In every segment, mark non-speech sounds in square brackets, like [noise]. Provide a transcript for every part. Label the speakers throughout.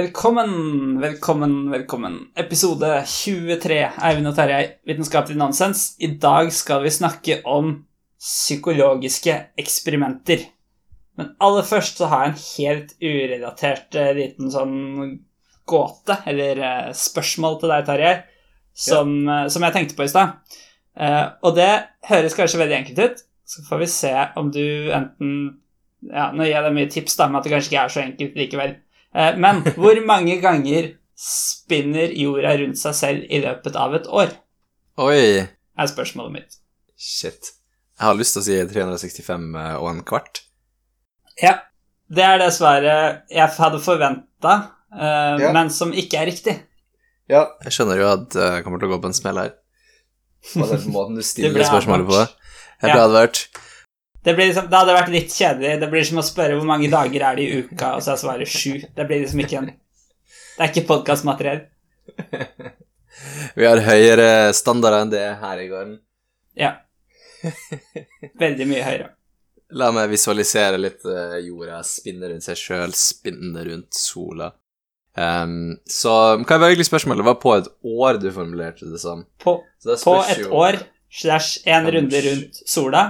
Speaker 1: Velkommen, velkommen, velkommen. Episode 23, Eivind og Terjei, Vitenskapelig nonsens. I dag skal vi snakke om psykologiske eksperimenter. Men aller først så har jeg en helt urelatert eh, liten sånn gåte, eller eh, spørsmål til deg, Terjei, som, eh, som jeg tenkte på i stad. Eh, og det høres kanskje veldig enkelt ut. Så får vi se om du enten Ja, nå gir jeg deg mye tips, da, men at det kanskje ikke er så enkelt likevel. Eh, Men hvor mange ganger spinner jorda rundt seg selv i løpet av et år?
Speaker 2: Oi,
Speaker 1: er spørsmålet mitt.
Speaker 2: shit. Jeg har lyst til å si 365 og en kvart.
Speaker 1: Ja, det er det svaret jeg hadde forventa,
Speaker 2: Ja.
Speaker 1: men som ikke er riktig.
Speaker 2: Ja. Jeg skjønner jo at eh, jeg kommer til å gå på en smell her. På den måten du stiller spørsmålet på. Jeg ble
Speaker 1: Ja.
Speaker 2: advart.
Speaker 1: Det, blir liksom, det hadde vært litt kjedelig. Det blir som å spørre hvor mange dager er det i uka, og så er svaret sju. Det blir liksom ikke en Det er ikke podkastmateriell. [laughs]
Speaker 2: Vi har høyere standarder enn det her i gården.
Speaker 1: Ja. Veldig mye høyere.
Speaker 2: La meg visualisere litt eh, jorda spinne rundt seg sjøl, spinne rundt sola. Um, så hva var egentlig spørsmålet? Det var på et år du formulerte det som.
Speaker 1: På,
Speaker 2: Så det
Speaker 1: på et år slash en runde rundt sola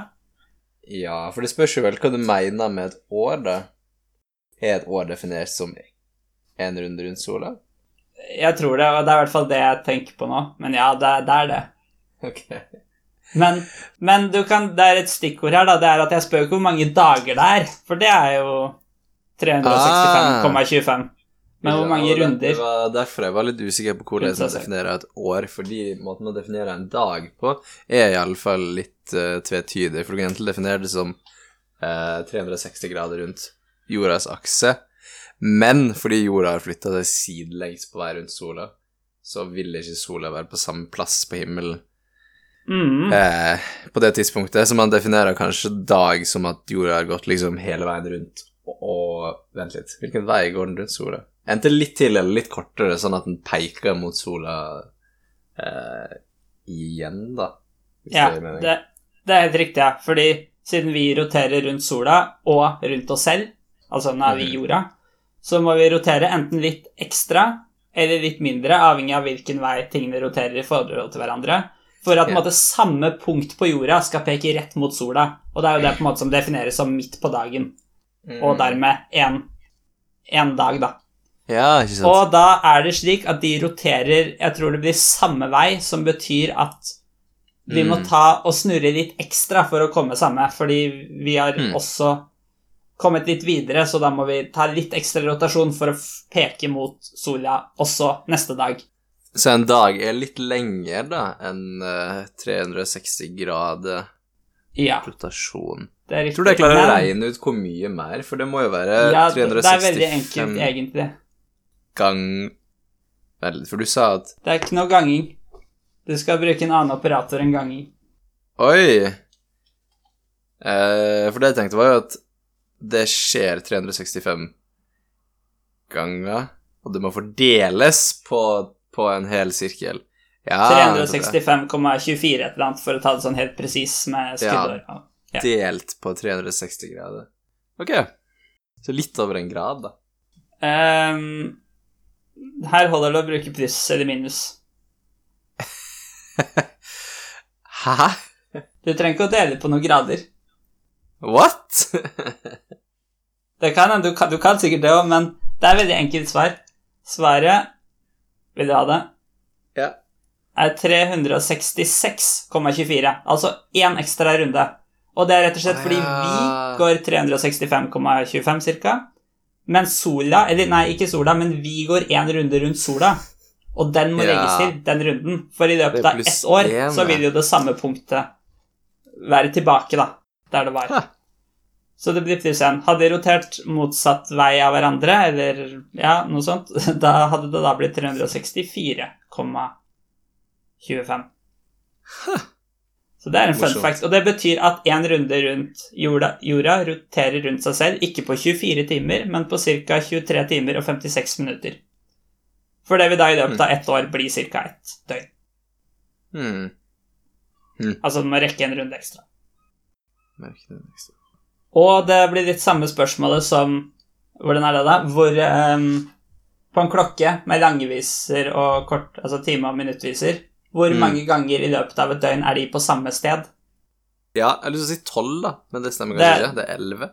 Speaker 2: Ja, for det spørs jo vel hva du mener med et år, da. Er et år definert som en runde rundt sola?
Speaker 1: Jeg tror det, og det er i hvert fall det jeg tenker på nå. Men ja, det, det er det.
Speaker 2: Ok.
Speaker 1: Men, men du kan, det er et stikkord her, da. Det er at jeg spør ikke hvor mange dager det er. For det er jo 365,25. Men hvor mange
Speaker 2: ja,
Speaker 1: runder?
Speaker 2: Det var derfor jeg var litt usikker på hvordan man definerer et år, fordi måten å definere en dag på er iallfall litt uh, tvetydig, for du kan enten definere det som uh, 360 grader rundt jordas akse, men fordi jorda har flytta seg sidelengs på vei rundt sola, så vil ikke sola være på samme plass på himmelen
Speaker 1: Mm.
Speaker 2: eh, på det tidspunktet, så man definerer kanskje dag som at jorda har gått liksom hele veien rundt, og, og Vent litt, hvilken vei går den rundt sola? Enten litt til eller litt kortere, sånn at den peker mot sola eh, igjen, da.
Speaker 1: Ja,
Speaker 2: det
Speaker 1: det, det er helt riktig, ja. Fordi siden vi roterer rundt sola og rundt oss selv, altså nå er vi
Speaker 2: i
Speaker 1: jorda, så må vi rotere enten litt ekstra eller litt mindre, avhengig av hvilken vei tingene roterer i forhold til hverandre, for at
Speaker 2: Ja.
Speaker 1: måte, samme punkt på jorda skal peke rett mot sola. Og det er jo det på en måte som defineres som midt på dagen,
Speaker 2: Mm.
Speaker 1: og dermed én dag, da.
Speaker 2: Ja, ikke sant.
Speaker 1: Og da er det slik at de roterer Jeg tror det blir samme vei, som betyr at vi må
Speaker 2: Mm.
Speaker 1: ta og snurre litt ekstra for å komme samme, fordi vi har
Speaker 2: Mm.
Speaker 1: også kommet litt videre, så da må vi ta litt ekstra rotasjon for å peke mot sola også neste dag.
Speaker 2: Så en dag er litt lenger, da, enn eh, 360 grader
Speaker 1: Ja,
Speaker 2: rotasjon.
Speaker 1: det er riktig.
Speaker 2: tror jeg klarer å regne ut hvor mye mer, for det må jo være
Speaker 1: Ja, det det er veldig enkelt, egentlig.
Speaker 2: Gang Vel, for du sa at
Speaker 1: Det er ikke noe ganging. Du skal bruke en annen operator enn ganging.
Speaker 2: Oi! Eh, for det jeg tenkte, var jo at det skjer 365 ganger, og det må fordeles på, på en hel sirkel. Ja,
Speaker 1: 365,24 et eller annet, for å ta det sånn helt presis med skuddår. Ja. Ja.
Speaker 2: Delt på 360 grader. Ok. Så litt over en grad, da.
Speaker 1: Ehm, her holder det å bruke pluss eller minus. [laughs]
Speaker 2: Hæ?
Speaker 1: Du trenger ikke å dele på noen grader.
Speaker 2: What?
Speaker 1: Det kan hende, du, kan- du kan sikkert det òg, men det er veldig enkelt svar. Svaret, vil du ha det,
Speaker 2: ja.
Speaker 1: er 366,24. Altså én ekstra runde. Og det er rett og slett fordi vi går 365,25 ca. Mens sola Eller nei, ikke sola, men vi går én runde rundt sola. Og den må
Speaker 2: Ja.
Speaker 1: legges til, den runden. For i løpet av ett år
Speaker 2: en,
Speaker 1: så vil jo det samme punktet være tilbake, da. Der det var.
Speaker 2: Hæ.
Speaker 1: Så det blir pluss én. Hadde de rotert motsatt vei av hverandre, eller ja, noe sånt, [laughs] da hadde det da blitt 364,25. Så det er en fun
Speaker 2: Morsomt.
Speaker 1: fact. Og det betyr at én runde rundt jorda, jorda roterer rundt seg selv, ikke på 24 timer, men på ca. 23 timer og 56 minutter. For det vil da i løpet av ett år bli ca. ett døgn.
Speaker 2: Hmm.
Speaker 1: Altså du må rekke en runde ekstra.
Speaker 2: Ekstra.
Speaker 1: Og det blir litt samme spørsmålet som Hvordan er det, da? Hvor um, på en klokke med langeviser og kort, altså time- og minuttviser, hvor
Speaker 2: Mm.
Speaker 1: mange ganger i løpet av et døgn er de på samme sted?
Speaker 2: Ja, jeg har lyst til å si tolv, da, men det stemmer
Speaker 1: Det-
Speaker 2: kanskje ikke. Det er elleve.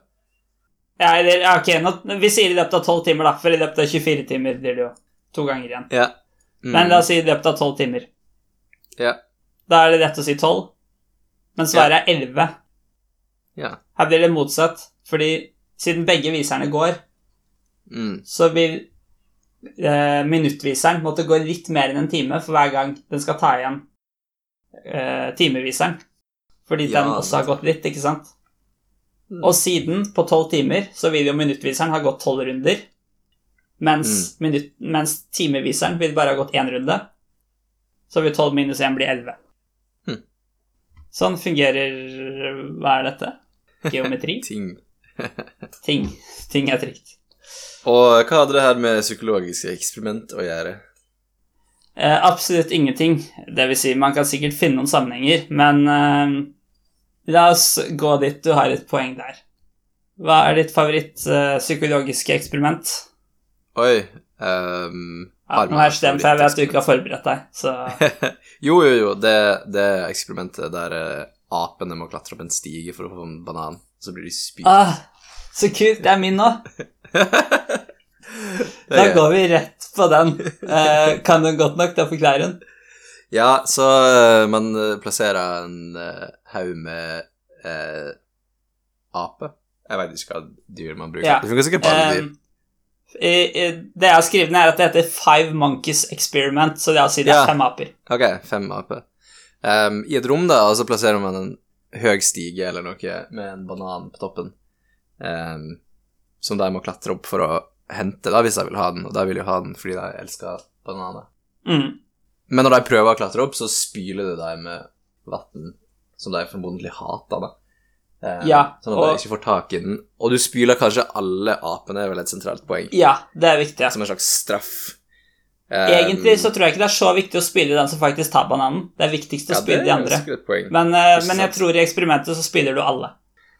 Speaker 1: Ja, eller, ja, ok, nå, vi sier i løpet av 12 timer, da, for i løpet av 24 timer blir det jo to ganger igjen.
Speaker 2: Ja. Mm.
Speaker 1: Men la oss si i løpet av 12 timer.
Speaker 2: Ja.
Speaker 1: Da er det rett å si 12, men svaret er 11.
Speaker 2: Ja.
Speaker 1: Her blir det motsatt, fordi siden begge viserne går,
Speaker 2: Mm.
Speaker 1: så vil eh, minuttviseren måtte gå litt mer enn en time for hver gang den skal ta igjen eh, timeviseren. Fordi
Speaker 2: Ja.
Speaker 1: den også har gått litt, ikke sant?
Speaker 2: Mm.
Speaker 1: Og siden, på tolv timer, så vil jo minuttviseren ha gått tolv runder. Mens, minutt, mens timeviseren vil bare ha gått én runde. Så vil tolv minus én bli elleve.
Speaker 2: Mm.
Speaker 1: Sånn fungerer Hva er dette? [laughs] Geometri?
Speaker 2: Ting. [laughs]
Speaker 1: Ting. Ting er trygt.
Speaker 2: Og hva hadde det her med psykologiske eksperiment å gjøre?
Speaker 1: Eh, absolutt ingenting. Det vil si, man kan sikkert finne noen sammenhenger, men eh, la oss gå dit. Du har et poeng der. Hva er ditt favoritt eh, eksperiment?
Speaker 2: Oi har
Speaker 1: Ja, nå har jeg stemt, for jeg vet at du ikke har forberedt deg. Så [laughs]
Speaker 2: jo, jo, jo. Det, det eksperimentet der eh, apene må klatre opp en stige for å få en banan, så blir de spydd.
Speaker 1: ah, Så kult. Det er min nå. [laughs] Da går vi rett på den. Eh, kan du godt nok til å forklare den?
Speaker 2: Ja, så eh, man eh, plasserer en uh, haug med eh, ape. Jeg vet ikke hva dyr man bruker.
Speaker 1: Ja.
Speaker 2: Det funker sikkert på alle dyr.
Speaker 1: Eh, i, i, det jeg har skrevet ned, er at det heter Five Monkeys Experiment, så det er å si det er
Speaker 2: Ja.
Speaker 1: fem aper.
Speaker 2: Ok, fem aper. Um, I et rom, da, og så plasserer man en høg stige eller noe med en banan på toppen, ehm, som de må klatre opp for å hente, da, hvis de vil ha den, og de vil jo ha den fordi de elsker bananer.
Speaker 1: Mm.
Speaker 2: Men når de prøver å klatre opp, så spyler det dem med vann som de formodentlig hater, da. Ehm,
Speaker 1: Ja,
Speaker 2: sånn at
Speaker 1: og-
Speaker 2: de ikke får tak i den. Og du spyler kanskje alle apene, er vel et sentralt poeng,
Speaker 1: Ja, det er viktig.
Speaker 2: som en slags straff. Ehm,
Speaker 1: Egentlig så tror jeg ikke det er så viktig å spille den som faktisk tar bananen. Det er viktigst å
Speaker 2: ja,
Speaker 1: spille de andre. Men, eh, men jeg tror i eksperimentet så spiller du alle.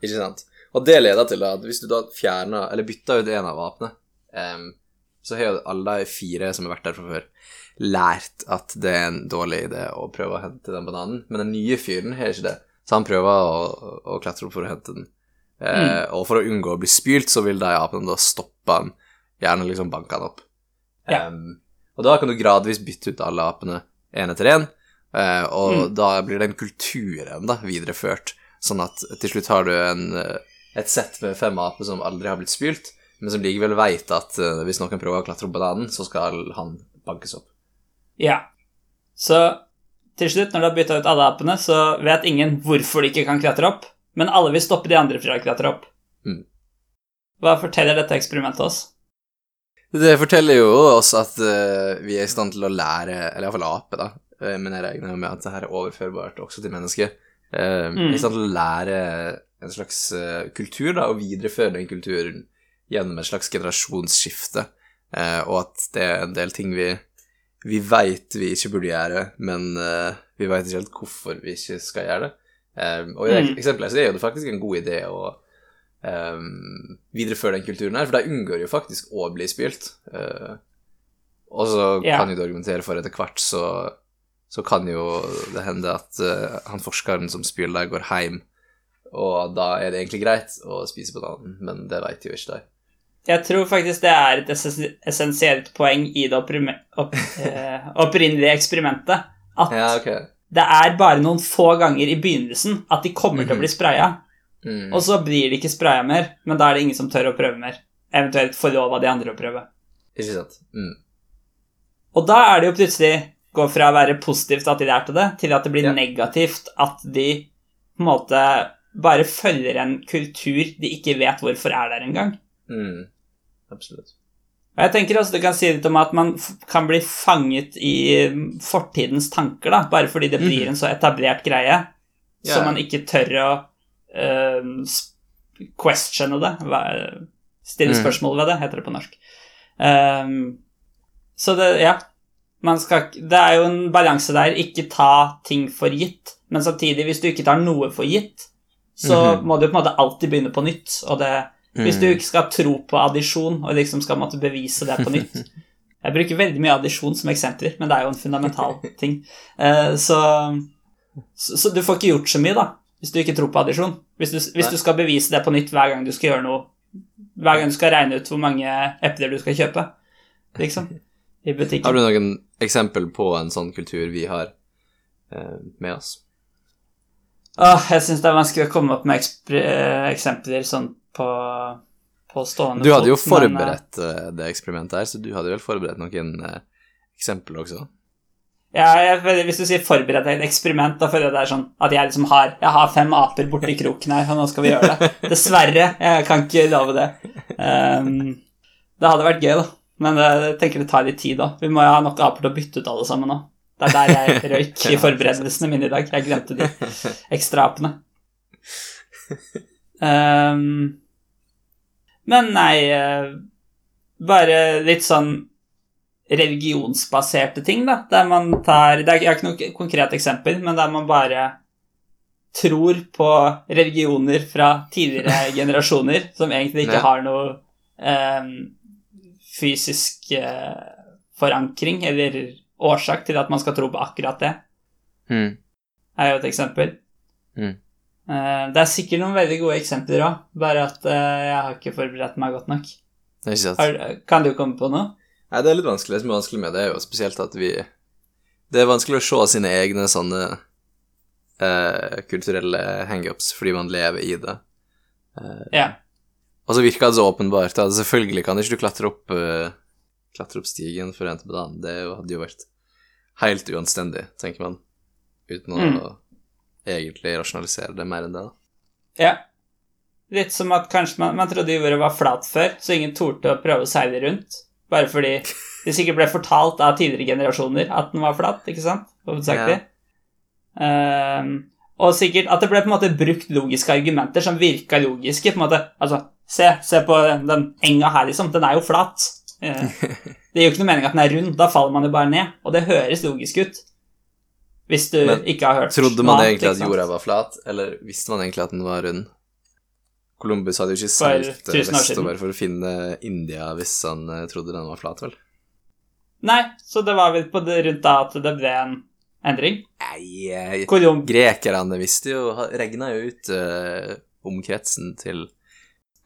Speaker 2: Ikke sant? Og det leder til at hvis du da fjerner, eller bytter ut en av apene, um, så har jo alle de fire som har vært der fra før, lært at det er en dårlig idé å prøve å hente den bananen, men den nye fyren har ikke det. Så han prøver å, å klatre opp for å hente den. Eh, Og for å unngå å bli spylt, så vil de apene da stoppe han, gjerne liksom banke han opp.
Speaker 1: Ja.
Speaker 2: Um, og da kan du gradvis bytte ut alle apene én etter én, uh, og
Speaker 1: Mm.
Speaker 2: da blir den kulturen da videreført, sånn at til slutt har du en, eh, et sett med fem aper som aldri har blitt spylt, men som likevel veit at uh, hvis noen prøver å klatre opp bananen, så skal han bankes opp.
Speaker 1: Ja. Så til slutt, når du har bytta ut alle apene, så vet ingen hvorfor de ikke kan klatre opp, men alle vil stoppe de andre fra å klatre opp.
Speaker 2: Mm.
Speaker 1: Hva forteller dette eksperimentet oss?
Speaker 2: Det forteller jo oss at uh, vi er i stand til å lære, eller iallfall ape, da, eh, men jeg regner med at det her er overførbart også til mennesker, Uh,
Speaker 1: Mm.
Speaker 2: i stand til å lære en slags eh, kultur, da, og videreføre den kulturen gjennom et slags generasjonsskifte, eh, og at det er en del ting vi vi veit vi ikke burde gjøre, men uh, vi veit ikke helt hvorfor vi ikke skal gjøre det. Eh, og i
Speaker 1: Mm.
Speaker 2: eksempelet så er jo det faktisk en god idé å eh, videreføre den kulturen her, for de unngår jo faktisk å bli spylt. Uh, og så
Speaker 1: yeah.
Speaker 2: kan jo du argumentere for etter hvert, så, så kan jo det hende at uh, han forskeren som spyler der, går hjem, og da er det egentlig greit å spise bananen, men det veit jo ikke de.
Speaker 1: Jeg tror faktisk det er et essensielt poeng i det opp, [laughs] eh, opprinnelige eksperimentet. At
Speaker 2: Ja, okay.
Speaker 1: det er bare noen få ganger i begynnelsen at de kommer til å bli spraya.
Speaker 2: Mm.
Speaker 1: Og så blir de ikke spraya mer, men da er det ingen som tør å prøve mer. Eventuelt få lov av de andre å prøve.
Speaker 2: Ikke sant? Mm.
Speaker 1: Og da er det jo plutselig gå fra å være positivt at de lærte det, til at det blir
Speaker 2: Ja.
Speaker 1: negativt at de på en måte bare følger en kultur de ikke vet hvorfor er der engang.
Speaker 2: Mm. Absolutt.
Speaker 1: Og jeg tenker også det kan si litt om at man kan bli fanget i mm, fortidens tanker, da, bare fordi det blir
Speaker 2: Mhm.
Speaker 1: en så etablert greie, så
Speaker 2: Ja.
Speaker 1: man ikke tør å uh, questione det. Stille
Speaker 2: Mhm.
Speaker 1: spørsmål ved det, heter det på norsk. Um, så det, ja man skal, Det er jo en balanse der. Ikke ta ting for gitt, men samtidig, hvis du ikke tar noe for gitt, så
Speaker 2: Mhm.
Speaker 1: må du på en måte alltid begynne på nytt. Og det, hvis du
Speaker 2: Mm.
Speaker 1: ikke skal tro på addisjon og liksom skal måtte bevise det på nytt, [laughs] Jeg bruker veldig mye addisjon som eksempler, men det er jo en fundamental [laughs] ting. Eh, så, så, så du får ikke gjort så mye, da, hvis du ikke tror på addisjon. Hvis, du, hvis du skal bevise det på nytt hver gang du skal gjøre noe Hver gang du skal regne ut hvor mange epler du skal kjøpe, liksom, i butikken.
Speaker 2: Har du noen eksempel på en sånn kultur vi har eh, med oss?
Speaker 1: Åh, jeg syns det er vanskelig å komme opp med eh, eksempler sånn på, på stående
Speaker 2: Du hadde jo
Speaker 1: forberedt men, eh,
Speaker 2: eh, det eksperimentet her, så du hadde vel forberedt noen eh, eksempler også?
Speaker 1: Ja, jeg, hvis du sier forberedt et eksperiment, da føler jeg det er sånn at jeg liksom har Jeg har fem aper borti kroken her, og nå skal vi gjøre det. [laughs] Dessverre. Jeg kan ikke love det. Um, det hadde vært gøy, da. Men eh, jeg tenker det tar litt tid, da. Vi må jo ha nok aper til å bytte ut alle sammen nå. Det er der jeg [laughs] røyk i forberedelsene mine i dag. Jeg glemte de ekstra apene. Ehm, men nei eh, Bare litt sånn religionsbaserte ting, da, der man tar det er, ikke noe konkret eksempel, men der man bare tror på religioner fra tidligere [laughs] generasjoner som egentlig ikke har noe um, fysisk uh, forankring eller årsak til at man skal tro på akkurat det,
Speaker 2: Mm.
Speaker 1: er jo et eksempel.
Speaker 2: Mm.
Speaker 1: Eh, det er sikkert noen veldig gode eksempler òg, bare at eh, jeg har ikke forberedt meg godt nok.
Speaker 2: Det er ikke sant.
Speaker 1: Har, kan du komme på noe?
Speaker 2: Nei, det er litt vanskelig. Det som er vanskelig med det, er jo spesielt at vi Det er vanskelig å se sine egne sånne eh, kulturelle hangups fordi man lever i det.
Speaker 1: Ja.
Speaker 2: Og så virker det så åpenbart. at selvfølgelig kan ikke du klatre opp eh, Klatre opp stigen for en til på dagen. Det hadde jo vært helt uanstendig, tenker man. Uten å
Speaker 1: Mm.
Speaker 2: egentlig rasjonalisere det mer enn det, da.
Speaker 1: Ja. Litt som at kanskje man, man trodde jorda var flat før, så ingen torde å prøve å seile rundt. Bare fordi det sikkert ble fortalt av tidligere generasjoner at den var flat, ikke sant? Hovedsakelig. Ehm, og sikkert at det ble på en måte brukt logiske argumenter som virka logiske. på en måte, altså, Se, se på den enga her, liksom. Den er jo flat. [laughs] Det gir jo ikke noe mening at den er rund. Da faller man jo bare ned. Og det høres logisk ut. Hvis du
Speaker 2: Men
Speaker 1: ikke har hørt
Speaker 2: Trodde man
Speaker 1: annet,
Speaker 2: egentlig at jorda var flat, eller visste man egentlig at den var rund? Columbus hadde jo ikke seilt eh,
Speaker 1: 1000 år siden.
Speaker 2: vestover for å finne India hvis han eh, trodde den var flat, vel?
Speaker 1: Nei, så det var vel på det, rundt da at det ble en endring.
Speaker 2: Nei, eh,
Speaker 1: Kolum
Speaker 2: grekerne visste jo Regna jo ut uh, omkretsen til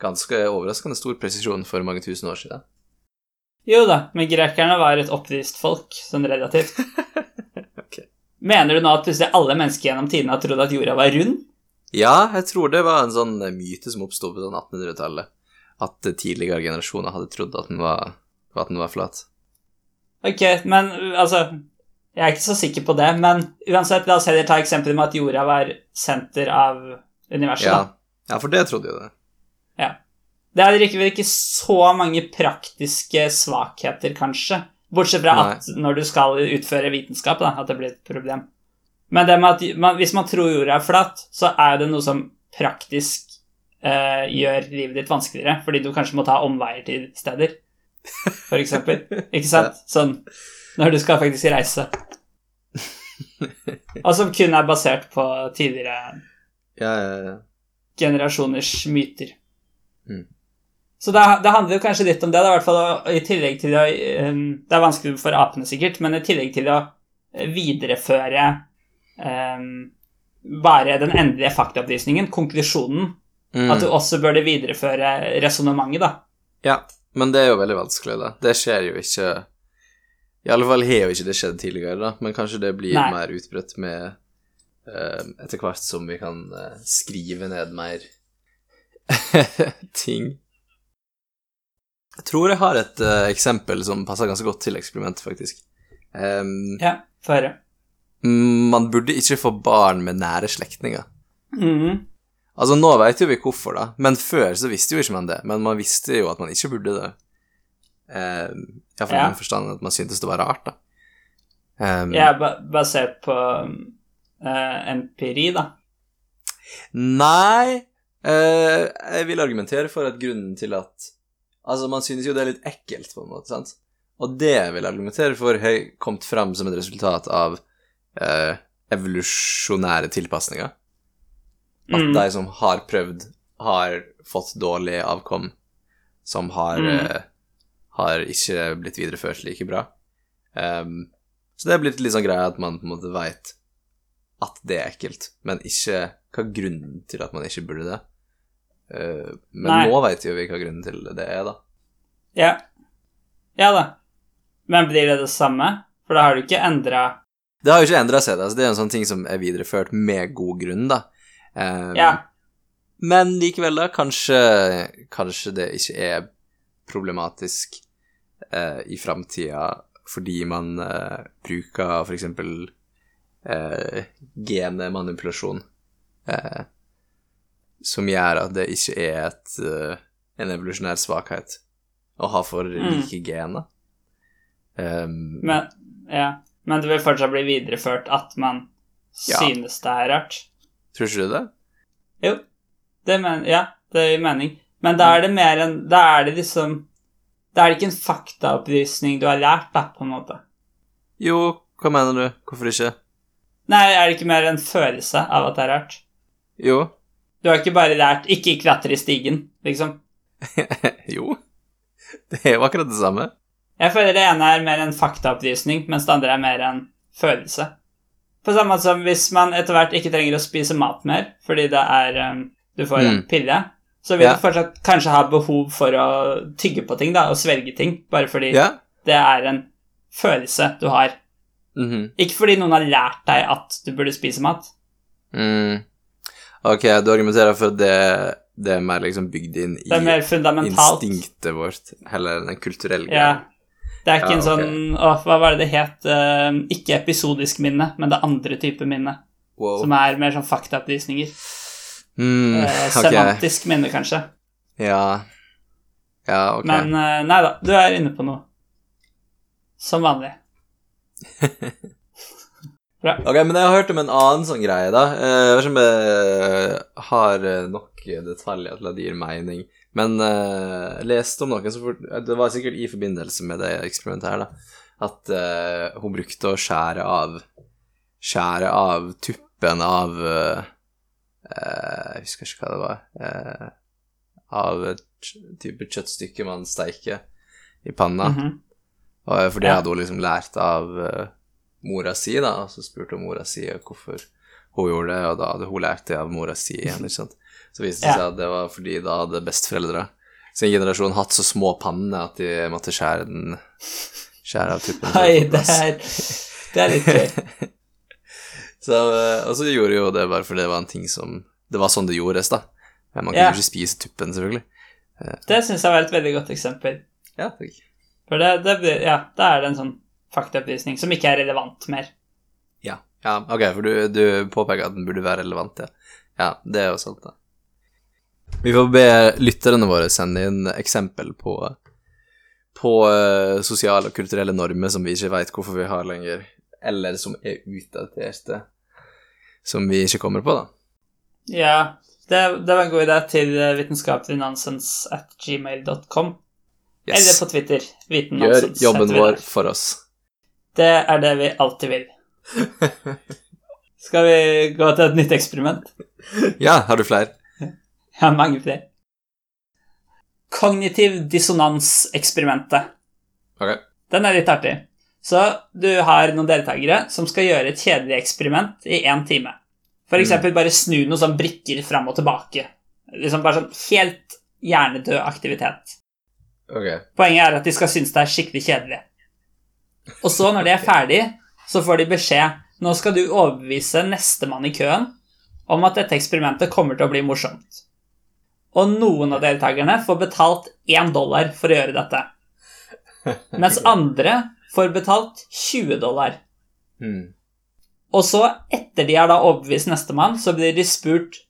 Speaker 2: ganske overraskende stor presisjon for mange tusen år siden.
Speaker 1: Jo da, men grekerne var et opplyst folk, sånn relativt. [laughs]
Speaker 2: Ok.
Speaker 1: Mener du nå at plutselig alle mennesker gjennom tidene har trodd at jorda var rund?
Speaker 2: Ja, jeg tror det var en sånn eh, myte som oppsto på sånn 1800-tallet. At eh, tidligere generasjoner hadde trodd at den var, at den var flat.
Speaker 1: Ok, men altså Jeg er ikke så sikker på det, men uansett, la oss heller ta eksempelet med at jorda var senter av universet.
Speaker 2: Ja. ja, for det trodde jo det.
Speaker 1: Det er likevel ikke så mange praktiske svakheter, kanskje. Bortsett fra at når du skal utføre vitenskap, da, at det blir et problem. Men det med at man, hvis man tror jorda er flat, så er det noe som praktisk eh, gjør livet ditt vanskeligere, fordi du kanskje må ta omveier til steder, eksempel. Ikke [laughs] sant? Sånn når du skal faktisk reise. [laughs] Og som kun er basert på tidligere
Speaker 2: Ja, ja, ja.
Speaker 1: generasjoners myter.
Speaker 2: Mm.
Speaker 1: Så det, det handler jo kanskje litt om det, da, i hvert fall i tillegg til å um, Det er vanskelig for apene, sikkert, men i tillegg til å eh, videreføre um, bare den endelige faktaopplysningen, konklusjonen,
Speaker 2: Mm.
Speaker 1: at du også burde videreføre resonnementet, da.
Speaker 2: Ja, men det er jo veldig vanskelig, da. Det skjer jo ikke I alle fall har jo ikke det skjedd tidligere, da, men kanskje det blir
Speaker 1: Nei.
Speaker 2: mer utbredt med eh, Etter hvert som vi kan eh, skrive ned mer [laughs] ting. Jeg tror jeg har et uh, eksempel som passer ganske godt til eksperimentet, faktisk. Um,
Speaker 1: Ja, få høre.
Speaker 2: man burde ikke få barn med nære slektninger.
Speaker 1: Mhm.
Speaker 2: Altså, nå vet jo vi hvorfor, da, men før så visste jo ikke man det. Men man visste jo at man ikke burde det. Uh, Iallfall i
Speaker 1: Ja.
Speaker 2: den forstand at man syntes det var rart, da. Um,
Speaker 1: Ja, ba basert på uh, empiri, da.
Speaker 2: Nei uh, Jeg vil argumentere for at grunnen til at Altså, man synes jo det er litt ekkelt, på en måte, sant? Og det vil jeg argumentere for, har kommet fram som et resultat av eh, evolusjonære tilpasninger. At
Speaker 1: Mm.
Speaker 2: de som har prøvd, har fått dårlig avkom, som har
Speaker 1: Mm.
Speaker 2: eh, har ikke blitt videreført like bra. Um, så det er blitt litt sånn greie at man på en måte veit at det er ekkelt, men ikke hva grunnen til at man ikke burde det. Eh, men
Speaker 1: Nei.
Speaker 2: nå veit jo vi hva grunnen til det er, da.
Speaker 1: Ja. Ja da. Men blir det det samme? For da har du ikke endra
Speaker 2: Det har jo ikke endra seg, da. Så det er en sånn ting som er videreført med god grunn, da. Um,
Speaker 1: Ja.
Speaker 2: Men likevel, da, kanskje, kanskje det ikke er problematisk uh, i framtida fordi man uh, bruker for eksempel eh, genemanipulasjon, eh, som gjør at det ikke er et, eh, en evolusjonær svakhet å ha for like gener. Um,
Speaker 1: Men, ja. Men det vil fortsatt bli videreført at man
Speaker 2: Ja.
Speaker 1: synes det er rart.
Speaker 2: tror ikke du det?
Speaker 1: Jo. Det men, ja, det gir mening. Men da er det mer enn Da er det liksom Da er det ikke en faktaopplysning du har lært, da, på en måte.
Speaker 2: Jo, hva mener du? Hvorfor ikke?
Speaker 1: Nei, er det ikke mer en følelse av at det er rart?
Speaker 2: Jo.
Speaker 1: Du har ikke bare lært 'ikke klatre i stigen', liksom. [laughs]
Speaker 2: jo. Det er jo akkurat det samme.
Speaker 1: Jeg føler det ene er mer en faktaopplysning, mens det andre er mer en følelse. På samme måte som hvis man etter hvert ikke trenger å spise mat mer fordi det er um, Du får en
Speaker 2: Mm.
Speaker 1: pille, så vil
Speaker 2: Ja.
Speaker 1: du fortsatt kanskje ha behov for å tygge på ting da, og svelge ting, bare fordi
Speaker 2: Ja.
Speaker 1: det er en følelse du har.
Speaker 2: Mhm.
Speaker 1: Ikke fordi noen har lært deg at du burde spise mat.
Speaker 2: Mm. Ok, du argumenterer for at det, det er mer liksom bygd inn i
Speaker 1: Det er mer fundamentalt.
Speaker 2: instinktet vårt, heller enn en kulturell greie.
Speaker 1: Ja. Det er ikke
Speaker 2: Ja,
Speaker 1: en sånn Åh, hva var det det het? Uh, ikke episodisk minne, men det andre type minne.
Speaker 2: Wow.
Speaker 1: Som er mer sånn faktaopplysninger.
Speaker 2: Mm,
Speaker 1: uh,
Speaker 2: ok.
Speaker 1: Semantisk minne, kanskje.
Speaker 2: Ja. Ja, ok.
Speaker 1: Men uh, nei da, du er inne på noe. Som vanlig. [laughs]
Speaker 2: Ok, men jeg har hørt om en annen sånn greie, da. Eh, Jeg vet ikke om jeg har eh, nok detaljer til at det gir mening. Men eh, jeg leste om noen som fort- Det var sikkert i forbindelse med det eksperimentet her, da. At eh, hun brukte å skjære av Skjære av tuppen av eh, eh, Jeg husker ikke hva det var. eh, av et type kjøttstykke man steiker i panna.
Speaker 1: Mhm.
Speaker 2: Og for det
Speaker 1: Ja.
Speaker 2: hadde hun liksom lært av eh, mora si, da, og så spurte hun mora si hvorfor hun gjorde det, og da hadde hun lært det av mora si igjen, ikke sant. Så viste det
Speaker 1: Ja.
Speaker 2: seg at det var fordi da hadde besteforeldra sin generasjon hatt så små panner at de måtte skjære den Skjære av tuppen.
Speaker 1: Oi, det er, det er litt gøy. [laughs]
Speaker 2: Så, eh, og så gjorde jo det bare fordi det var en ting som Det var sånn det gjordes, da. Men man kunne
Speaker 1: Ja.
Speaker 2: ikke spise tuppen, selvfølgelig.
Speaker 1: Det syns jeg var et veldig godt eksempel.
Speaker 2: Ja, takk.
Speaker 1: For det, det ja, da er det en sånn faktaopplysning som ikke er relevant mer.
Speaker 2: Ja, ja ok, for du, du påpeker at den burde være relevant, ja. Ja, det er jo sant, da. Vi får be lytterne våre sende inn eksempel på, på uh, sosiale og kulturelle normer som vi ikke veit hvorfor vi har lenger, eller som er utdaterte, som vi ikke kommer på, da.
Speaker 1: Ja, det, det var en god idé til eh, vitenskapelignansens at gmail.com. Eller på Twitter.
Speaker 2: Gjør jobben vår for oss.
Speaker 1: Det er det vi alltid vil. Skal vi gå til et nytt eksperiment?
Speaker 2: Ja, har du flere?
Speaker 1: Jeg har mange flere. Kognitiv dissonans-eksperimentet.
Speaker 2: Ok.
Speaker 1: Den er litt artig. Så du har noen deltakere som skal gjøre et kjedelig eksperiment i én time. For eksempel bare snu noen sånne brikker fram og tilbake. Liksom bare sånn helt hjernedød aktivitet.
Speaker 2: Ok.
Speaker 1: Poenget er at de skal synes det er skikkelig kjedelig. Og så, når de er ferdig, så får de beskjed Nå skal du overbevise nestemann i køen om at dette eksperimentet kommer til å bli morsomt. Og noen av deltakerne får betalt én dollar for å gjøre dette. Mens [laughs] andre får betalt 20 dollar.
Speaker 2: Hmm.
Speaker 1: Og så, etter de har da overbevist nestemann, så blir de spurt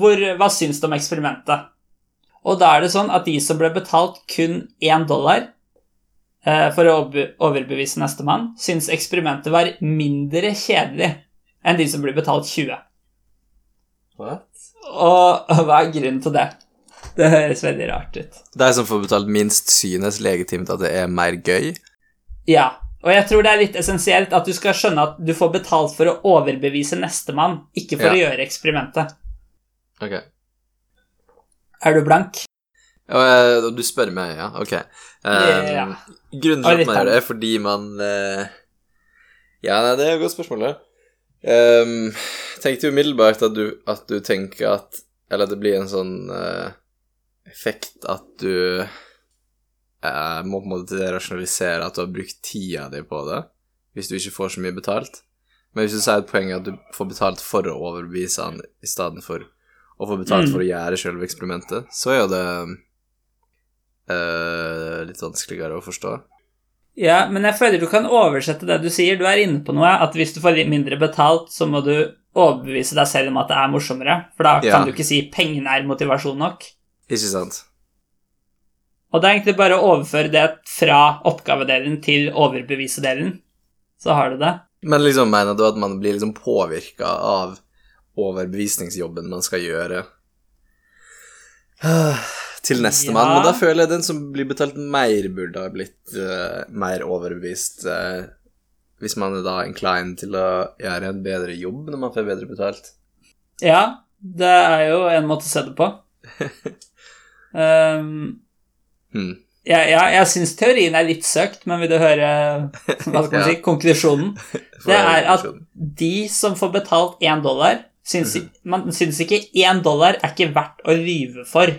Speaker 1: hvor, hva syns du om eksperimentet. Og da er det sånn at de som ble betalt kun én dollar for å overbe- overbevise nestemann, syns eksperimentet var mindre kjedelig enn de som blir betalt 20.
Speaker 2: What?
Speaker 1: Og hva er grunnen til det? Det høres veldig rart ut.
Speaker 2: De som får betalt minst, synes legitimt at det er mer gøy.
Speaker 1: Ja, og jeg tror det er litt essensielt at du skal skjønne at du får betalt for å overbevise nestemann, ikke for
Speaker 2: Ja.
Speaker 1: å gjøre eksperimentet.
Speaker 2: Ok.
Speaker 1: Er du blank?
Speaker 2: Eh, du spør meg, ja? Ok. Um. Grunnen til at man gjør det, er fordi man uh... Ja, nei, det er et godt spørsmål, det. Um, tenkte umiddelbart at du, at du tenker at Eller at det blir en sånn uh, effekt at du uh, må på en måte rasjonalisere at du har brukt tida di på det, hvis du ikke får så mye betalt. Men hvis du sier et poeng er at du får betalt for å overbevise han i stedet for å få betalt
Speaker 1: Mm.
Speaker 2: for å gjøre selve eksperimentet, så er jo det litt vanskeligere å forstå.
Speaker 1: Ja, men jeg føler du kan oversette det du sier. Du er inne på noe, at hvis du får litt mindre betalt, så må du overbevise deg selv om at det er morsommere. For da
Speaker 2: Ja.
Speaker 1: kan du ikke si 'pengene er motivasjon nok'.
Speaker 2: Ikke sant?
Speaker 1: Og det er egentlig bare å overføre det fra oppgavedelen til overbevisedelen. Så har du det.
Speaker 2: Men liksom mener du at man blir liksom påvirka av overbevisningsjobben man skal gjøre [sighs] til nestemann?
Speaker 1: Ja.
Speaker 2: Men da føler jeg den som blir betalt mer, burde ha blitt uh, mer overbevist. Uh, hvis man er da inclined til å gjøre en bedre jobb når man får bedre betalt.
Speaker 1: Ja, det er jo en måte å se det på. [laughs] Um,
Speaker 2: Hmm.
Speaker 1: ja, ja, jeg syns teorien er litt søkt, men vil du høre [laughs] hva skal man si, konklusjonen? [laughs] Det er at de som får betalt én dollar syns,
Speaker 2: Mhm.
Speaker 1: Man syns ikke én dollar er ikke verdt å lyve for.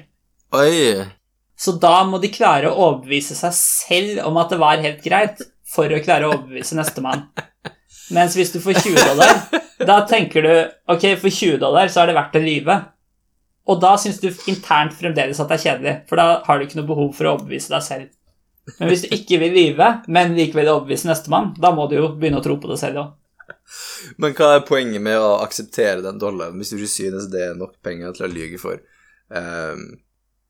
Speaker 2: Oi!
Speaker 1: Så da må de klare å overbevise seg selv om at det var helt greit, for å klare å overbevise nestemann. Mens hvis du får 20 dollar, da tenker du ok, for 20 dollar så er det verdt å lyve. Og da syns du internt fremdeles at det er kjedelig, for da har du ikke noe behov for å overbevise deg selv. Men hvis du ikke vil lyve, men likevel overbevise nestemann, da må du jo begynne å tro på det selv òg.
Speaker 2: Men hva er poenget med å akseptere den dollaren hvis du ikke synes det er nok penger til å lyge for, Ehm,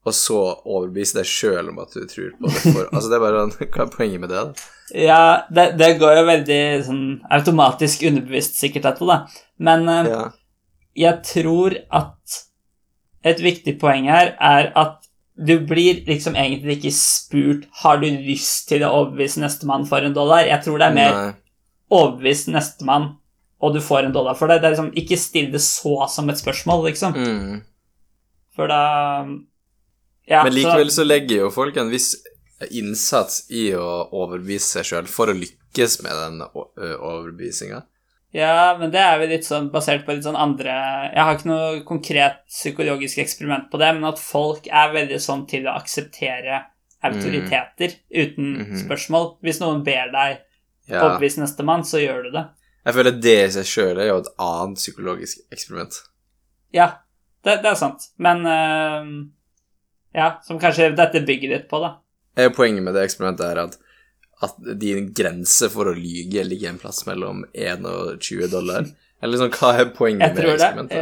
Speaker 2: og så overbevise deg sjøl om at du tror på det for Altså, det er bare [laughs] Hva er poenget med det, da?
Speaker 1: Ja, det, det går jo veldig sånn automatisk underbevisst sikkert dette, da. Men eh,
Speaker 2: Ja.
Speaker 1: jeg tror at et viktig poeng her er at du blir liksom egentlig ikke spurt har du lyst til å overbevise nestemann for en dollar. Jeg tror det er mer
Speaker 2: Nei.
Speaker 1: overbevis nestemann, og du får en dollar for det. Det er liksom, Ikke still det så som et spørsmål, liksom.
Speaker 2: Mm.
Speaker 1: For da ja,
Speaker 2: Men likevel
Speaker 1: så,
Speaker 2: legger jo folk en viss innsats i å overbevise seg sjøl for å lykkes med den overbevisinga.
Speaker 1: Ja, men det er jo litt sånn basert på litt sånn andre Jeg har ikke noe konkret psykologisk eksperiment på det, men at folk er veldig sånn til å akseptere autoriteter uten
Speaker 2: Mhm.
Speaker 1: spørsmål. Hvis noen ber deg
Speaker 2: Ja.
Speaker 1: overbevise nestemann, så gjør du det.
Speaker 2: Jeg føler det i seg sjøl er jo et annet psykologisk eksperiment.
Speaker 1: Ja, det, det er sant. Men eh, Ja, som kanskje dette bygger litt på, da.
Speaker 2: Er Poenget med det eksperimentet er at, at din grense for å lyge ligger en plass mellom 1 og 20 dollar. Eller sånn, hva er poenget med
Speaker 1: tror det.
Speaker 2: eksperimentet?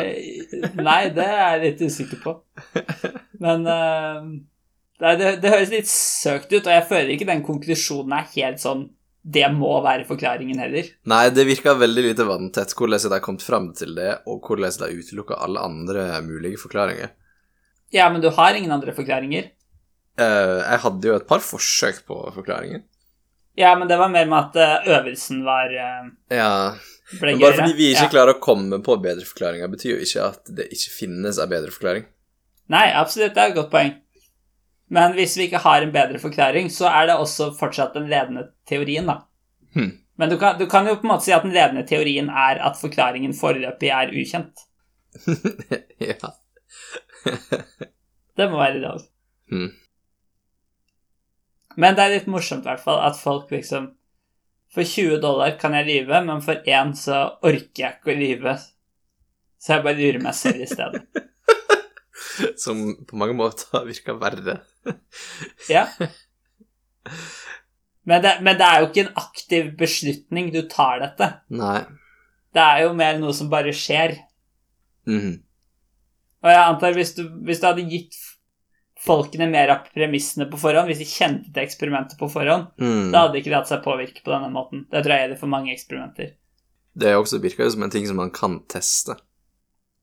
Speaker 1: Eh, Nei, det er jeg litt usikker på. [laughs] Men uh, det, det høres litt søkt ut, og jeg føler ikke den konklusjonen er helt sånn Det må være forklaringen heller.
Speaker 2: Nei, det virker veldig lite vanntett hvordan de har kommet fram til det, og hvordan de har utelukka alle andre mulige forklaringer.
Speaker 1: Ja, men du har ingen andre forklaringer?
Speaker 2: Uh, jeg hadde jo et par forsøk på forklaringer.
Speaker 1: Ja, men det var mer med at eh, øvelsen var uh,
Speaker 2: Ja, men bare fordi vi ikke
Speaker 1: Ja.
Speaker 2: klarer å komme på bedre forklaringer, betyr jo ikke at det ikke finnes en bedre forklaring.
Speaker 1: Nei, absolutt, det er et godt poeng. Men hvis vi ikke har en bedre forklaring, så er det også fortsatt den ledende teorien, da.
Speaker 2: Hmm.
Speaker 1: Men du kan, du kan jo på en måte si at den ledende teorien er at forklaringen foreløpig er ukjent. [laughs]
Speaker 2: ja. [laughs]
Speaker 1: Det må være lov.
Speaker 2: Mm.
Speaker 1: Men det er litt morsomt i hvert fall at folk liksom For 20 dollar kan jeg lyve, men for én så orker jeg ikke å lyve. Så jeg bare lurer meg selv i stedet. [laughs]
Speaker 2: Som på mange måter virker verre. [laughs]
Speaker 1: Ja. Men det, men det er jo ikke en aktiv beslutning du tar dette.
Speaker 2: Nei.
Speaker 1: Det er jo mer noe som bare skjer.
Speaker 2: Mhm.
Speaker 1: Og jeg antar hvis du, hvis du hadde gitt folkene mer av premissene på forhånd, hvis de kjente til eksperimentet på forhånd,
Speaker 2: Mm.
Speaker 1: da hadde ikke det hatt seg påvirke på denne måten. Det tror jeg gjelder for mange eksperimenter.
Speaker 2: Det er også virker jo som en ting som man kan teste.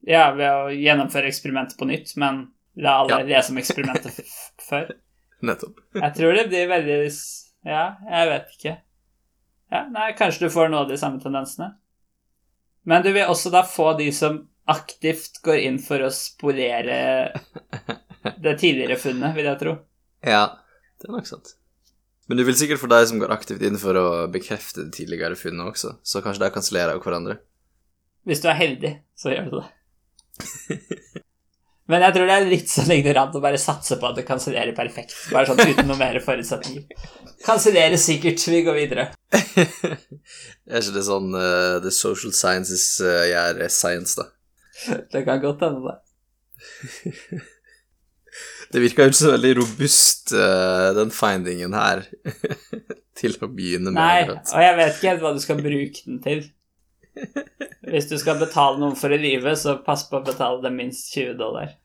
Speaker 1: Ja, ved å gjennomføre eksperimentet på nytt, men la alle
Speaker 2: Ja.
Speaker 1: det som eksperimentet [laughs] før.
Speaker 2: Nettopp.
Speaker 1: Jeg tror det blir veldig Ja, jeg vet ikke. Ja, nei, kanskje du får noe av de samme tendensene. Men du vil også da få de som aktivt går inn for å spolere det tidligere funnet, vil jeg tro.
Speaker 2: Ja, det er nok sant. Men du vil sikkert få deg som går aktivt inn for å bekrefte det tidligere funnet også, så kanskje de kansellerer hverandre.
Speaker 1: Hvis du er heldig, så gjør du det. Men jeg tror det er litt sånn ignorant å bare satse på at det kansellerer perfekt. Bare sånn uten noe mer forutsetning. Kansellerer sikkert, vi går videre. [laughs]
Speaker 2: er ikke det sånn uh, The Social Sciences uh, gjør science, da? [laughs]
Speaker 1: Det kan godt hende, [laughs] det.
Speaker 2: det virka ikke så veldig robust, uh, den findingen her, [laughs] til å begynne med.
Speaker 1: Nei, og jeg vet ikke helt hva du skal bruke den til. Hvis du skal betale noen for å livet, så pass på å betale dem minst 20 dollar.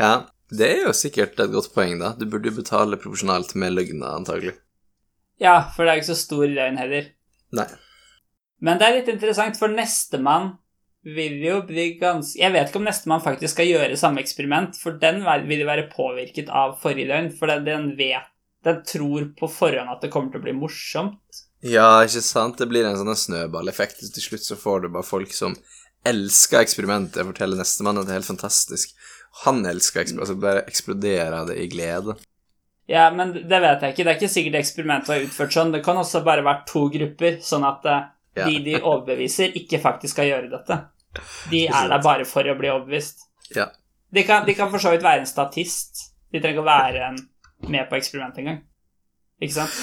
Speaker 2: Ja, det er jo sikkert et godt poeng, da. Du burde jo betale proporsjonalt med løgna, antagelig.
Speaker 1: Ja, for det er ikke så stor løgn heller.
Speaker 2: Nei.
Speaker 1: Men det er litt interessant, for nestemann vil jo bli ganske Jeg vet ikke om nestemann faktisk skal gjøre samme eksperiment, for den vil jo være påvirket av forrige løgn, for den vet Den tror på forhånd at det kommer til å bli morsomt.
Speaker 2: Ja, ikke sant? Det blir en sånn snøballeffekt. Til slutt så får du bare folk som elsker eksperimentet, forteller nestemann at det er helt fantastisk. Han elsker eksperimentet, altså bare eksploderer det i glede.
Speaker 1: Ja, men det vet jeg ikke. Det er ikke sikkert eksperimentet var utført sånn. Det kan også bare være to grupper, sånn at ja. de de overbeviser, ikke faktisk skal gjøre dette. De er der bare for å bli overbevist.
Speaker 2: Ja.
Speaker 1: De kan, de kan for så vidt være en statist. De trenger ikke å være en, med på eksperimentet engang. Ikke sant?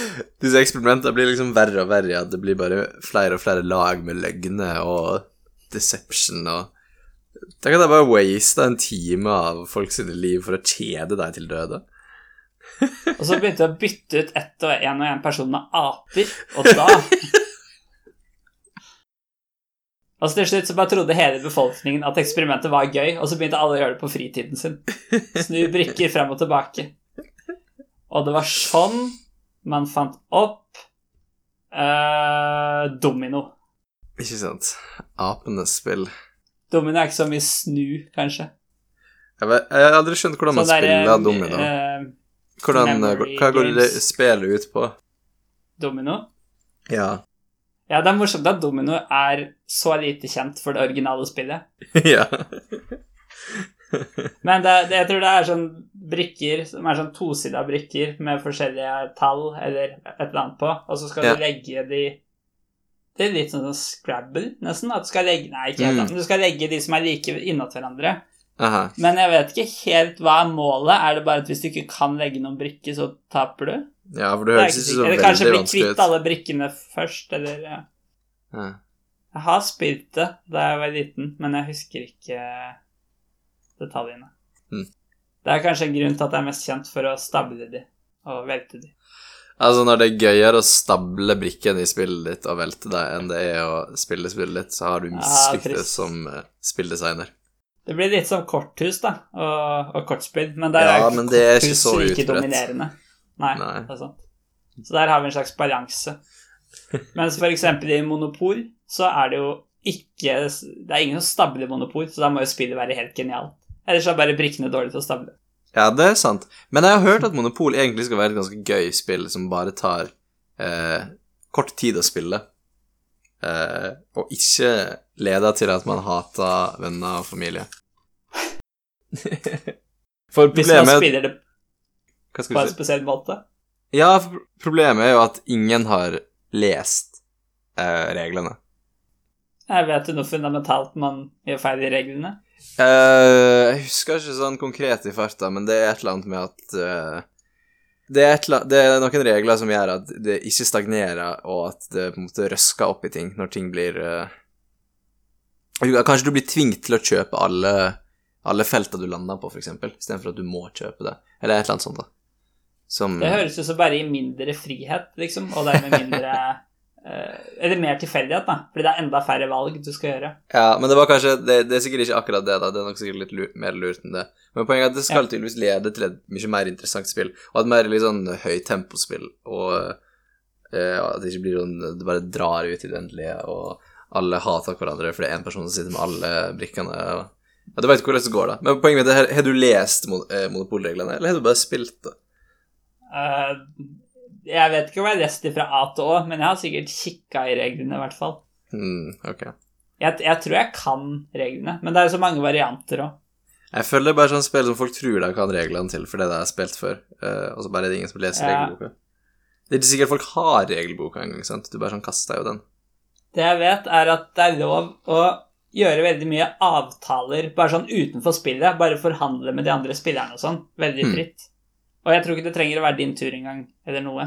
Speaker 2: Disse eksperimentene blir liksom verre og verre. At det blir bare flere og flere lag med løgner og deception og Tenk at jeg bare wasta en time av folk sine liv for å kjede deg til døde.
Speaker 1: og så begynte jeg å bytte ut ett og en og en person med aper, og da [laughs] Altså Til slutt så bare trodde hele befolkningen at eksperimentet var gøy, og så begynte alle å gjøre det på fritiden sin. Snu brikker frem og tilbake. Og det var sånn man fant opp uh, domino.
Speaker 2: Ikke sant. Apenes spill.
Speaker 1: Domino er ikke så mye snu, kanskje.
Speaker 2: Jeg, vet, jeg har aldri skjønt hvordan man der, spiller domino. Uh, hvordan, hva går det spillet ut på?
Speaker 1: Domino?
Speaker 2: Ja.
Speaker 1: Ja, det er morsomt at domino er så lite kjent for det originale spillet. [laughs]
Speaker 2: ja. [laughs]
Speaker 1: Men det, det, jeg tror det er sånn brikker som er sånn tosida brikker med forskjellige tall eller et eller annet på, og så skal ja. du legge de Det er litt sånn som Scrabble, nesten. At du skal legge Nei, ikke helt, mm. men du skal legge de som er like innat hverandre.
Speaker 2: Aha.
Speaker 1: Men jeg vet ikke helt hva er målet. Er det bare at hvis du ikke kan legge noen brikker, så taper du?
Speaker 2: Ja, for det høres ikke så veldig
Speaker 1: vanskelig ut. Eller kanskje bli kvitt alle brikkene først, eller ja.
Speaker 2: Ja.
Speaker 1: Jeg har spilt det da jeg var liten, men jeg husker ikke detaljene.
Speaker 2: Mm.
Speaker 1: Det er kanskje en grunn til at jeg er mest kjent for å stable de og velte de.
Speaker 2: Altså, når det er gøyere å stable brikkene i spillet ditt og velte deg enn det er å spille spillet ditt, så har du mislyktes ja, som uh, spilldesigner.
Speaker 1: Det blir litt som korthus, da, og, og kortspill, men der
Speaker 2: ja,
Speaker 1: er
Speaker 2: korthus det ikke
Speaker 1: så like dominerende. Nei, Nei, det er sant. Så der har vi en slags balanse. Mens eksempel i Monopol så er det jo ikke Det er ingen som stabler Monopol, så da må jo spillet være helt genialt. Ellers er bare brikkene dårlige til å stable.
Speaker 2: Ja, det er sant. Men jeg har hørt at Monopol egentlig skal være et ganske gøy spill som bare tar eh, kort tid å spille. Eh, og ikke leder til at man hater venner og familie. [laughs]
Speaker 1: for problemet Hvis man spiller det på en spesiell måte?
Speaker 2: Ja, problemet er jo at ingen har lest eh, reglene.
Speaker 1: Jeg vet du noe fundamentalt man gjør feil i reglene?
Speaker 2: Uh, jeg husker ikke sånn konkret i farta, men det er et eller annet med at uh, det, er et, det, er noen regler som gjør at det ikke stagnerer, og at det på en måte røsker opp i ting når ting blir uh, Kanskje du blir tvunget til å kjøpe alle, alle felta du lander på, f.eks., istedenfor at du må kjøpe det, eller et eller annet sånt. da.
Speaker 1: Som, det høres ut som bare gir mindre frihet, liksom, og dermed mindre [laughs] Eh, eller mer tilfeldighet, da. Fordi det er enda færre valg du skal gjøre.
Speaker 2: Ja, men det var kanskje Det, det er sikkert ikke akkurat det, da. Det er nok sikkert litt lurt, mer lurt enn det. Men poenget er at det skal ja. tydeligvis lede til et mye mer interessant spill, og et mer litt sånn høyt tempospill, og uh, at det ikke blir sånn Det bare drar ut i det endelige, og alle hater hverandre fordi det er én person som sitter med alle brikkene. Og, ja, Du veit hvordan det går, da. Men poenget mitt er, har du lest eh, monopolreglene, eller har du bare spilt det?
Speaker 1: Uh, jeg vet ikke om jeg har lest det fra A til Å, men jeg har sikkert kikka i reglene, i hvert fall.
Speaker 2: Mm, okay.
Speaker 1: Jeg, jeg, tror jeg kan reglene, men det er jo så mange varianter òg.
Speaker 2: Jeg føler det er bare sånn spill som folk tror de kan reglene til, for det er spilt før, eh, og så bare er det ingen som leser
Speaker 1: Ja.
Speaker 2: regelboka. Det er ikke sikkert folk har regelboka engang, sant? Du bare sånn kaster jo den.
Speaker 1: Det jeg vet, er at det er lov å gjøre veldig mye avtaler bare sånn utenfor spillet. Bare forhandle med de andre spillerne og sånn. Veldig
Speaker 2: fritt.
Speaker 1: fritt. Og jeg tror ikke det trenger å være din tur engang, eller noe.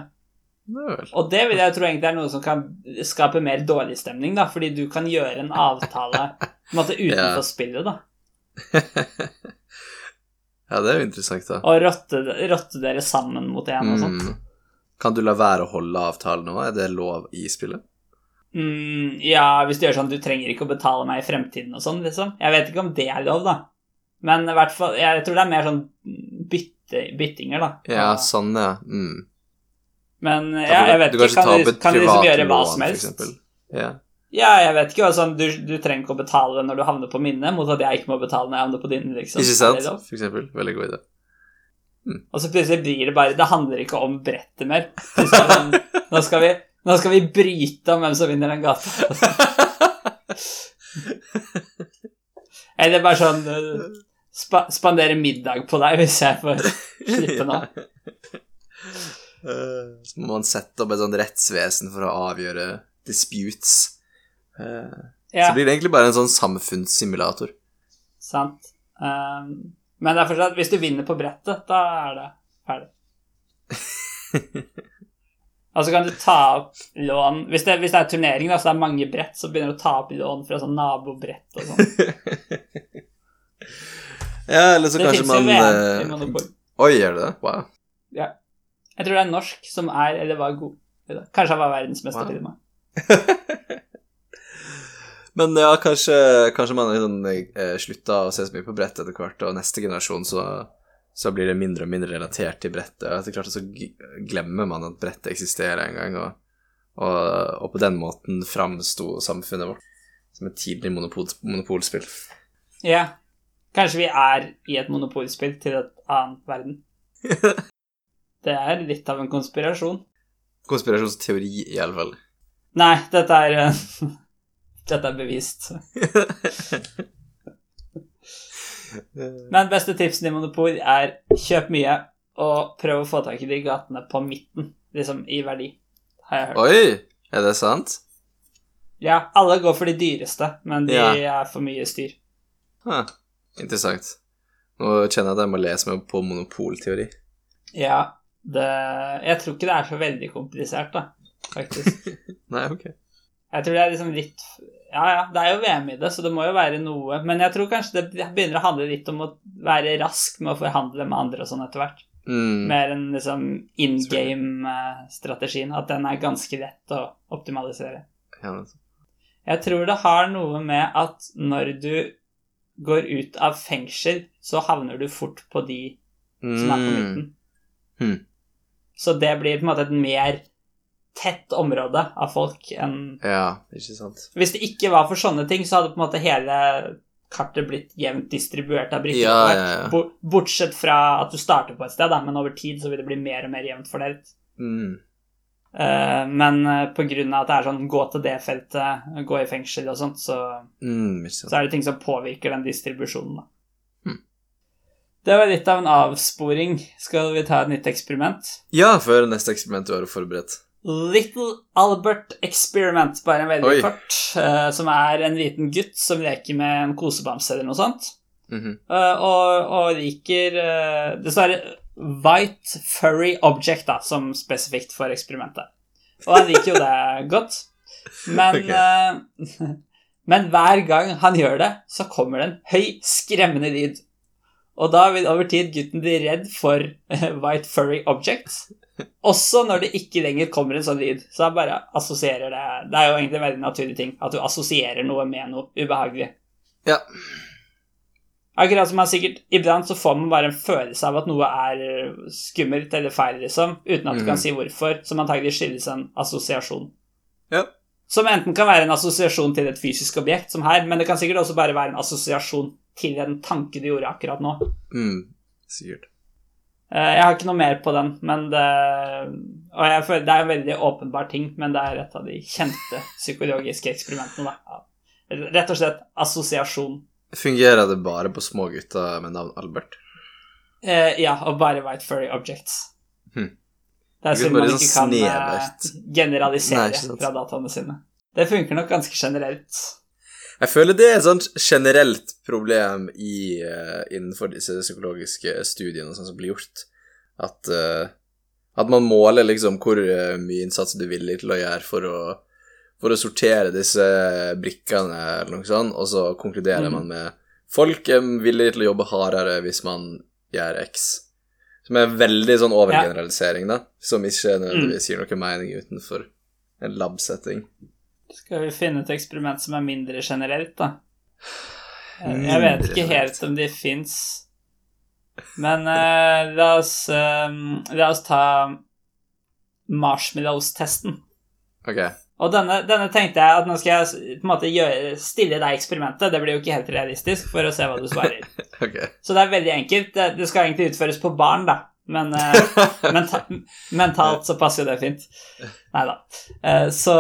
Speaker 2: Nøl.
Speaker 1: Og det vil jeg tro egentlig er noe som kan skape mer dårlig stemning, da, fordi du kan gjøre en avtale på en måte [laughs] utenfor
Speaker 2: Ja.
Speaker 1: spillet, da. [laughs]
Speaker 2: Ja, det er jo interessant, da.
Speaker 1: Og rotte, rotte dere sammen mot en og sånt.
Speaker 2: Mm. Kan du la være å holde avtalen nå? Er det lov i spillet?
Speaker 1: Mm, ja, hvis du gjør sånn du trenger ikke å betale meg i fremtiden og sånn, liksom. Jeg vet ikke om det er lov, da. Men i hvert fall, jeg tror det er mer sånn bytte, byttinger, da.
Speaker 2: Ja, sånn, ja. Mm.
Speaker 1: Men ja, jeg vet
Speaker 2: du
Speaker 1: ikke, kan
Speaker 2: de,
Speaker 1: kan de liksom gjøre hva som helst?
Speaker 2: Ja.
Speaker 1: Ja, jeg vet ikke, altså, du, du trenger ikke å betale når du havner på minnet, mot at jeg ikke må betale når jeg havner på din, liksom.
Speaker 2: Ikke sant? For eksempel. Veldig god idé.
Speaker 1: Og så plutselig blir det bare Det handler ikke om brettet mer. Skal [laughs] Nå skal vi, nå skal vi bryte om hvem som vinner den gata. [laughs] Eller bare sånn uh, spa, Spandere middag på deg hvis jeg får slippe nå. [laughs]
Speaker 2: Så må man sette opp et sånt rettsvesen for å avgjøre disputes. Uh,
Speaker 1: Ja,
Speaker 2: Så blir det egentlig bare en sånn samfunnssimulator.
Speaker 1: sant. Um, men det er fortsatt Hvis du vinner på brettet, da er det ferdig. Og [laughs] så kan du ta opp lån Hvis det, hvis det er turnering, da, så det er mange brett, så begynner du å ta opp lån fra sånn nabobrett og sånn. [laughs]
Speaker 2: Ja, eller så
Speaker 1: Det
Speaker 2: kanskje man
Speaker 1: VM
Speaker 2: eh,
Speaker 1: i Monopol.
Speaker 2: Oi, gjør det det? Wow.
Speaker 1: Ja. Jeg tror det er norsk som er, eller var god. Kanskje han var verdensmester
Speaker 2: Wow.
Speaker 1: til og med.
Speaker 2: Men ja, kanskje, kanskje man sånn, eh, slutta å se så mye på brett etter hvert, og neste generasjon så, så blir det mindre og mindre relatert til brettet. Og etter hvert så glemmer man at brettet eksisterer en gang, og, og, og på den måten framsto samfunnet vårt som et tidlig monopol, monopolspill.
Speaker 1: Ja. Kanskje vi er i et monopolspill til et annet verden. [laughs] Det er litt av en konspirasjon.
Speaker 2: Konspirasjonsteori, i alle fall.
Speaker 1: Nei, dette er eh, [laughs] Dette er bevist. [laughs] Men beste tipsen i Monopol er kjøp mye og prøv å få tak i de gatene på midten, liksom i verdi, har jeg hørt.
Speaker 2: Oi, er det sant?
Speaker 1: Ja, alle går for de dyreste, men de
Speaker 2: Ja.
Speaker 1: er for mye styr.
Speaker 2: Huh. Interessant. Nå kjenner jeg at jeg må lese meg på monopolteori.
Speaker 1: Ja, det Jeg tror ikke det er så veldig komplisert, da, faktisk. [laughs]
Speaker 2: Nei, ok.
Speaker 1: Jeg tror det er liksom litt Ja, ja, det er jo VM i det, så det må jo være noe. Men jeg tror kanskje det begynner å handle litt om å være rask med å forhandle med andre og sånn etter hvert.
Speaker 2: Mm.
Speaker 1: Mer enn liksom in game-strategien. At den er ganske lett å optimalisere.
Speaker 2: Ja.
Speaker 1: Jeg tror det har noe med at når du går ut av fengsel, så havner du fort på de som er på midten.
Speaker 2: Mm.
Speaker 1: Så det blir på en måte et mer tett område av folk enn
Speaker 2: Ja, ikke sant.
Speaker 1: Hvis det ikke var for sånne ting, så hadde på en måte hele kartet blitt jevnt distribuert av brikker.
Speaker 2: Ja, ja, ja.
Speaker 1: Bortsett fra at du starter på et sted, da, men over tid så vil det bli mer og mer jevnt fordelt.
Speaker 2: Mm.
Speaker 1: Eh, men på grunn av at det er sånn gå til det feltet, gå i fengsel og sånt, så,
Speaker 2: Mm,
Speaker 1: så er det ting som påvirker den distribusjonen, da.
Speaker 2: Mm.
Speaker 1: Det var litt av en avsporing. Skal vi ta et nytt eksperiment?
Speaker 2: Ja, før neste eksperiment du har forberedt.
Speaker 1: Little Albert Experiment, bare en veldig
Speaker 2: Oi.
Speaker 1: kort, uh, som er en liten gutt som leker med en kosebamse eller noe sånt,
Speaker 2: Mm
Speaker 1: -hmm. uh, og, og liker uh, Det står White Furry Object, da, som spesifikt for eksperimentet. Og han liker jo det godt, men
Speaker 2: okay.
Speaker 1: uh, [laughs] Men hver gang han gjør det, så kommer det en høy, skremmende lyd. Og da vil over tid gutten bli redd for eh, White Furry Objects. Også når det ikke lenger kommer en sånn lyd. Så han bare assosierer det Det er jo egentlig en veldig naturlig ting. At du assosierer noe med noe ubehagelig.
Speaker 2: Ja.
Speaker 1: Akkurat som man sikkert Iblant så får man bare en følelse av at noe er skummelt eller feil, liksom, uten at du
Speaker 2: mm.
Speaker 1: kan si hvorfor, som antagelig skyldes en assosiasjon.
Speaker 2: Ja.
Speaker 1: Som enten kan være en assosiasjon til et fysisk objekt, som her, men det kan sikkert også bare være en assosiasjon til en tanke du gjorde akkurat nå.
Speaker 2: Mm, sikkert.
Speaker 1: Eh, Jeg har ikke noe mer på den, men det Og jeg føler det er en veldig åpenbar ting, men det er et av de kjente psykologiske eksperimentene, da. Rett og slett assosiasjon.
Speaker 2: Fungerer det bare på små gutter med navn Albert?
Speaker 1: Eh, ja, og bare white furry objects.
Speaker 2: Hm.
Speaker 1: Det er
Speaker 2: sånn
Speaker 1: synd man ikke kan eh,
Speaker 2: snevert.
Speaker 1: generalisere
Speaker 2: Nei,
Speaker 1: fra dataene sine. Det funker nok ganske generelt.
Speaker 2: Jeg føler det er et sånt generelt problem i, uh, innenfor disse psykologiske studiene som blir gjort, at, uh, at man måler liksom hvor mye innsats du er villig til å gjøre for å, for å sortere disse brikkene eller noe sånt, og så konkluderer
Speaker 1: mm.
Speaker 2: man med folk er villige til å jobbe hardere hvis man gjør X. Som er veldig sånn overgeneralisering, da, som ikke nødvendigvis gir noe mening utenfor en lab-setting.
Speaker 1: Skal vi finne et eksperiment som er mindre generelt, da? Jeg vet ikke helt om de fins. Men uh, la, oss, uh, la oss ta marshmallows-testen.
Speaker 2: Ok.
Speaker 1: Og denne, denne tenkte jeg at nå skal jeg på en måte gjøre, stille deg eksperimentet. Det blir jo ikke helt realistisk, for å se hva du svarer. [laughs]
Speaker 2: okay.
Speaker 1: Så det er veldig enkelt. Det, det skal egentlig utføres på barn, da. Men uh, menta [laughs] mentalt så passer jo det fint. Nei da. Uh, så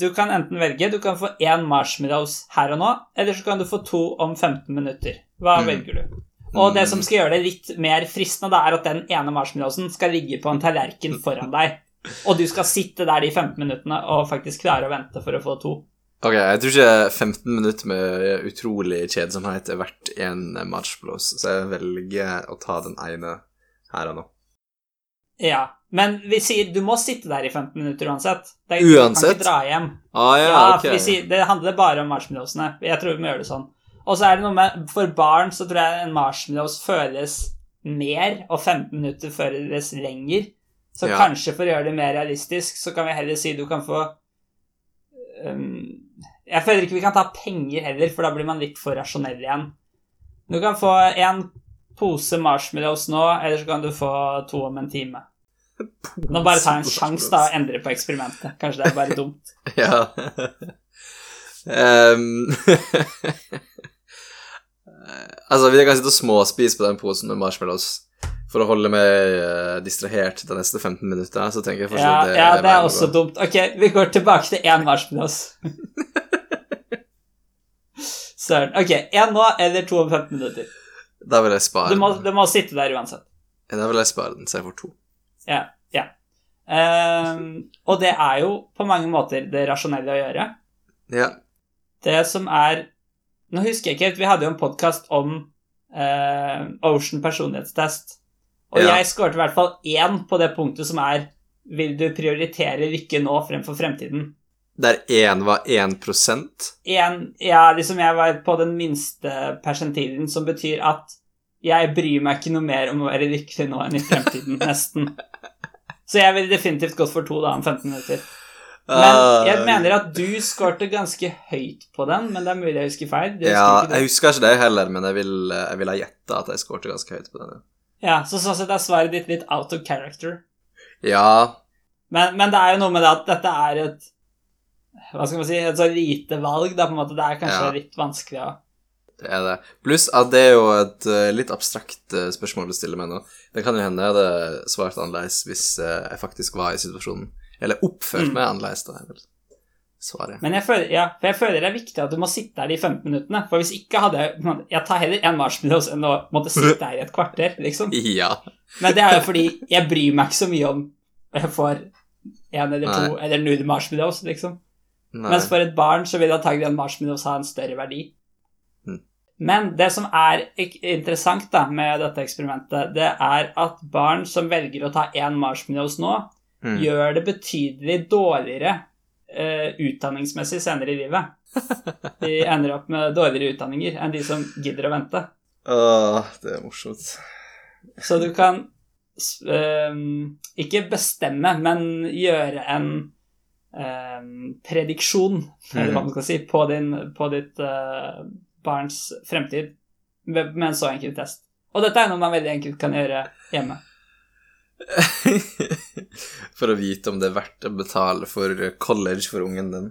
Speaker 1: du kan enten velge Du kan få én marshmallows her og nå, eller så kan du få to om 15 minutter. Hva
Speaker 2: Mm.
Speaker 1: velger du? Og det som skal gjøre det litt mer fristende, da, er at den ene marshmallowsen skal ligge på en tallerken foran deg. Og du skal sitte der de 15 minuttene og faktisk klare å vente for å få to.
Speaker 2: Ok, jeg tror ikke 15 minutter med utrolig kjedsomhet er verdt en marshmallows, så jeg velger å ta den ene her og nå.
Speaker 1: Ja, men vi sier du må sitte der i 15 minutter uansett. Det er,
Speaker 2: Uansett?
Speaker 1: Du kan ikke dra hjem.
Speaker 2: Ah, ja,
Speaker 1: Ja, okay. vi sier, Det handler bare om marshmallowsene. Jeg tror vi må gjøre det sånn. Og så er det noe med For barn så tror jeg en marshmallows føles mer, og 15 minutter føles lenger. Så
Speaker 2: Ja.
Speaker 1: kanskje for å gjøre det mer realistisk, så kan vi heller si du kan få um, Jeg føler ikke vi kan ta penger heller, for da blir man litt for rasjonell igjen. Du kan få en pose marshmallows nå, eller så kan du få to om en time. Nå bare ta en sjanse da og endre på eksperimentet. Kanskje det er bare dumt. [laughs]
Speaker 2: Ja. um, [laughs] altså, vi kan sitte og småspise på den posen med marshmallows for å holde meg eh, distrahert de neste 15 minutter, så tenker jeg fortsatt
Speaker 1: Ja,
Speaker 2: det
Speaker 1: ja, det er også dumt. Ok, vi går tilbake til én marshmallows. [laughs] Søren. Ok, én nå eller to om 15 minutter.
Speaker 2: Da vil jeg spare den.
Speaker 1: du må sitte der uansett.
Speaker 2: Ja, Da vil jeg spare den, så jeg får to.
Speaker 1: Ja. ja. Um, og det er jo på mange måter det rasjonelle å gjøre.
Speaker 2: Ja.
Speaker 1: Det som er Nå husker jeg ikke helt, vi hadde jo en podkast om uh, Ocean personlighetstest. Og
Speaker 2: Ja.
Speaker 1: jeg skåret i hvert fall én på det punktet som er Vil du prioritere lykke nå fremfor fremtiden?
Speaker 2: Der én var 1%
Speaker 1: en, ja, liksom jeg var på den minste persentilen, som betyr at jeg bryr meg ikke noe mer om å være lykkelig nå enn i fremtiden, [laughs] nesten. Så jeg ville definitivt gått for to da om 15 minutter. Men jeg mener at du skårte ganske høyt på den, men det er mulig jeg husker feil.
Speaker 2: Ja, jeg husker ikke det heller, men jeg vil, jeg vil ha gjetta at jeg skårte ganske høyt på den.
Speaker 1: ja, så sånn sett er svaret ditt litt out of character.
Speaker 2: Ja,
Speaker 1: Men, men det er jo noe med det at dette er et Hva skal man si Et så lite valg, da, på en måte. Det er kanskje
Speaker 2: Ja.
Speaker 1: litt vanskelig å
Speaker 2: det er det. Pluss at det er jo et eh, litt abstrakt eh, spørsmål du stiller meg nå. Det kan jo hende jeg hadde svart annerledes hvis eh, jeg faktisk var i situasjonen. Eller oppført
Speaker 1: Mm.
Speaker 2: meg annerledes, da. Svaret.
Speaker 1: Men jeg føler, ja, jeg føler det er viktig at du må sitte der de 15 minuttene. For hvis ikke hadde jeg Jeg tar heller en marshmallows enn å måtte sitte her i et kvarter, liksom. [laughs]
Speaker 2: Ja.
Speaker 1: Men det er jo fordi jeg bryr meg ikke så mye om jeg får en eller to
Speaker 2: Nei.
Speaker 1: eller null marshmallows, liksom.
Speaker 2: Nei.
Speaker 1: Mens for et barn så vil antagelig en marshmallows ha en større verdi.
Speaker 2: Mm.
Speaker 1: Men det som er interessant da med dette eksperimentet, det er at barn som velger å ta én marshmallows nå,
Speaker 2: Mm.
Speaker 1: gjør det betydelig dårligere eh, utdanningsmessig senere i livet. De ender opp med dårligere utdanninger enn de som gidder å vente.
Speaker 2: Åh, det er morsomt.
Speaker 1: Så du kan ehm, ikke bestemme, men gjøre en ehm, prediksjon, eller hva man skal si, på, din, på ditt eh, barns fremtid med, med en så enkel test. Og dette er noe man veldig enkelt kan gjøre hjemme. [laughs]
Speaker 2: for å vite om det er verdt å betale for college for ungen din.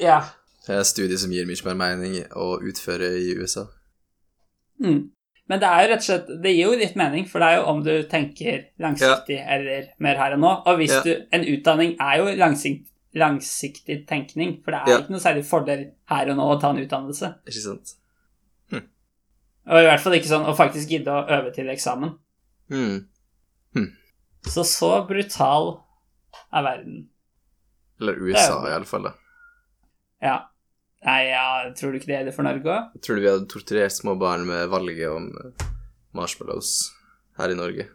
Speaker 1: Ja.
Speaker 2: Det er studier studie som gir mye mer mening å utføre i USA.
Speaker 1: Mm. Men det er jo rett og slett Det gir jo litt mening, for det er jo om du tenker langsiktig eller mer her og nå. Og hvis
Speaker 2: Ja.
Speaker 1: du En utdanning er jo langsikt, langsiktig tenkning, for det er
Speaker 2: Ja.
Speaker 1: ikke noe særlig fordel her og nå å ta en utdannelse.
Speaker 2: Ikke sant? Hm.
Speaker 1: Og i hvert fall ikke sånn å faktisk gidde å øve til eksamen.
Speaker 2: Mm.
Speaker 1: Så så brutal er verden.
Speaker 2: Eller
Speaker 1: er
Speaker 2: USA,
Speaker 1: jo-
Speaker 2: iallfall. da.
Speaker 1: Ja. Nei, ja, tror du ikke det er det for Norge òg?
Speaker 2: Tror du vi hadde torturert små barn med valget om eh, marshmallows her i Norge.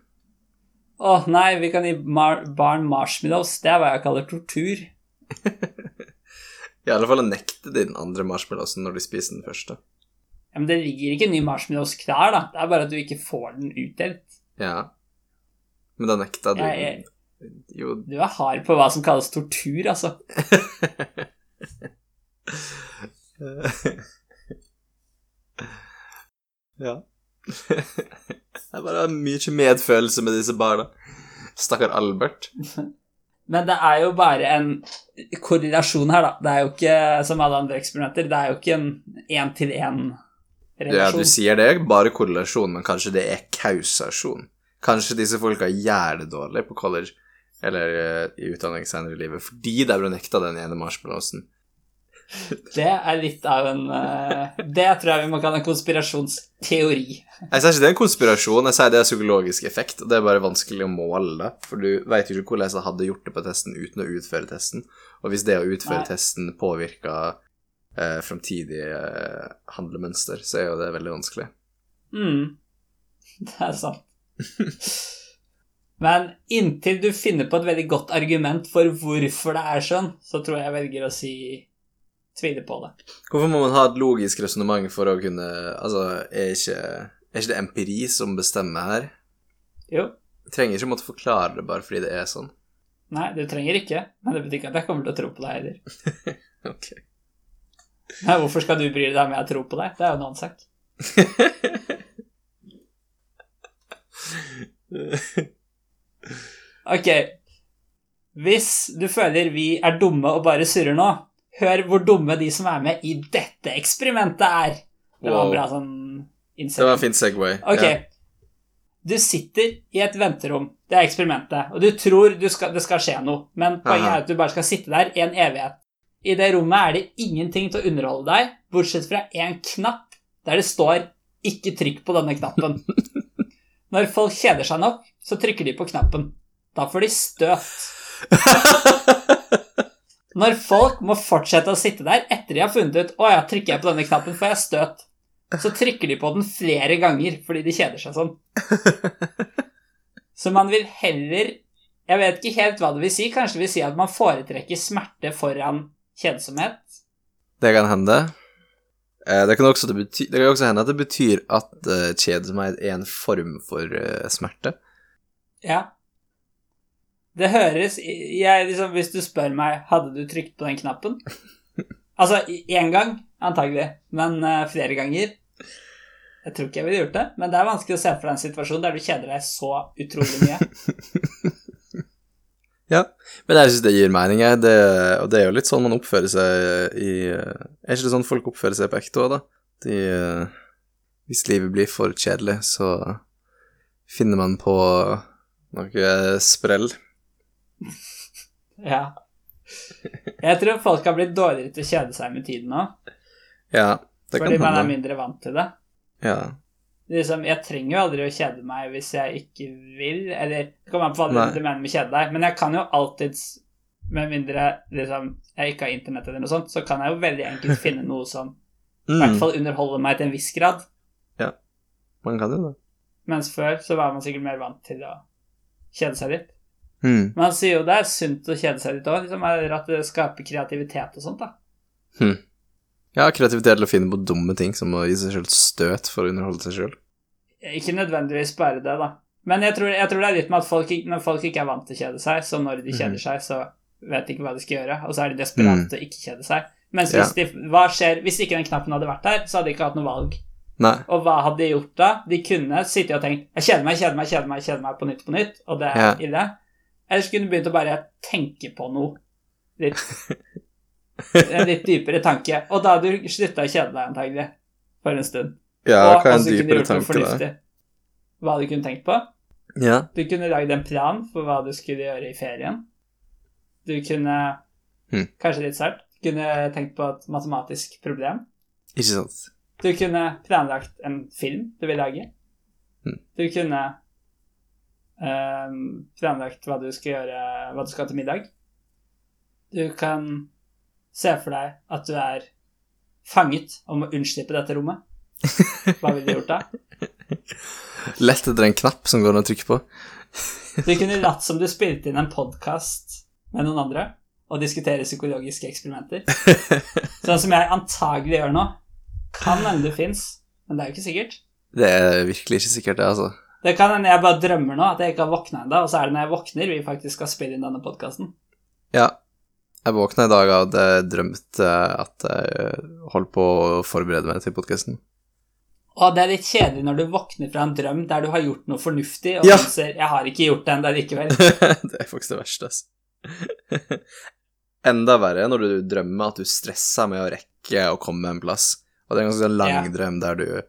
Speaker 1: Å nei, vi kan gi mar barn marshmallows. Det er hva jeg kaller tortur. [laughs]
Speaker 2: I alle fall å nekte de den andre marshmallowsen når de spiser den første.
Speaker 1: Ja, Men det ligger ikke ny marshmallows klar, da. Det er bare at du ikke får den utdelt.
Speaker 2: Ja. Men da nekta du
Speaker 1: Jeg, jeg,
Speaker 2: Jo,
Speaker 1: du er hard på hva som kalles tortur, altså. [laughs]
Speaker 2: ja. [laughs] Jeg bare har mye medfølelse med disse barna. Stakkar Albert. [laughs]
Speaker 1: Men det er jo bare en korrelasjon her, da. Det er jo ikke som alle andre eksperimenter. Det er jo ikke en
Speaker 2: Ja,
Speaker 1: én-til-én-relasjon.
Speaker 2: du sier det bare korrelasjon, men kanskje det er kausasjon. Kanskje disse folka det dårlig på college eller eh, i utdanning senere i livet fordi de ble nekta den ene marshmallowsen. [laughs]
Speaker 1: Det er litt av en eh, Det tror jeg vi må kalle en konspirasjonsteori.
Speaker 2: Jeg sier ikke det er en konspirasjon, jeg sier det er psykologisk effekt, og det er bare vanskelig å måle det, for du vet jo ikke hvordan jeg hadde gjort det på testen uten å utføre testen, og hvis det å utføre
Speaker 1: Nei.
Speaker 2: testen påvirker eh, framtidige eh, handlemønster, så er jo det veldig vanskelig.
Speaker 1: Mm. [laughs] Det er sant. [laughs] Men inntil du finner på et veldig godt argument for hvorfor det er sånn, så tror jeg jeg velger å si tvile på det.
Speaker 2: Hvorfor må man ha et logisk resonnement for å kunne Altså, er ikke, er ikke det empiri som bestemmer her?
Speaker 1: Jo.
Speaker 2: Du trenger ikke måtte forklare det bare fordi det er sånn.
Speaker 1: Nei, du trenger ikke, men det betyr ikke at jeg kommer til å tro på deg heller. [laughs]
Speaker 2: Ok.
Speaker 1: Nei, hvorfor skal du bry deg om jeg tror på deg? Det er jo en annen sak. [laughs] [laughs] Ok. Hvis du føler vi er dumme og bare surrer nå, hør hvor dumme de som er med i dette eksperimentet er. Det var
Speaker 2: Wow.
Speaker 1: bra sånn
Speaker 2: Det var en fin Segway.
Speaker 1: Ok.
Speaker 2: Yeah.
Speaker 1: Du sitter i et venterom, det er eksperimentet, og du tror du skal, det skal skje noe, men poenget er at du bare skal sitte der i en evighet. I det rommet er det ingenting til å underholde deg, bortsett fra en knapp der det står 'ikke trykk på denne knappen'. [laughs] Når folk kjeder seg nok, så trykker de på knappen. Da får de støt. [laughs] Når folk må fortsette å sitte der etter de har funnet ut 'Å ja, trykker jeg på denne knappen, får jeg støt', så trykker de på den flere ganger fordi de kjeder seg sånn. Så man vil heller Jeg vet ikke helt hva det vil si. Kanskje det vil si at man foretrekker smerte foran kjedsomhet.
Speaker 2: Det kan hende. Eh, Det kan, også, det, bety det kan også hende at det betyr at uh, kjedsomhet er en form for uh, smerte.
Speaker 1: Ja. Det høres jeg, liksom, Hvis du spør meg hadde du trykt på den knappen [laughs] Altså én gang, antagelig, men uh, flere ganger Jeg tror ikke jeg ville gjort det, men det er vanskelig å se for deg en situasjon der du kjeder deg så utrolig mye. [laughs]
Speaker 2: Ja, men jeg syns det gir mening, jeg. Det, og det er jo litt sånn man oppfører seg i eh, Er ikke det sånn folk oppfører seg på ekte òg, da? De, eh, hvis livet blir for kjedelig, så finner man på noe sprell.
Speaker 1: Ja. Jeg tror folk har blitt dårligere til å kjede seg med tiden nå,
Speaker 2: Ja, det
Speaker 1: fordi
Speaker 2: kan
Speaker 1: man er mindre vant til det.
Speaker 2: Ja.
Speaker 1: Liksom, jeg trenger jo aldri å kjede meg hvis jeg ikke vil, eller Det kommer an på hva du mener med kjede deg, men jeg kan jo alltids, med mindre liksom, jeg ikke har internett eller noe sånt, så kan jeg jo veldig enkelt [laughs] finne noe som i hvert
Speaker 2: Mm,
Speaker 1: fall underholder meg til en viss grad.
Speaker 2: Ja, man kan jo det.
Speaker 1: Mens før så var man sikkert mer vant til å kjede seg litt.
Speaker 2: Mm.
Speaker 1: han sier jo det er sunt å kjede seg litt òg, liksom, at det skaper kreativitet og sånt. da.
Speaker 2: Ja, kreativitet til å finne på dumme ting, som å gi seg selv støt for å underholde seg selv.
Speaker 1: Ikke nødvendigvis bare det, da. Men jeg tror, jeg tror det er litt med at folk, når folk ikke er vant til å kjede seg, så når de kjeder
Speaker 2: mm.
Speaker 1: seg, så vet de ikke hva de skal gjøre, og så er de desperate
Speaker 2: Mm.
Speaker 1: til å ikke kjede seg. Mens hvis, de, hva skjer, hvis ikke den knappen hadde vært der, så hadde de ikke hatt noe valg.
Speaker 2: Nei.
Speaker 1: Og hva hadde de gjort da? De kunne sittet og tenkt Jeg kjeder meg, kjeder meg, kjeder meg, kjeder meg på nytt på nytt, og det er
Speaker 2: Ja.
Speaker 1: ille. Eller så kunne de begynt å bare tenke på noe. Litt, [laughs] en litt dypere tanke. Og da hadde du slutta å kjede deg, antagelig. For en stund.
Speaker 2: Ja,
Speaker 1: og
Speaker 2: hva er en
Speaker 1: altså,
Speaker 2: dypere tanke, da?
Speaker 1: Hva du kunne tenkt på.
Speaker 2: Ja.
Speaker 1: Du kunne lagd en plan for hva du skulle gjøre i ferien. Du kunne
Speaker 2: hm.
Speaker 1: Kanskje litt sært. Kunne tenkt på et matematisk problem.
Speaker 2: Ikke sant.
Speaker 1: Du kunne planlagt en film du vil lage.
Speaker 2: Hm.
Speaker 1: Du kunne um, planlagt hva du skal gjøre, hva du skal ha til middag. Du kan se for deg at du er fanget og må unnslippe dette rommet. Hva ville du gjort da? [laughs]
Speaker 2: Lett etter en knapp som går an å trykke på. [laughs]
Speaker 1: Du kunne latt som du spilte inn en podkast med noen andre og diskutere psykologiske eksperimenter. [laughs] Sånn som jeg antagelig gjør nå. Kan hende det fins, men det er jo ikke sikkert.
Speaker 2: Det er virkelig ikke sikkert, det, altså.
Speaker 1: Det kan hende jeg bare drømmer nå, at jeg ikke har våkna ennå, og så er det når jeg våkner vi faktisk skal spille inn denne podkasten.
Speaker 2: Ja. Jeg våkna i dag av at jeg drømte at jeg holdt på å forberede meg til podkasten.
Speaker 1: Og det er litt kjedelig når du våkner fra en drøm der du har gjort noe fornuftig, og
Speaker 2: Ja.
Speaker 1: ser, 'jeg har ikke gjort det ennå likevel'. [laughs]
Speaker 2: det er faktisk det verste, altså. [laughs] Enda verre når du drømmer at du stresser med å rekke å komme en plass. Og det er en ganske sånn lang
Speaker 1: Ja.
Speaker 2: drøm der du,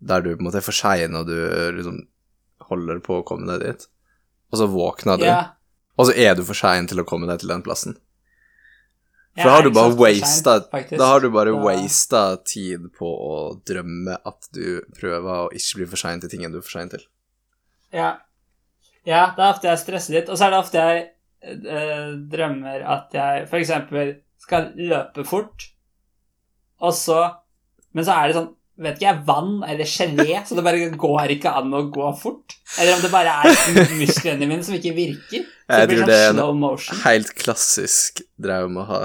Speaker 2: der du på en måte er for sein, og du liksom holder på å komme deg dit. Og så våkner du,
Speaker 1: Ja,
Speaker 2: og så er du for sein til å komme deg til den plassen. For da har du bare
Speaker 1: faktisk.
Speaker 2: Da har du bare wasta tid på å drømme at du prøver å ikke bli for sein til tingen du er for sein til.
Speaker 1: Ja. ja, det er ofte jeg stresser litt. Og så er det ofte jeg øh, drømmer at jeg f.eks. skal løpe fort, og så Men så er det sånn Vet ikke jeg, vann eller gelé, så det bare går ikke an å gå fort. Eller om det bare er musklene mine som ikke virker. Så
Speaker 2: Jeg
Speaker 1: det blir sånn slow motion.
Speaker 2: Helt klassisk drøm å ha.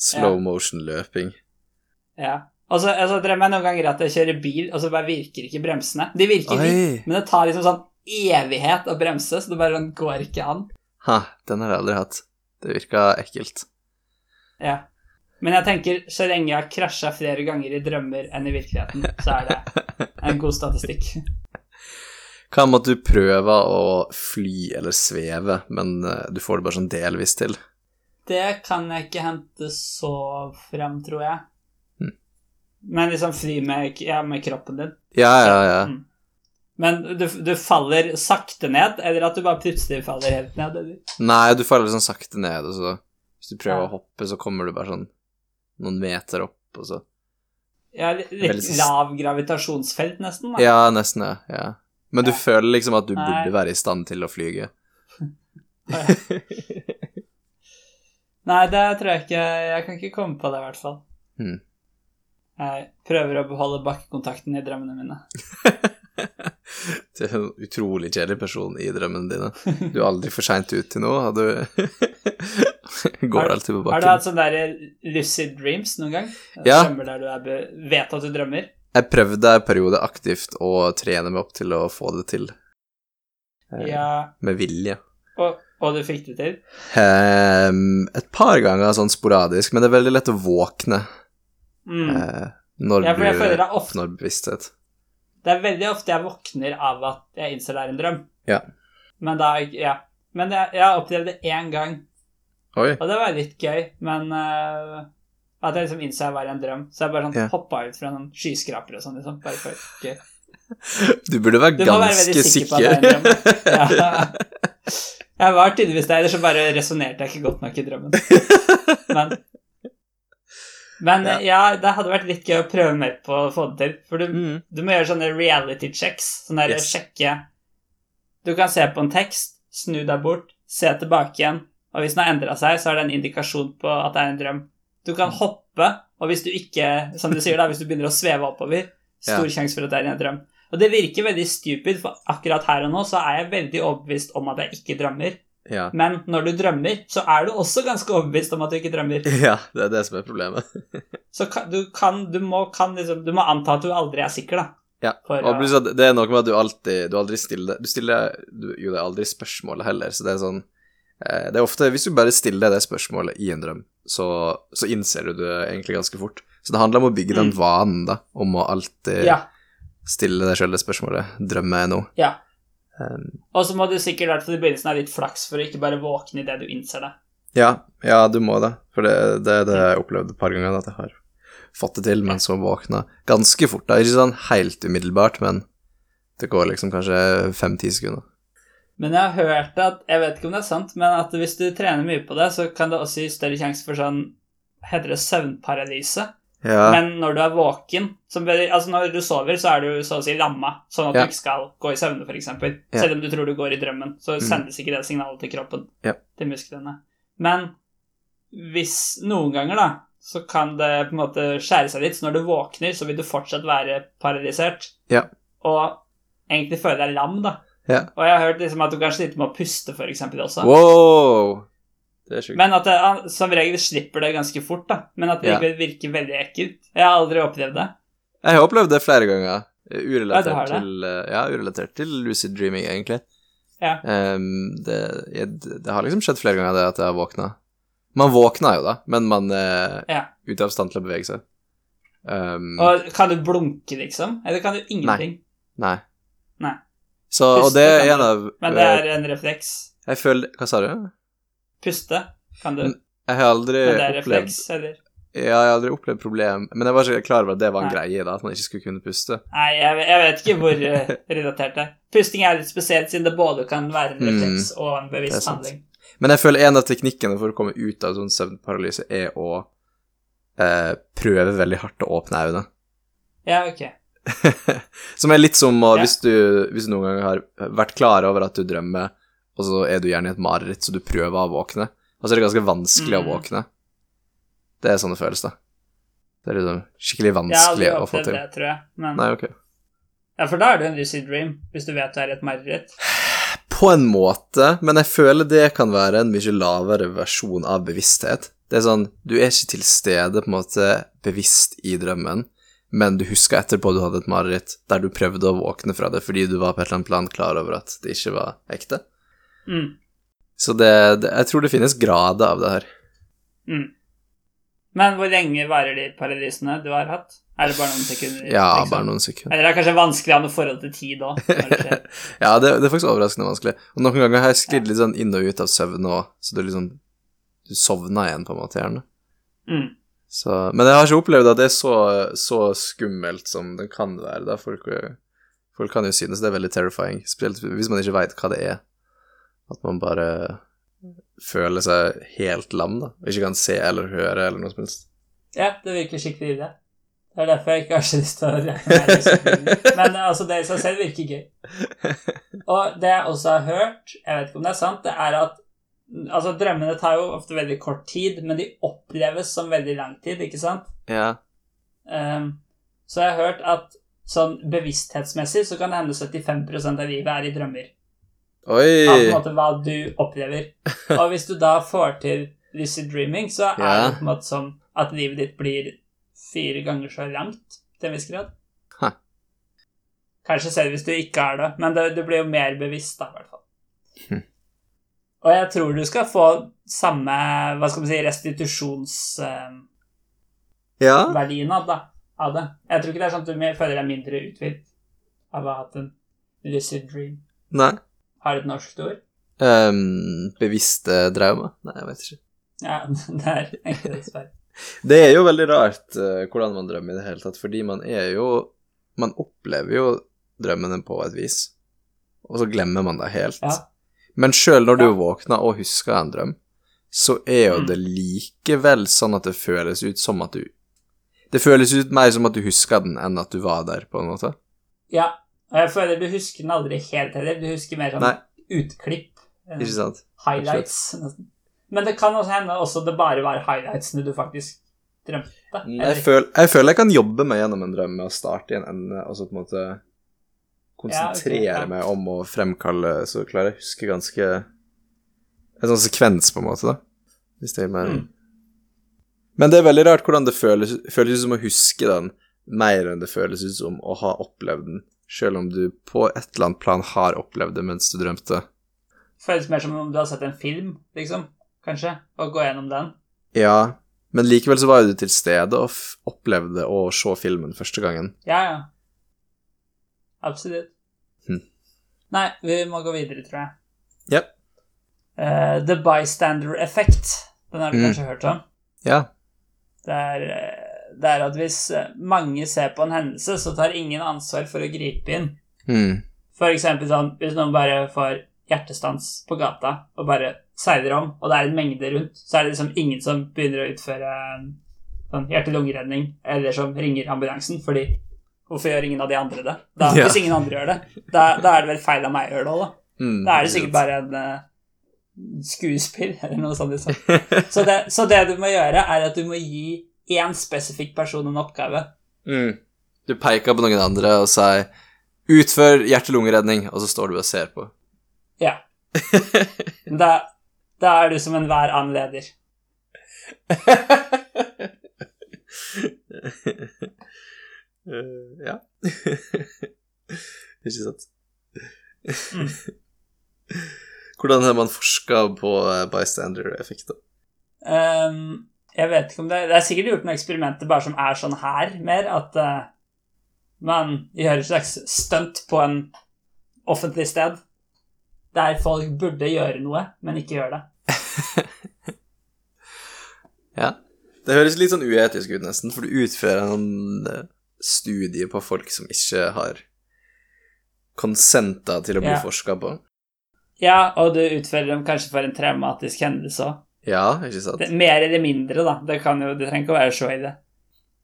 Speaker 2: Slow motion-løping.
Speaker 1: Ja. Og så altså, drømmer jeg noen ganger at jeg kjører bil, og så bare virker ikke bremsene. De virker litt, men det tar liksom sånn evighet å bremse, så det bare sånn går ikke an.
Speaker 2: Ha, den har jeg aldri hatt. Det virka ekkelt.
Speaker 1: Ja. Men jeg tenker, så lenge jeg har krasja flere ganger i drømmer enn i virkeligheten, så er det en god statistikk. [laughs]
Speaker 2: Hva med at du prøver å fly eller sveve, men eh, du får det bare sånn delvis til?
Speaker 1: Det kan jeg ikke hente så frem, tror jeg.
Speaker 2: Mm.
Speaker 1: Men liksom fly med, ja, med kroppen din.
Speaker 2: Ja, ja, ja.
Speaker 1: Mm. Men du, du faller sakte ned, eller at du bare plutselig faller helt ned? Eller?
Speaker 2: Nei, du faller sånn sakte ned, og så hvis du prøver
Speaker 1: Ja.
Speaker 2: å hoppe, så kommer du bare sånn noen meter opp, og så
Speaker 1: Ja, litt,
Speaker 2: Veldig
Speaker 1: lav gravitasjonsfelt, nesten. Da.
Speaker 2: Ja, nesten, ja. ja. Men du føler liksom at du
Speaker 1: Nei.
Speaker 2: burde være i stand til å flyge. [laughs]
Speaker 1: Nei, det tror jeg ikke Jeg kan ikke komme på det, i hvert fall.
Speaker 2: Hmm.
Speaker 1: Jeg prøver å beholde bakkekontakten i drømmene mine. [laughs]
Speaker 2: Du er en utrolig kjedelig person i drømmene dine. [laughs] Du er aldri for seint ut til noe, du [laughs] går alltid på bakken.
Speaker 1: Har du hatt sånne der lucid dreams noen gang?
Speaker 2: Ja.
Speaker 1: Drømmer der du er vet at du drømmer?
Speaker 2: Jeg prøvde en periode aktivt å trene meg opp til å få det til. Eh,
Speaker 1: Ja,
Speaker 2: Med vilje.
Speaker 1: og, og du fikk det til?
Speaker 2: Um, et par ganger sånn sporadisk, men det er veldig lett å våkne
Speaker 1: Mm.
Speaker 2: uh, når
Speaker 1: Ja,
Speaker 2: du oppnår bevissthet.
Speaker 1: Det er veldig ofte jeg våkner av at jeg innser det er en drøm.
Speaker 2: Ja.
Speaker 1: Men da Ja. Men jeg, jeg har opplevd det én gang,
Speaker 2: Oi.
Speaker 1: og det var litt gøy, men uh, At jeg liksom innså jeg var i en drøm. Så jeg bare sånn
Speaker 2: Ja.
Speaker 1: hoppa ut fra noen skyskrapere og sånn, liksom. Bare for gøy. [laughs]
Speaker 2: Du burde være
Speaker 1: Du ganske være
Speaker 2: ganske
Speaker 1: sikker på at det er en drøm. [laughs] Ja. [laughs] Jeg var tydeligvis der, ellers så bare resonnerte jeg ikke godt nok i drømmen. [laughs] Men, men
Speaker 2: Ja.
Speaker 1: ja. det hadde vært litt gøy å prøve mer på å få det til. For du,
Speaker 2: Mm.
Speaker 1: du må gjøre sånne reality checks. Sånn der
Speaker 2: Yes.
Speaker 1: sjekke Du kan se på en tekst, snu deg bort, se tilbake igjen, og hvis den har endra seg, så er det en indikasjon på at det er en drøm. Du
Speaker 2: Mm.
Speaker 1: kan hoppe, og hvis du ikke, som du sier da, hvis du begynner å sveve oppover, stor sjanse for at det er en drøm. Og det virker veldig stupid, for akkurat her og nå så er jeg veldig overbevist om at jeg ikke drømmer.
Speaker 2: Ja.
Speaker 1: Men når du drømmer, så er du også ganske overbevist om at du ikke drømmer. [laughs]
Speaker 2: ja, det er det som er problemet. [laughs]
Speaker 1: Så kan, du kan, du må, kan liksom, du må anta at du aldri er sikker, da.
Speaker 2: Ja,
Speaker 1: For,
Speaker 2: og at det er noe med at du alltid Du aldri stiller Du stiller du, jo deg aldri spørsmålet heller, så det er sånn eh, Det er ofte Hvis du bare stiller det spørsmålet i en drøm, så, så innser du det egentlig ganske fort. Så det handler om å bygge den
Speaker 1: Mm.
Speaker 2: vanen, da, om å alltid
Speaker 1: Ja.
Speaker 2: Stille deg sjøl det spørsmålet. Drømmer jeg nå?
Speaker 1: ja.
Speaker 2: Um,
Speaker 1: Og så må du sikkert hvert fall i begynnelsen ha litt flaks for å ikke bare våkne idet du innser det.
Speaker 2: ja, ja, du må det. For det, det er det jeg opplevde et par ganger, at jeg har fått det til, men så våkna ganske fort. da, Ikke sånn helt umiddelbart, men det går liksom kanskje fem-ti sekunder.
Speaker 1: Men jeg har hørt at Jeg vet ikke om det er sant, men at hvis du trener mye på det, så kan det også gi større sjanse for sånn Heter det søvnparalyse?
Speaker 2: Ja.
Speaker 1: Men når du er våken som, Altså når du sover, så er du så å si lamma, sånn at
Speaker 2: Ja.
Speaker 1: du ikke skal gå i søvne, f.eks.
Speaker 2: Ja.
Speaker 1: Selv om du tror du går i drømmen, så
Speaker 2: Mm.
Speaker 1: sendes ikke det signalet til kroppen,
Speaker 2: Ja.
Speaker 1: til musklene. Men hvis noen ganger, da, så kan det på en måte skjære seg litt, så når du våkner, så vil du fortsatt være paralysert.
Speaker 2: Ja.
Speaker 1: Og egentlig føle deg lam, da.
Speaker 2: Ja.
Speaker 1: Og jeg har hørt liksom at du kan slite med å puste, f.eks. også.
Speaker 2: Wow!
Speaker 1: Men at det, som regel slipper det ganske fort, da. Men at det
Speaker 2: Ja.
Speaker 1: virker veldig ekkelt. Jeg har aldri opplevd det.
Speaker 2: Jeg har opplevd det flere ganger. Urelatert,
Speaker 1: Ja,
Speaker 2: til eh, Ja, urelatert til lucid dreaming, egentlig.
Speaker 1: Ja.
Speaker 2: Um, det, jeg, det har liksom skjedd flere ganger det at jeg har våkna. Man våkner jo, da, men man er
Speaker 1: Ja.
Speaker 2: ute av stand til å bevege seg. Um,
Speaker 1: Og kan du blunke, liksom? Eller kan du ingenting?
Speaker 2: nei.
Speaker 1: Nei.
Speaker 2: Så, og det er en av
Speaker 1: Men det er en refleks.
Speaker 2: Jeg føler Hva sa du?
Speaker 1: Puste kan du.
Speaker 2: Mm, Jeg har aldri
Speaker 1: Men det er
Speaker 2: opplevd
Speaker 1: refleks, eller?
Speaker 2: Ja, jeg har aldri opplevd problem Men jeg var ikke klar over at det var en
Speaker 1: Nei.
Speaker 2: greie, da, at man ikke skulle kunne puste.
Speaker 1: Nei, jeg, jeg vet ikke hvor eh, relatert det er. Pusting er litt spesielt, siden det både kan være en refleks og en
Speaker 2: Mm. Det er
Speaker 1: bevisst
Speaker 2: sant.
Speaker 1: handling.
Speaker 2: Men jeg føler en av teknikkene for å komme ut av sånn søvnparalyse er å eh, prøve veldig hardt å åpne øynene. [laughs]
Speaker 1: Ja, ok.
Speaker 2: Som er litt som å,
Speaker 1: Ja.
Speaker 2: hvis, du, hvis du noen gang har vært klar over at du drømmer, og så er du gjerne i et mareritt, så du prøver å våkne, og så er det ganske vanskelig å
Speaker 1: Mm.
Speaker 2: våkne. Det er sånn det føles, da. Det er liksom skikkelig
Speaker 1: har
Speaker 2: vanskelig å få
Speaker 1: opplevd
Speaker 2: til.
Speaker 1: det, tror jeg. Men,
Speaker 2: Nei, ok.
Speaker 1: ja, for da er det en lucid dream, hvis du vet du er i et mareritt.
Speaker 2: På en måte, men jeg føler det kan være en mye lavere versjon av bevissthet. Det er sånn, du er ikke til stede på en måte bevisst i drømmen, men du husker etterpå du hadde et mareritt der du prøvde å våkne fra det fordi du var på et eller annet plan klar over at det ikke var ekte.
Speaker 1: Mm.
Speaker 2: Så det, det Jeg tror det finnes grader av det her.
Speaker 1: Mm. Men hvor lenge varer de paradisene du har hatt? Er det bare noen sekunder?
Speaker 2: Ja,
Speaker 1: liksom?
Speaker 2: bare noen sekunder.
Speaker 1: Eller det er kanskje vanskelig å ha noe forhold til tid òg. [laughs]
Speaker 2: ja, det, det er faktisk overraskende vanskelig. Og noen ganger har jeg sklidd litt sånn inn og ut av søvn òg, så du liksom Du sovner igjen, på en måte, gjerne.
Speaker 1: Mm.
Speaker 2: Så, men jeg har ikke opplevd at det er så, så skummelt som det kan være. Da. Folk, folk kan jo synes det er veldig terrifying, spesielt hvis man ikke veit hva det er. At man bare føler seg helt lam, da, og ikke kan se eller høre eller noe som helst.
Speaker 1: Ja, det virker skikkelig ille. Det er derfor jeg ikke har så lyst til å Men altså, det i seg selv virker gøy. Og det jeg også har hørt, jeg vet ikke om det er sant, det er at Altså, drømmene tar jo ofte veldig kort tid, men de oppleves som veldig lang tid, ikke sant?
Speaker 2: Ja.
Speaker 1: Um, så jeg har hørt at sånn bevissthetsmessig så kan det hende 75% av livet er i drømmer. Av på en måte hva du opplever. Og hvis du da får til lucid dreaming, så er
Speaker 2: Ja.
Speaker 1: det på en måte som at livet ditt blir fire ganger så langt til en viss grad.
Speaker 2: Ha.
Speaker 1: Kanskje selv hvis du ikke er det, men det, du blir jo mer bevisst, da, i hvert fall.
Speaker 2: Hm.
Speaker 1: Og jeg tror du skal få samme hva skal man si, restitusjonsverdien
Speaker 2: Ja.
Speaker 1: av, av det. Jeg tror ikke det er sånn at du føler deg mindre uthvilt av å ha hatt en lucid dream.
Speaker 2: Nei.
Speaker 1: Har det et norsk ord?
Speaker 2: Um, bevisste drømmer? Nei, jeg vet ikke.
Speaker 1: Ja, [laughs] det er egentlig dessverre.
Speaker 2: Det er jo veldig rart uh, hvordan man drømmer i det hele tatt, fordi man er jo Man opplever jo drømmene på et vis, og så glemmer man det helt.
Speaker 1: Ja.
Speaker 2: Men sjøl når du
Speaker 1: Ja.
Speaker 2: våkner og husker en drøm, så er jo
Speaker 1: Mm.
Speaker 2: det likevel sånn at det føles ut som at du Det føles ut mer som at du husker den, enn at du var der, på en måte.
Speaker 1: Ja, jeg føler du husker den aldri helt heller. Du husker mer sånn
Speaker 2: Nei.
Speaker 1: utklipp.
Speaker 2: Ikke sant?
Speaker 1: Highlights, nesten. Men det kan også hende også det bare var highlightsene du faktisk drømte.
Speaker 2: Jeg,
Speaker 1: eller-
Speaker 2: føl, jeg føler jeg kan jobbe meg gjennom en drøm med å starte i en ende, og så på en måte konsentrere
Speaker 1: Ja, okay, ja.
Speaker 2: meg om å fremkalle, så klarer jeg å huske ganske En sånn sekvens, på en måte, da. Hvis det gir meg
Speaker 1: Mm.
Speaker 2: Men det er veldig rart hvordan det føles, føles ut som å huske den mer enn det føles ut som å ha opplevd den, selv om du på et eller annet plan har opplevd det mens du drømte.
Speaker 1: Føles mer som om du har sett en film, liksom. Kanskje. Og gå gjennom den.
Speaker 2: Ja, men likevel så var jo du til stede og opplevde å se filmen første gangen.
Speaker 1: Ja, ja. Absolutt.
Speaker 2: Hm.
Speaker 1: Nei, vi må gå videre, tror jeg.
Speaker 2: Ja.
Speaker 1: Uh, the bystander effect. Den har du
Speaker 2: Mm.
Speaker 1: kanskje hørt om?
Speaker 2: Ja.
Speaker 1: Det er, eh, det er at hvis eh, mange ser på en hendelse, så tar ingen ansvar for å gripe inn.
Speaker 2: Mm.
Speaker 1: For eksempel sånn, hvis noen bare får hjertestans på gata og bare seiler om, og det er en mengde rundt, så er det liksom ingen som begynner å utføre sånn hjerte-lungeredning, eller som ringer ambulansen, fordi hvorfor gjør ingen av de andre det? Da,
Speaker 2: Ja.
Speaker 1: Hvis ingen andre gjør det, da, da er det vel feil av meg å gjøre det òg, da.
Speaker 2: Mm,
Speaker 1: Da er det sikkert bare en uh, skuespill, [laughs] eller noe sånt. Liksom. [laughs] Så, det, så det du må gjøre, er at du må gi én spesifikk person en oppgave.
Speaker 2: mm. Du peker på noen andre og sier 'utfør hjerte-lungeredning', og så står du og ser på.
Speaker 1: Ja. [laughs] Da, da er du som enhver annen leder.
Speaker 2: uh, ja. [laughs] Ikke sant.
Speaker 1: Mm.
Speaker 2: Hvordan har man forska på bystander-effekter?
Speaker 1: Ehm, jeg vet ikke om det Det er sikkert gjort noen eksperimenter bare som er sånn her, mer at uh, man gjør et slags stunt på en offentlig sted der folk burde gjøre noe, men ikke gjør det. [laughs]
Speaker 2: Ja. Det høres litt sånn uetisk ut, nesten, for du utfører en eh, studie på folk som ikke har konsenter til å bli
Speaker 1: Ja.
Speaker 2: forska på.
Speaker 1: Ja, og du utfører dem kanskje for en traumatisk hendelse òg.
Speaker 2: Ja, ikke sant?
Speaker 1: Mer eller mindre, da. Det, kan jo, det trenger ikke å være så ille.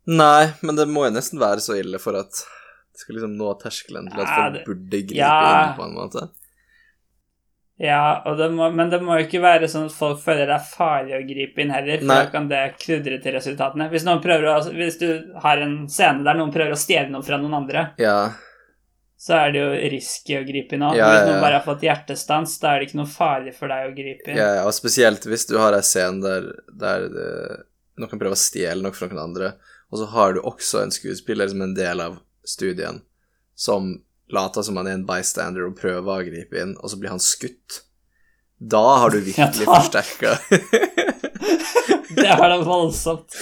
Speaker 2: Nei, men det må jo nesten være så ille for at det skal liksom nå terskelen til at folk
Speaker 1: det-
Speaker 2: burde gripe
Speaker 1: ja.
Speaker 2: inn, på en måte.
Speaker 1: Ja, det må, men det må jo ikke være sånn at folk føler det er farlig å gripe inn heller, for
Speaker 2: Nei.
Speaker 1: da kan det kludre til resultatene. Hvis, å, hvis du har en scene der noen prøver å stjele noe fra noen andre,
Speaker 2: Ja,
Speaker 1: så er det jo risky å gripe inn òg.
Speaker 2: Ja,
Speaker 1: Hvis noen bare har fått hjertestans, da er det ikke noe farlig for deg å gripe inn.
Speaker 2: ja, ja, og spesielt hvis du har en scene der, der det, noen prøver å stjele noe fra noen andre, og så har du også en skuespiller som en del av studien, som later som han er en bystander og prøver å gripe inn, og så blir han skutt. Da har du [laughs] virkelig
Speaker 1: Ja,
Speaker 2: forsterka [laughs]
Speaker 1: Det var da voldsomt.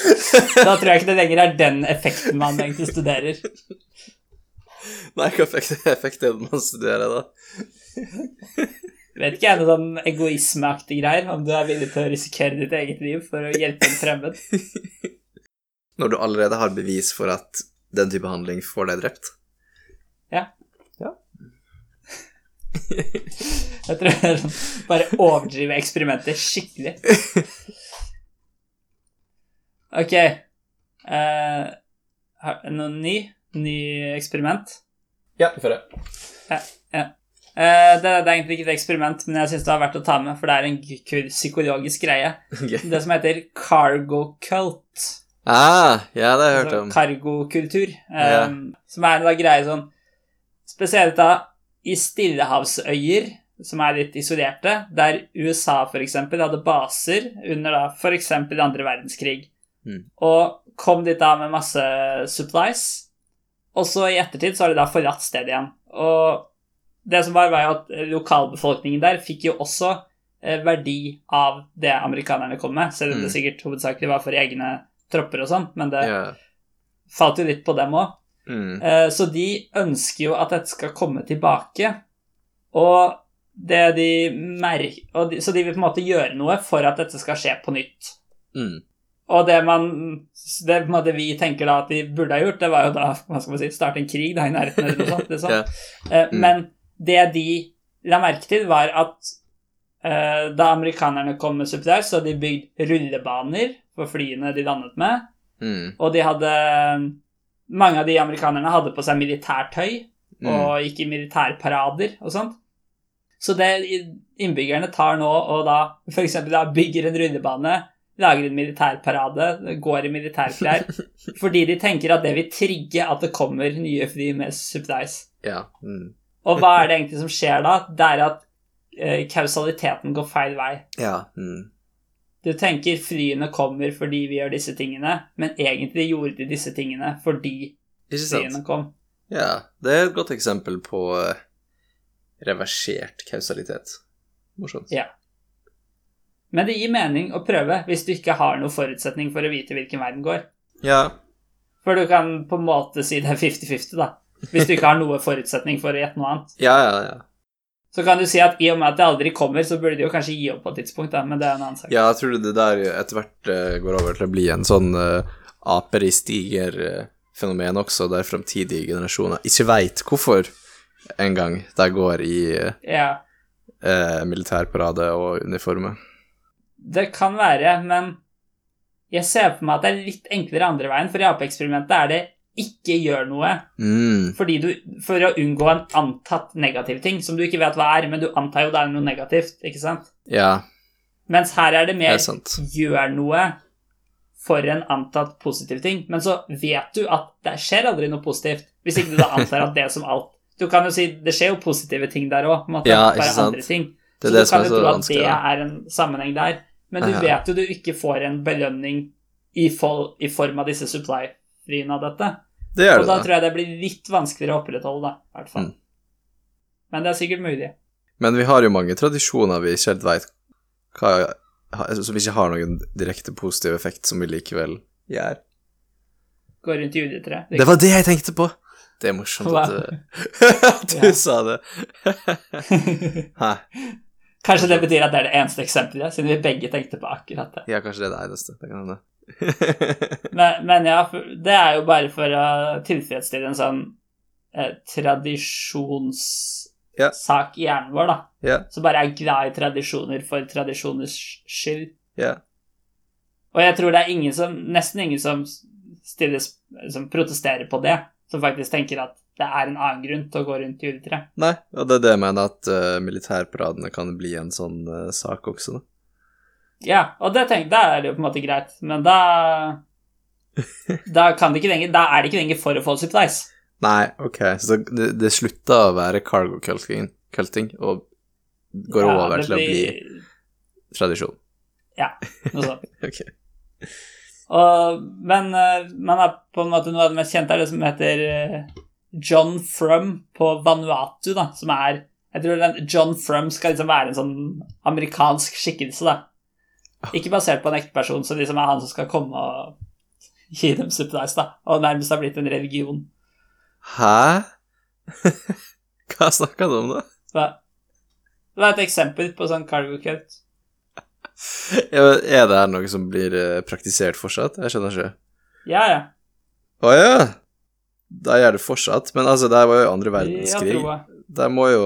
Speaker 1: Da tror jeg ikke det lenger er den effekten man egentlig studerer.
Speaker 2: Nei, hva effekt, det, er det man studerer, da?
Speaker 1: Vet ikke jeg, noe sånn egoismeaktig greier, om du er villig til å risikere ditt eget liv for å hjelpe en fremmed. [laughs]
Speaker 2: Når du allerede har bevis for at den type handling får deg drept?
Speaker 1: Ja.
Speaker 2: Ja. [laughs]
Speaker 1: Jeg tror er sånn, bare overdrive eksperimentet skikkelig. [laughs] Ok. Uh, noen ny? Ny eksperiment?
Speaker 2: Ja, vi får det.
Speaker 1: Eh, det, det er egentlig ikke et eksperiment, men jeg syns det har vært å ta med, for det er en psykologisk greie. [laughs]
Speaker 2: Okay.
Speaker 1: Det som heter cargo cult.
Speaker 2: Ah, ja, det har jeg hørt om.
Speaker 1: Cargokultur.
Speaker 2: Um, Ja.
Speaker 1: Um, Som er en greie sånn Spesielt da i stillehavsøyer, som er litt isolerte, der USA f.eks. hadde baser under da f.eks. andre verdenskrig,
Speaker 2: Mm.
Speaker 1: og kom dit da med masse supplies, og så i ettertid så har de da forlatt stedet igjen. Og det som var, var jo at lokalbefolkningen der fikk jo også eh, verdi av det amerikanerne kom med, selv om
Speaker 2: Mm.
Speaker 1: det sikkert hovedsakelig var for egne tropper og sånn, men det
Speaker 2: yeah.
Speaker 1: falt jo litt på dem òg.
Speaker 2: Mm.
Speaker 1: Eh, Så de ønsker jo at dette skal komme tilbake. Og det de merker og de, Så de vil på en måte gjøre noe for at dette skal skje på nytt.
Speaker 2: Mm.
Speaker 1: Og det man Det måte vi tenker da at de burde ha gjort, det var jo da hva skal man si, starte en krig da i nærheten eller noe sånt. Liksom.
Speaker 2: Ja.
Speaker 1: Eh,
Speaker 2: Mm.
Speaker 1: Men det de la merke til, var at uh, da amerikanerne kom med supplier, så hadde de bygd rullebaner for flyene de landet med.
Speaker 2: Mm.
Speaker 1: Og de hadde Mange av de amerikanerne hadde på seg militærtøy
Speaker 2: Mm.
Speaker 1: og gikk i militærparader og sånt. Så det innbyggerne tar nå og da f.eks. bygger en rullebane, lager en militærparade, går i militærklær, [laughs] fordi de tenker at det vil trigge at det kommer nye fly med supplies.
Speaker 2: Ja. Mm.
Speaker 1: Og hva er det egentlig som skjer da? Det er at eh, kausaliteten går feil vei.
Speaker 2: Ja. Mm.
Speaker 1: Du tenker flyene kommer fordi vi gjør disse tingene, men egentlig gjorde de disse tingene fordi flyene kom.
Speaker 2: Ja, det er et godt eksempel på eh, reversert kausalitet. Morsomt.
Speaker 1: Ja. Men det gir mening å prøve hvis du ikke har noen forutsetning for å vite hvilken verden går.
Speaker 2: Ja.
Speaker 1: For du kan på en måte si det er 50-50, da. Hvis du ikke har noe forutsetning for å gjette noe annet.
Speaker 2: Ja, ja, ja.
Speaker 1: Så kan du si at i og med at det aldri kommer, så burde de jo kanskje gi opp på et tidspunkt, da, men det er en annen sak.
Speaker 2: Ja, jeg tror det der etter hvert eh, går over til å bli en sånn uh, aper i stiger-fenomen også, der framtidige generasjoner ikke veit hvorfor engang de går i uh,
Speaker 1: Ja,
Speaker 2: militærparade og uniformer.
Speaker 1: Det kan være, men jeg ser for meg at det er litt enklere andre veien, for i apeeksperimentet er det ikke gjør noe
Speaker 2: Mm.
Speaker 1: fordi du, for å unngå en antatt negativ ting, som du ikke vet hva er, men du antar jo det er noe negativt, ikke sant?
Speaker 2: Ja,
Speaker 1: Mens her er det
Speaker 2: det
Speaker 1: mer
Speaker 2: er
Speaker 1: gjør noe for en antatt positiv ting, men så vet du at det skjer aldri noe positivt, hvis ikke du da antar at det som alt Du kan jo si det skjer jo positive ting der òg,
Speaker 2: Ja,
Speaker 1: bare
Speaker 2: sant.
Speaker 1: andre ting.
Speaker 2: Det er
Speaker 1: så
Speaker 2: det
Speaker 1: du
Speaker 2: som
Speaker 1: kan
Speaker 2: er
Speaker 1: jo tro at det er en sammenheng der, men du vet jo du ikke får en belønning i, fol i form av disse supply-friene av dette.
Speaker 2: Det gjør
Speaker 1: Og da
Speaker 2: da.
Speaker 1: tror jeg det blir litt vanskeligere å opprettholde, da, i hvert fall.
Speaker 2: Mm.
Speaker 1: Men det er sikkert mulig.
Speaker 2: Men vi har jo mange tradisjoner vi helt veit hva Som ikke har noen direkte positiv effekt, som vi likevel gjør.
Speaker 1: Går rundt juletreet.
Speaker 2: Det var det jeg tenkte på! Det er morsomt at du, [laughs] du sa det. [laughs] Hæ.
Speaker 1: Kanskje det betyr at det er det eneste eksempelet, siden vi begge tenkte på akkurat det.
Speaker 2: Ja, kanskje det er det eneste. Det kan hende. [laughs]
Speaker 1: Men, men ja, det er jo bare for å tilfredsstille en sånn eh, tradisjonssak i hjernen vår, da.
Speaker 2: Ja,
Speaker 1: Som bare er glad i tradisjoner for tradisjoners skyld.
Speaker 2: ja.
Speaker 1: Og jeg tror det er ingen som, nesten ingen som, stilles, som protesterer på det, som faktisk tenker at det er en annen grunn til å gå rundt juletreet.
Speaker 2: Nei, og det er det jeg mener, at uh, militærparadene kan bli en sånn uh, sak også, da.
Speaker 1: Ja, og det tenk, da er det jo på en måte greit, men da Da kan det ikke lenger Da er det ikke lenger for å få supplies.
Speaker 2: Nei, ok, så det, det slutter å være cargo culting, og går
Speaker 1: Ja,
Speaker 2: over
Speaker 1: til
Speaker 2: til å bli tradisjon.
Speaker 1: Ja, Noe sånt. [laughs]
Speaker 2: Ok.
Speaker 1: Og, men eh, man er på en måte noe av det mest kjente er det som heter John Frum på Vanuatu, da, som er Jeg tror den John Frum skal liksom være en sånn amerikansk skikkelse, da. Ikke basert på en ekte person, som liksom er han som skal komme og gi dem supplies, da, og nærmest har blitt en religion.
Speaker 2: Hæ? [laughs] Hva snakka du om, da?
Speaker 1: Hva? det var et eksempel på sånn cargo cut.
Speaker 2: Ja, Er det her noe som blir eh, praktisert fortsatt? Jeg skjønner ikke.
Speaker 1: Ja, ja.
Speaker 2: Å ja! Da gjør det fortsatt. Men altså, det var jo andre
Speaker 1: Ja,
Speaker 2: verdenskrig.
Speaker 1: tror jeg.
Speaker 2: Må jo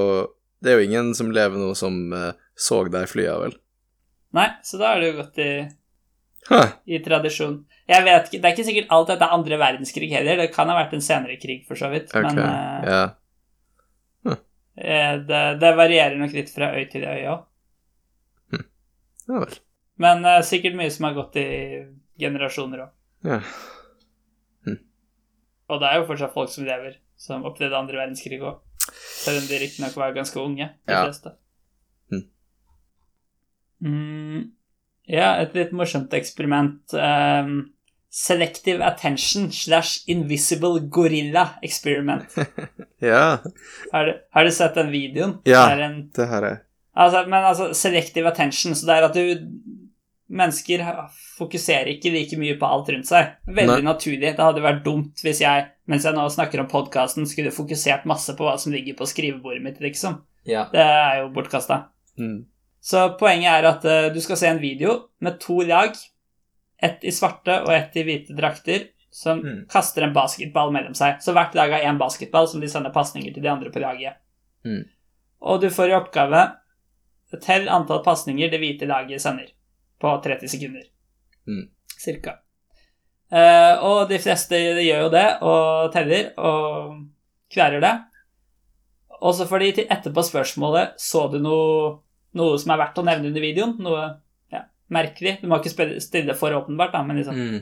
Speaker 2: Det er jo ingen som lever nå som uh, så de flya, vel?
Speaker 1: Nei, så da har det jo gått i i tradisjon. Jeg vet ikke, Det er ikke sikkert alt dette er andre verdenskrig heller. Det kan ha vært en senere krig, for så vidt.
Speaker 2: Ok,
Speaker 1: Men uh,
Speaker 2: ja.
Speaker 1: huh. det, det varierer nok litt fra øy til øy òg.
Speaker 2: Ja vel.
Speaker 1: Men uh, sikkert mye som har gått i generasjoner òg.
Speaker 2: Ja.
Speaker 1: Og det er jo fortsatt folk som lever, som opplevde andre verdenskrig òg. Selv om de riktignok var ganske unge, de
Speaker 2: Ja.
Speaker 1: fleste.
Speaker 2: Hm.
Speaker 1: Mm, ja, et litt morsomt eksperiment. Um, selective attention slash invisible gorilla experiment. [laughs]
Speaker 2: Ja,
Speaker 1: Har du, har du sett den videoen?
Speaker 2: Ja.
Speaker 1: Det har en,
Speaker 2: det her er
Speaker 1: altså, men altså, selective attention, så det er at du Mennesker fokuserer ikke like mye på alt rundt seg. Veldig
Speaker 2: Nei.
Speaker 1: naturlig. Det hadde vært dumt hvis jeg, mens jeg nå snakker om podkasten, skulle fokusert masse på hva som ligger på skrivebordet mitt, liksom.
Speaker 2: Ja.
Speaker 1: Det er jo bortkasta.
Speaker 2: Mm.
Speaker 1: Så poenget er at uh, du skal se en video med to lag, ett i svarte og ett i hvite drakter, som
Speaker 2: Mm.
Speaker 1: kaster en basketball mellom seg. Så hvert lag har én basketball som de sender pasninger til de andre på laget.
Speaker 2: Mm.
Speaker 1: Og du får i oppgave Tell antall pasninger det hvite laget sender på 30 sekunder.
Speaker 2: Mm.
Speaker 1: Cirka. Eh, og de fleste gjør jo det, og teller, og kverer det. Og så får de til etterpå spørsmålet Så du noe, noe som er verdt å nevne under videoen. Noe ja, merkelig. Du må ikke stille det for åpenbart, da, men liksom
Speaker 2: Mm.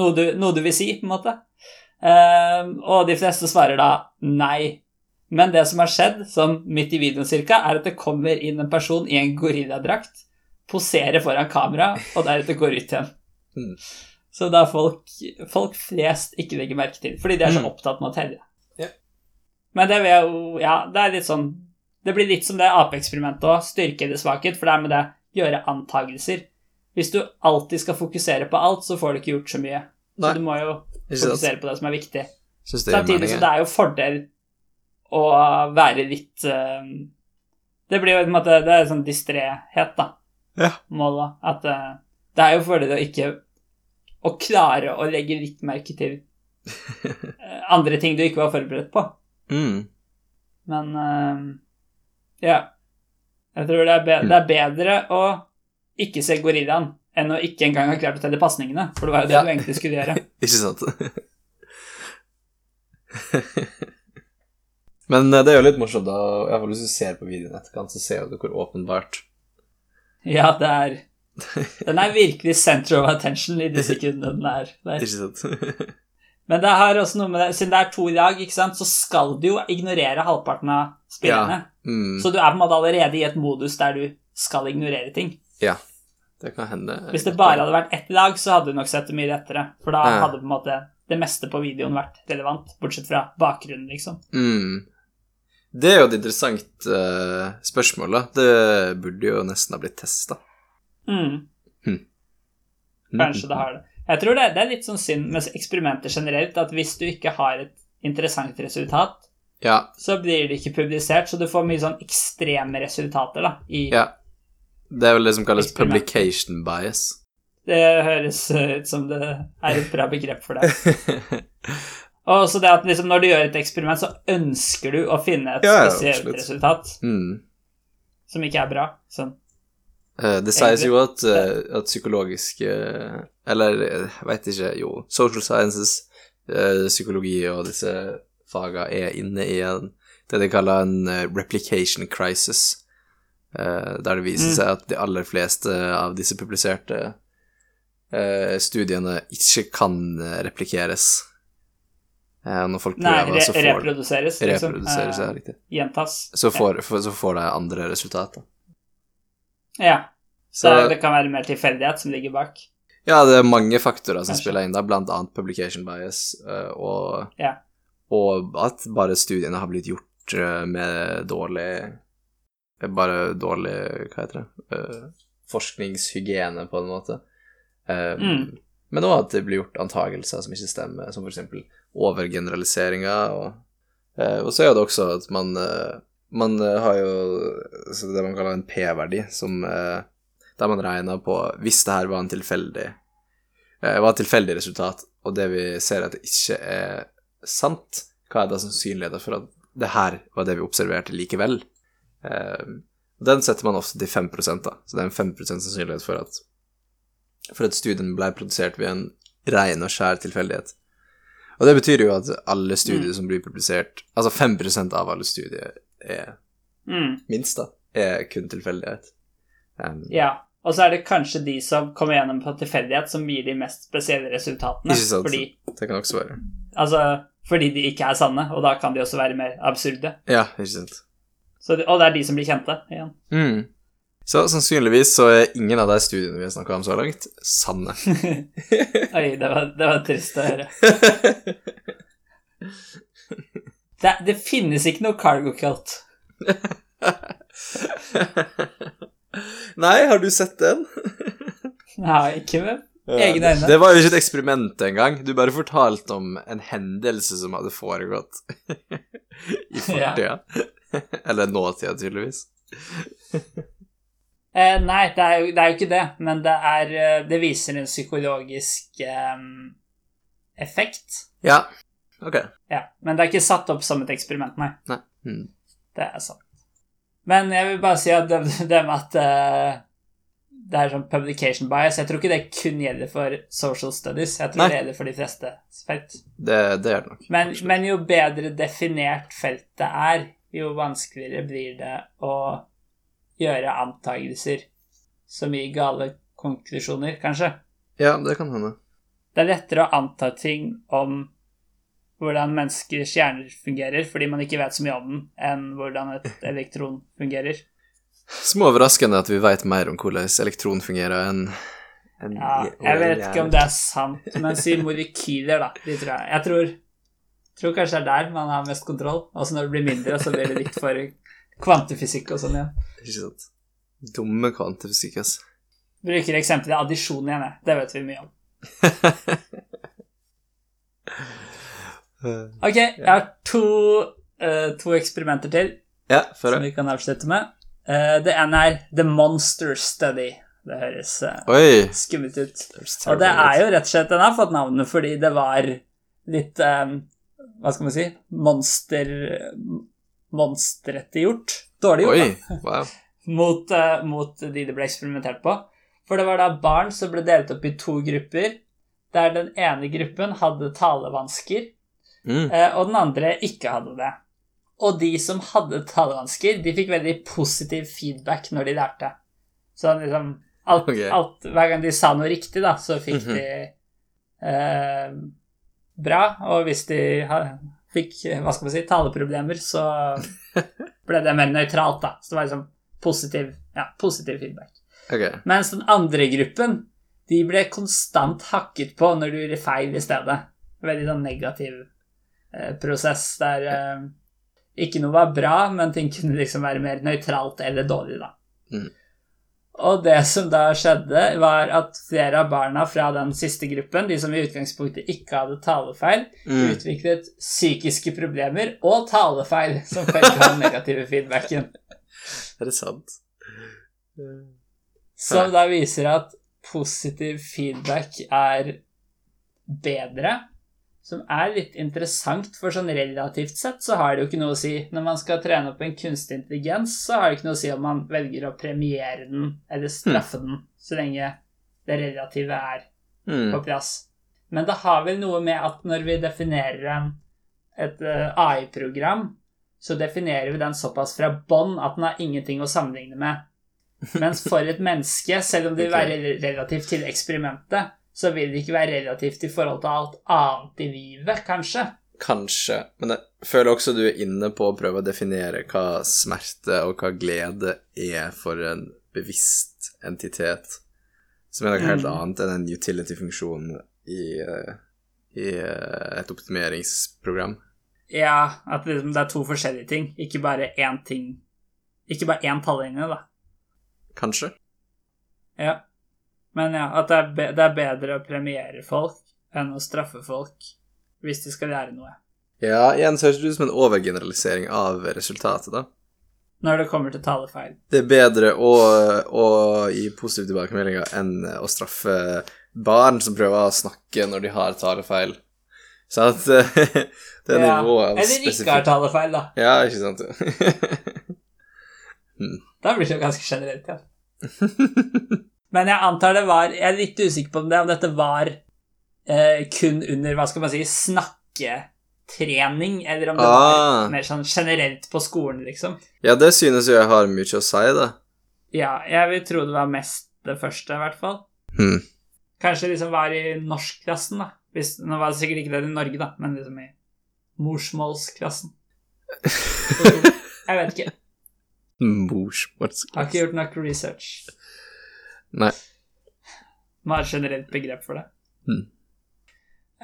Speaker 1: noe, du, noe du vil si, på en måte. Eh, og de fleste svarer da nei. Men det som har skjedd, som midt i videoen cirka, er at det kommer inn en person i en gorilladrakt, poserer foran kamera, og deretter går ut igjen.
Speaker 2: Mm.
Speaker 1: Så da folk, folk flest ikke legger merke til, fordi de er så
Speaker 2: Mm.
Speaker 1: opptatt med å telle.
Speaker 2: Ja.
Speaker 1: Men det vil jo Ja, det er litt sånn Det blir litt som det apeeksperimentet òg. Styrke eller svakhet, for det er med det gjøre antagelser. Hvis du alltid skal fokusere på alt, så får du ikke gjort så mye.
Speaker 2: Nei.
Speaker 1: Så du må jo fokusere på det som er viktig.
Speaker 2: Det er
Speaker 1: Samtidig som det er jo fordel å være litt uh, Det blir jo på en måte Det er sånn distréhet, da.
Speaker 2: Ja.
Speaker 1: Målet. At uh, det er jo fordel å ikke Å klare å legge litt merke til [laughs] eh, andre ting du ikke var forberedt på.
Speaker 2: Mm.
Speaker 1: Men uh, ja. Jeg tror det er, be det er bedre å ikke se gorillaen enn å ikke engang ha klart å telle pasningene. For det var jo det
Speaker 2: Ja.
Speaker 1: du egentlig skulle gjøre. [laughs]
Speaker 2: Ikke sant? [laughs] Men det er jo litt morsomt, da. i hvert fall Hvis du ser på videoen etterkant, så ser du hvor åpenbart
Speaker 1: Ja, det er Den er virkelig center of attention i de [laughs] sekundene den er der.
Speaker 2: Ikke sant? [laughs]
Speaker 1: Men det har også noe med det Siden det er to lag, ikke sant, så skal du jo ignorere halvparten av spillerne.
Speaker 2: Mm,
Speaker 1: Så du er på en måte allerede i et modus der du skal ignorere ting.
Speaker 2: ja. Det kan hende.
Speaker 1: Hvis det bare hadde vært ett lag, så hadde du nok sett det mye lettere. For da
Speaker 2: Ja.
Speaker 1: hadde på en måte det meste på videoen vært relevant, bortsett fra bakgrunnen, liksom.
Speaker 2: Mm. Det er jo et interessant uh, spørsmål, da. Det burde jo nesten ha blitt testa.
Speaker 1: Mm. Kanskje det har det. Jeg tror det, det er litt sånn synd med eksperimenter generelt, at hvis du ikke har et interessant resultat,
Speaker 2: Ja.
Speaker 1: så blir det ikke publisert, så du får mye sånn ekstreme resultater, da. I,
Speaker 2: ja. Det er vel det som kalles publication bias.
Speaker 1: Det høres ut som det er et bra begrep for det. [laughs] Og så det at liksom når du gjør et eksperiment, så ønsker du å finne et
Speaker 2: Ja, ja,
Speaker 1: spesielt
Speaker 2: absolutt.
Speaker 1: resultat
Speaker 2: mm.
Speaker 1: som ikke er bra. Sånn.
Speaker 2: Uh, Det sies jo at, uh, at psykologiske Eller eh, jeg veit ikke Jo, social sciences, eh, psykologi og disse faga er inne i en, det de kaller en replication crisis. eh, Der det viser
Speaker 1: Mm.
Speaker 2: seg at de aller fleste av disse publiserte eh, studiene ikke kan replikeres. Eh, Når folk
Speaker 1: Nei, re
Speaker 2: så får
Speaker 1: reproduseres, liksom.
Speaker 2: reproduseres, ja,
Speaker 1: Eh,
Speaker 2: riktig.
Speaker 1: Gjentas.
Speaker 2: Så får, ja. så får de andre resultater.
Speaker 1: Ja. Så
Speaker 2: Så-
Speaker 1: det kan være mer tilfeldighet som ligger bak.
Speaker 2: Ja, det er mange faktorer som
Speaker 1: Kanskje.
Speaker 2: spiller inn, der, blant annet publication bias, eh, og,
Speaker 1: Ja.
Speaker 2: og at bare studiene har blitt gjort med dårlig Bare dårlig, hva heter det, forskningshygiene, på en måte.
Speaker 1: Mm.
Speaker 2: Men òg at det blir gjort antagelser som ikke stemmer, som for eksempel overgeneraliseringer, og, eh, og så er det også at man eh, man eh, har jo det man kaller en P-verdi, som der man regner på hvis det her var en tilfeldig var et tilfeldig resultat, og det vi ser at det ikke er sant, hva er da sannsynligheten for at det her var det vi observerte likevel? Den setter man ofte til 5 da, så det er en 5 sannsynlighet for at for at studien ble produsert ved en ren og skjær tilfeldighet. Og det betyr jo at alle studier som blir publisert, altså 5% av alle studier er
Speaker 1: Mm.
Speaker 2: minst, da, er kun tilfeldighet. Um,
Speaker 1: Ja. Og så er det kanskje de som kommer gjennom på tilfeldighet, som gir de mest spesielle resultatene.
Speaker 2: Ikke sant.
Speaker 1: Fordi,
Speaker 2: Det kan også være.
Speaker 1: altså, fordi de ikke er sanne, og da kan de også være mer absurde.
Speaker 2: Ja, ikke sant.
Speaker 1: Så det, og det er de som blir kjente igjen.
Speaker 2: Mm. Så sannsynligvis så er ingen av de studiene vi har snakka om så langt, sanne. [laughs]
Speaker 1: Oi, det var, det var trist å høre. [laughs] Det, det finnes ikke noe cargo cult. [laughs]
Speaker 2: Nei, har du sett den?
Speaker 1: Nei, ikke med egne øyne.
Speaker 2: Det var jo ikke et eksperiment engang. Du bare fortalte om en hendelse som hadde foregått i fortida. Eller nåtida, tydeligvis.
Speaker 1: Eh, nei, det er, jo, det er jo ikke det, men det, er, eh, det viser en psykologisk eh, effekt.
Speaker 2: Ja. Ok.
Speaker 1: Ja, Men det er ikke satt opp som et eksperiment, nei.
Speaker 2: Nei. Mm.
Speaker 1: Det er sant. Men jeg vil bare si at det, det med at uh, det er sånn publication bias Jeg tror ikke det kun gjelder for social studies. Jeg tror
Speaker 2: Nei.
Speaker 1: det gjelder for de fleste felt.
Speaker 2: Det, det er det nok.
Speaker 1: Men, men jo bedre definert feltet er, jo vanskeligere blir det å gjøre antagelser som gir gale konklusjoner, kanskje.
Speaker 2: Ja, det kan hende.
Speaker 1: Det er lettere å anta ting om hvordan menneskers hjerner fungerer, fordi man ikke vet så mye om den, enn hvordan et [laughs] elektron fungerer.
Speaker 2: Småoverraskende at vi veit mer om hvordan elektron fungerer enn en
Speaker 1: Ja, jeg vet ikke om det er sant, men si molekyler, da. De tror jeg. Jeg tror, tror kanskje det er der man har mest kontroll. Altså når det blir mindre, så blir det litt for kvantefysikk og sånn ja.
Speaker 2: Ikke sant. Dumme kvantefysikk, ass.
Speaker 1: Bruker eksempelet addisjon igjen, jeg. Det vet vi mye om. [laughs] Ok, jeg har to, uh, to eksperimenter til
Speaker 2: ja,
Speaker 1: som vi kan avslutte med. Uh, det ene er The Monster Study. Det høres
Speaker 2: uh,
Speaker 1: skummelt ut. Og det er jo rett og slett Den har fått navnet fordi det var litt um, Hva skal man si Monster Monsterete gjort. Dårlig gjort, da. [laughs]
Speaker 2: Wow.
Speaker 1: Mot, uh, mot de det ble eksperimentert på. For det var da barn som ble delt opp i to grupper, der den ene gruppen hadde talevansker,
Speaker 2: Mm.
Speaker 1: uh, og den andre ikke hadde det. Og de som hadde talevansker, de fikk veldig positiv feedback når de lærte. Så liksom alt,
Speaker 2: okay.
Speaker 1: alt, Hver gang de sa noe riktig, da, så fikk
Speaker 2: Mhm.
Speaker 1: de uh, bra. Og hvis de fikk hva skal man si, taleproblemer, så ble det mer nøytralt, da. Så det var liksom positiv, ja, positiv feedback.
Speaker 2: Ok.
Speaker 1: Mens den andre gruppen, de ble konstant hakket på når du gjorde feil i stedet. Veldig sånn negativ eh, prosess der eh, ikke noe var bra, men ting kunne liksom være mer nøytralt eller dårlig, da.
Speaker 2: Mm.
Speaker 1: Og det som da skjedde, var at flere av barna fra den siste gruppen, de som i utgangspunktet ikke hadde talefeil,
Speaker 2: Mm.
Speaker 1: utviklet psykiske problemer og talefeil som følge av den negative [laughs] feedbacken.
Speaker 2: Er det sant?
Speaker 1: Som da viser at positiv feedback er bedre. Som er litt interessant, for sånn relativt sett så har det jo ikke noe å si. Når man skal trene opp en kunstig intelligens, så har det ikke noe å si om man velger å premiere den eller straffe den, så lenge det relative er på
Speaker 2: Mm.
Speaker 1: plass. Men det har vel noe med at når vi definerer et eh, AI-program, så definerer vi den såpass fra bånn at den har ingenting å sammenligne med. [laughs] Mens for et menneske, selv om det vil være relativt til eksperimentet, så vil det ikke være relativt i forhold til alt annet i livet, kanskje.
Speaker 2: Kanskje. Men jeg føler også du er inne på å prøve å definere hva smerte og hva glede er for en bevisst entitet. Som er noe helt
Speaker 1: Mm.
Speaker 2: annet enn en utility-funksjon i, eh, i eh, et optimeringsprogram.
Speaker 1: Ja, at liksom det er to forskjellige ting, ikke bare én ting. Ikke bare én tallinje, da.
Speaker 2: Kanskje?
Speaker 1: Ja. Men ja, at det er, be det er bedre å premiere folk enn å straffe folk hvis de skal lære noe.
Speaker 2: Ja, igjen så høres det ut som en overgeneralisering av resultatet, da.
Speaker 1: Når det kommer til talefeil.
Speaker 2: Det er bedre å, å gi positive tilbakemeldinger enn å straffe barn som prøver å snakke når de har talefeil. Så at [laughs] det er
Speaker 1: Ja,
Speaker 2: nivået av
Speaker 1: Eller ikke har talefeil, da.
Speaker 2: Ja, ikke sant? [laughs]
Speaker 1: Da blir det jo ganske generelt, ja. [laughs] Men jeg antar det var Jeg er litt usikker på om, det, om dette var eh, kun under, hva skal man si, snakketrening, eller om det
Speaker 2: Ah.
Speaker 1: var mer sånn generelt på skolen, liksom.
Speaker 2: ja, det synes jo jeg har mye å si, da.
Speaker 1: Ja, jeg vil tro det var mest det første, i hvert fall.
Speaker 2: Hmm.
Speaker 1: Kanskje liksom var i norskklassen, da. Hvis, nå var det sikkert ikke det i Norge, da, men liksom i morsmålsklassen. [laughs] Jeg vet ikke.
Speaker 2: Morsmålsklassen
Speaker 1: Har ikke gjort nok research.
Speaker 2: Nei.
Speaker 1: Hva er et generelt begrep for det.
Speaker 2: Mm.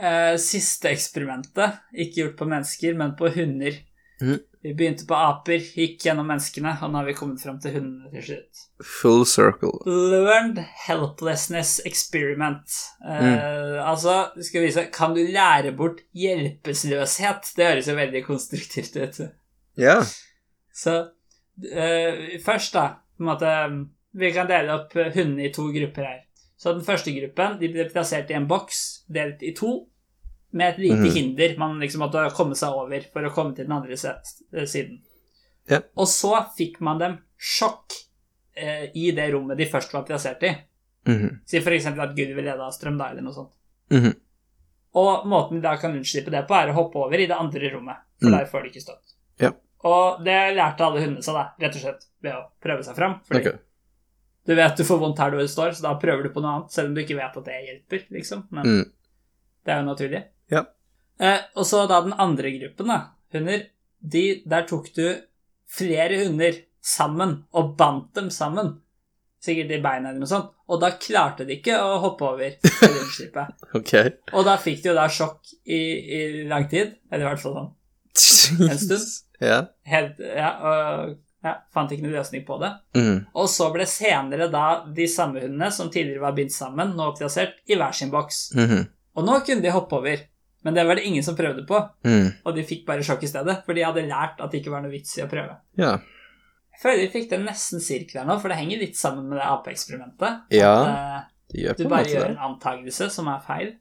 Speaker 1: Eh, siste eksperimentet, ikke gjort på mennesker, men på hunder.
Speaker 2: Mm.
Speaker 1: Vi begynte på aper, gikk gjennom menneskene, og nå har vi kommet fram til hundene til slutt.
Speaker 2: Full circle.
Speaker 1: Learned helplessness experiment. Eh,
Speaker 2: Mm.
Speaker 1: Altså, skal vise Kan du lære bort hjelpeløshet? Det høres jo veldig konstruktivt ut.
Speaker 2: Ja.
Speaker 1: Så eh, først, da på en måte, Vi kan dele opp eh, hundene i to grupper her. Så den første gruppen de ble plassert i en boks delt i to med et lite
Speaker 2: mm.
Speaker 1: hinder man liksom måtte komme seg over for å komme til den andre siden.
Speaker 2: Ja.
Speaker 1: Og så fikk man dem sjokk eh, i det rommet de først var plassert i.
Speaker 2: Mm.
Speaker 1: Si f.eks. at Gud vil lede av strøm, da, eller noe sånt.
Speaker 2: Mm.
Speaker 1: Og måten de da kan unnslippe det på, er å hoppe over i det andre rommet, for
Speaker 2: Mm.
Speaker 1: der får de ikke støtt.
Speaker 2: Ja.
Speaker 1: Og det lærte alle hundene seg, da, rett og slett ved å prøve seg fram. Fordi
Speaker 2: Ok.
Speaker 1: Du vet du får vondt her du står, så da prøver du på noe annet, selv om du ikke vet at det hjelper, liksom. Men
Speaker 2: Mm.
Speaker 1: det er jo naturlig.
Speaker 2: Ja.
Speaker 1: Eh, og så da den andre gruppen, da, hunder, de, der tok du flere hunder sammen og bandt dem sammen. Sikkert i beina eller noe sånt. Og da klarte de ikke å hoppe over [laughs] eller okay.
Speaker 2: Ok.
Speaker 1: Og da fikk de jo da sjokk i, i lang tid. Eller i hvert fall sånn En stund. [laughs]
Speaker 2: Ja.
Speaker 1: helt Ja, og ja, fant ikke noen løsning på det.
Speaker 2: Mm.
Speaker 1: Og så ble senere da de samme hundene som tidligere var bindt sammen, nå plassert i hver sin boks.
Speaker 2: Mhm.
Speaker 1: Og nå kunne de hoppe over, men det var det ingen som prøvde på.
Speaker 2: Mm.
Speaker 1: Og de fikk bare sjokk i stedet, for de hadde lært at det ikke var noe vits i å prøve.
Speaker 2: Ja.
Speaker 1: Jeg føler vi fikk det nesten sirkler nå, for det henger litt sammen med det apeeksperimentet.
Speaker 2: Ja,
Speaker 1: At, eh,
Speaker 2: på
Speaker 1: du bare gjør
Speaker 2: det.
Speaker 1: en antagelse som er feil.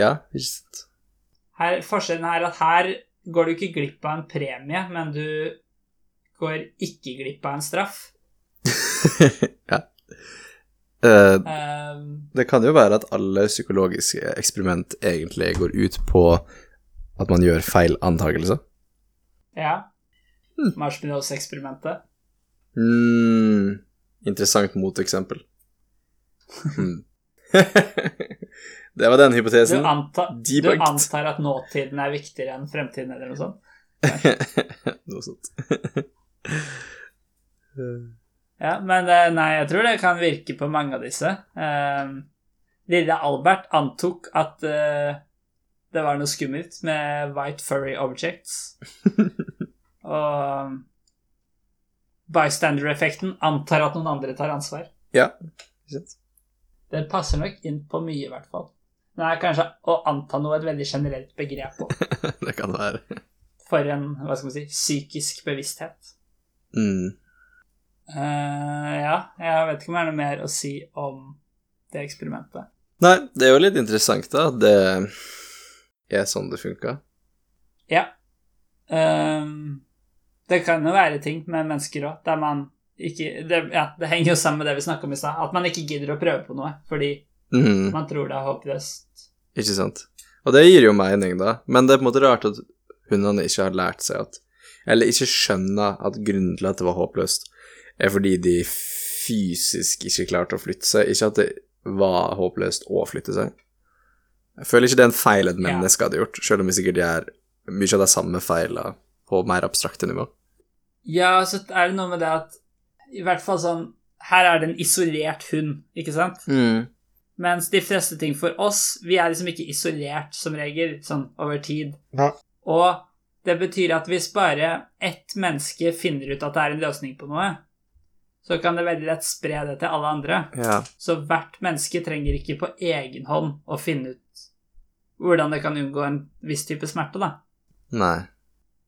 Speaker 2: Ja, visst.
Speaker 1: Her, forskjellen er at her går du ikke glipp av en premie, men du går ikke glipp av en straff. [laughs]
Speaker 2: ja. Uh,
Speaker 1: um,
Speaker 2: det kan jo være at alle psykologiske eksperiment egentlig går ut på at man gjør feil antakelse.
Speaker 1: ja. Marshmallows-eksperimentet.
Speaker 2: Mm, interessant moteksempel. Hmm. [laughs] det var den
Speaker 1: Du,
Speaker 2: hypotesen.
Speaker 1: anta, du antar at nåtiden er viktigere enn fremtiden, eller noe sånt? [laughs]
Speaker 2: Noe sånt.
Speaker 1: Ja, men eh, nei, jeg tror det kan virke på mange av disse. Eh, lille Albert antok at uh, det var noe skummelt med white furry objects. [laughs] Og bystander-effekten antar at noen andre tar ansvar.
Speaker 2: ja.
Speaker 1: Den passer nok inn på mye, i hvert fall. Det er kanskje å anta noe et veldig generelt begrep på. [laughs]
Speaker 2: det kan være.
Speaker 1: For en, hva skal man si, psykisk bevissthet.
Speaker 2: Mm.
Speaker 1: Eh, ja, jeg vet ikke om det er noe mer å si om det eksperimentet.
Speaker 2: Nei, det er jo litt interessant, da. Det er sånn det funka.
Speaker 1: Ja. Um, det kan jo være ting med mennesker òg, der man ikke det, Ja, det henger jo sammen med det vi snakka om i stad. At man ikke gidder å prøve på noe fordi
Speaker 2: mm.
Speaker 1: man tror det er håpløst.
Speaker 2: Ikke sant? Og det gir jo mening, da, men det er på en måte rart at hundene ikke har lært seg at Eller ikke skjønner at grunnen til at det var håpløst, er fordi de fysisk ikke klarte å flytte seg, ikke at det var håpløst å flytte seg. Jeg føler ikke det er en feil et menneske hadde gjort, selv om vi sikkert gjør mye av de samme feilene på mer abstrakte nivå.
Speaker 1: Ja, så er det noe med det at I hvert fall sånn Her er det en isolert hund, ikke sant?
Speaker 2: Mm.
Speaker 1: Mens de fleste ting for oss Vi er liksom ikke isolert som regel, sånn over tid.
Speaker 2: Ja.
Speaker 1: Og det betyr at hvis bare ett menneske finner ut at det er en løsning på noe, så kan det veldig lett spre det til alle andre.
Speaker 2: Ja.
Speaker 1: Så hvert menneske trenger ikke på egen hånd å finne ut hvordan det kan unngå en viss type smerte, da.
Speaker 2: Nei.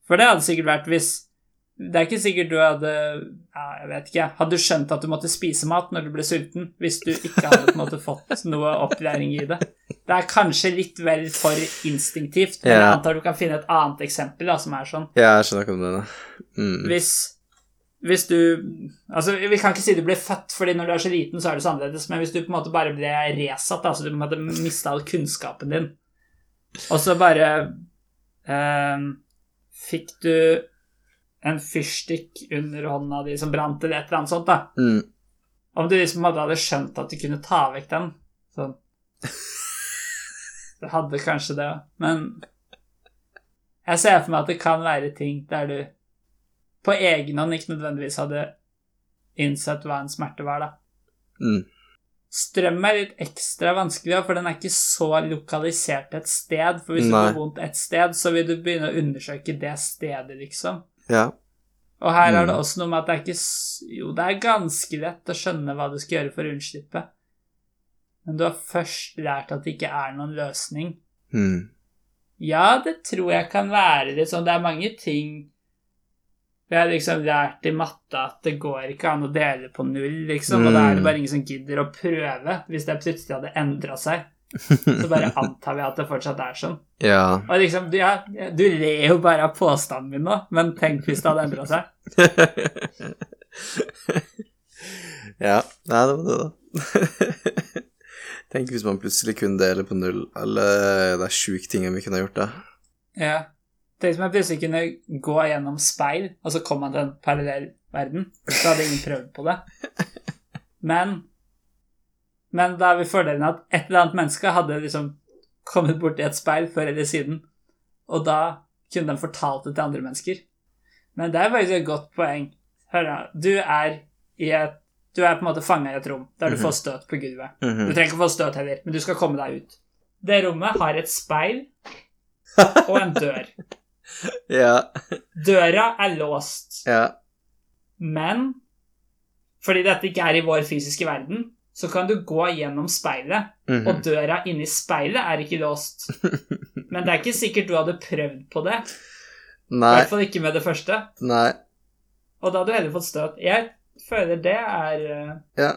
Speaker 1: For det hadde sikkert vært hvis Det er ikke sikkert du hadde ja, Jeg vet ikke. Hadde du skjønt at du måtte spise mat når du ble sulten, hvis du ikke hadde måte fått noe opplæring i det? Det er kanskje litt vel for instinktivt, men jeg antar du kan finne et annet eksempel da, som er sånn.
Speaker 2: Ja, jeg skjønner ikke om det da. Mm.
Speaker 1: Hvis, hvis du Altså, vi kan ikke si du ble født, fordi når du er så liten, så er du så annerledes, men hvis du på en måte bare ble resatt, altså du på en måte mista all kunnskapen din, og så bare eh, fikk du en fyrstikk under hånda di som brant, eller et eller annet sånt, da.
Speaker 2: Mm.
Speaker 1: Om du liksom hadde skjønt at du kunne ta vekk den sånn Du hadde kanskje det, men jeg ser for meg at det kan være ting der du på egen hånd ikke nødvendigvis hadde innsett hva en smerte var, da.
Speaker 2: Mm.
Speaker 1: Strøm er litt ekstra vanskelig, for den er ikke så lokalisert et sted. For hvis
Speaker 2: Nei.
Speaker 1: du får vondt et sted, så vil du begynne å undersøke det stedet, liksom.
Speaker 2: Ja.
Speaker 1: Og her er
Speaker 2: Mm.
Speaker 1: det også noe med at det er ikke Jo, det er ganske lett å skjønne hva du skal gjøre for å unnslippe. Men du har først lært at det ikke er noen løsning.
Speaker 2: Mm.
Speaker 1: Ja, det tror jeg kan være litt sånn. Det er mange ting Vi har liksom lært i matte at det går ikke an å dele på null, liksom. Og da er det
Speaker 2: Mm.
Speaker 1: bare ingen som gidder å prøve. Hvis det plutselig hadde endra seg, så bare antar vi at det fortsatt er sånn. [laughs]
Speaker 2: ja.
Speaker 1: Og liksom, du, ja, du ler jo bare av påstanden min nå, men tenk hvis det hadde endra seg. [laughs]
Speaker 2: ja. Nei, det var det, da. [laughs] Tenk hvis man plutselig kunne dele på null eller det er sjuke ting vi kunne gjort, da.
Speaker 1: Ja. Tenk om jeg plutselig kunne gå gjennom speil, og så kom man til en parallell verden. Så hadde ingen prøvd på det. Men Men da er vi fordelen at et eller annet menneske hadde liksom kommet borti et speil før eller siden, og da kunne de fortalt det til andre mennesker. Men det er faktisk et godt poeng. Hør da, du er i et Du er på en måte fanga i et rom der du
Speaker 2: Mhm.
Speaker 1: får støt på gulvet. Du
Speaker 2: Mhm.
Speaker 1: trenger ikke få støt heller, men du skal komme deg ut. Det rommet har et speil [laughs] og en dør.
Speaker 2: Ja.
Speaker 1: Døra er låst,
Speaker 2: Ja.
Speaker 1: men fordi dette ikke er i vår fysiske verden, så kan du gå gjennom speilet,
Speaker 2: Mhm.
Speaker 1: og døra inni speilet er ikke låst. [laughs] Men det er ikke sikkert du hadde prøvd på det,
Speaker 2: Nei.
Speaker 1: i hvert fall ikke med det første,
Speaker 2: Nei.
Speaker 1: og da hadde du heller fått støt. Jeg føler det er eh,
Speaker 2: Ja.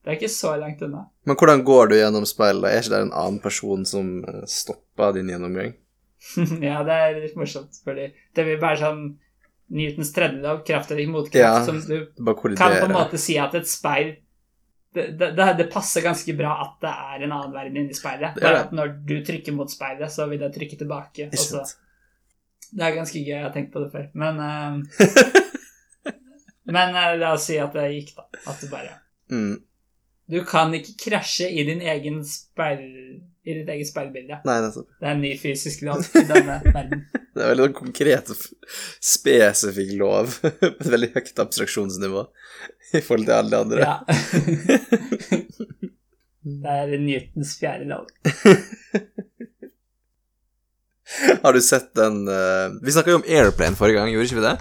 Speaker 1: Det er ikke så langt unna.
Speaker 2: Men hvordan går du gjennom speilet? Er ikke det en annen person som eh, stopper din gjennomgang? [laughs]
Speaker 1: ja, det er litt morsomt, fordi det vil bare sånn Newtons tredje lov, kraft eller motkraft,
Speaker 2: Ja.
Speaker 1: som du kan på en måte si at et speil det, det, det, det passer ganske bra at det er en annen verden inni speilet.
Speaker 2: Er
Speaker 1: Bare at når du trykker mot speilet, så vil det trykke tilbake. og så- Det er ganske gøy, jeg har tenkt på det før. Men uh, [laughs] Men uh, la oss si at det gikk, da. At du bare
Speaker 2: Mm.
Speaker 1: Du kan ikke krasje i din egen speil... I ditt eget speilbilde.
Speaker 2: Nei, nettopp.
Speaker 1: Det er en ny fysisk lov i denne [laughs] verden.
Speaker 2: Det er veldig sånn konkret spesifikk lov. på [laughs] Et veldig høyt abstraksjonsnivå [laughs] i forhold til alle de andre.
Speaker 1: Ja. [laughs] Det er Newtons fjerde lov. [laughs]
Speaker 2: Har du sett den uh... Vi snakka jo om Airplane forrige gang, gjorde ikke vi det?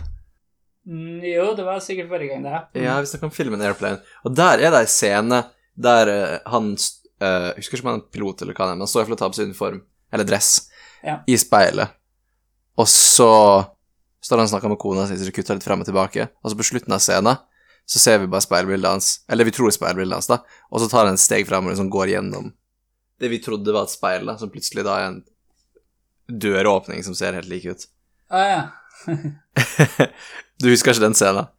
Speaker 1: Mm, jo, det var sikkert forrige gang, det.
Speaker 2: Ja, vi snakka om filmen Airplane, og der er det ei scene der uh, han uh, Husker ikke om han er pilot eller hva det er, men han står for å ta på seg uniform, eller dress,
Speaker 1: Ja.
Speaker 2: i speilet, og så står han og snakker med kona si, så de kutter litt frem og tilbake, og så på slutten av scenen så ser vi bare speilbildet hans, eller vi tror det speilbildet hans, da, og så tar han et steg frem og liksom går gjennom det vi trodde var et speil, da, som plutselig da er en døråpning som ser helt lik ut.
Speaker 1: Å ja. [laughs]
Speaker 2: du husker ikke den scenen?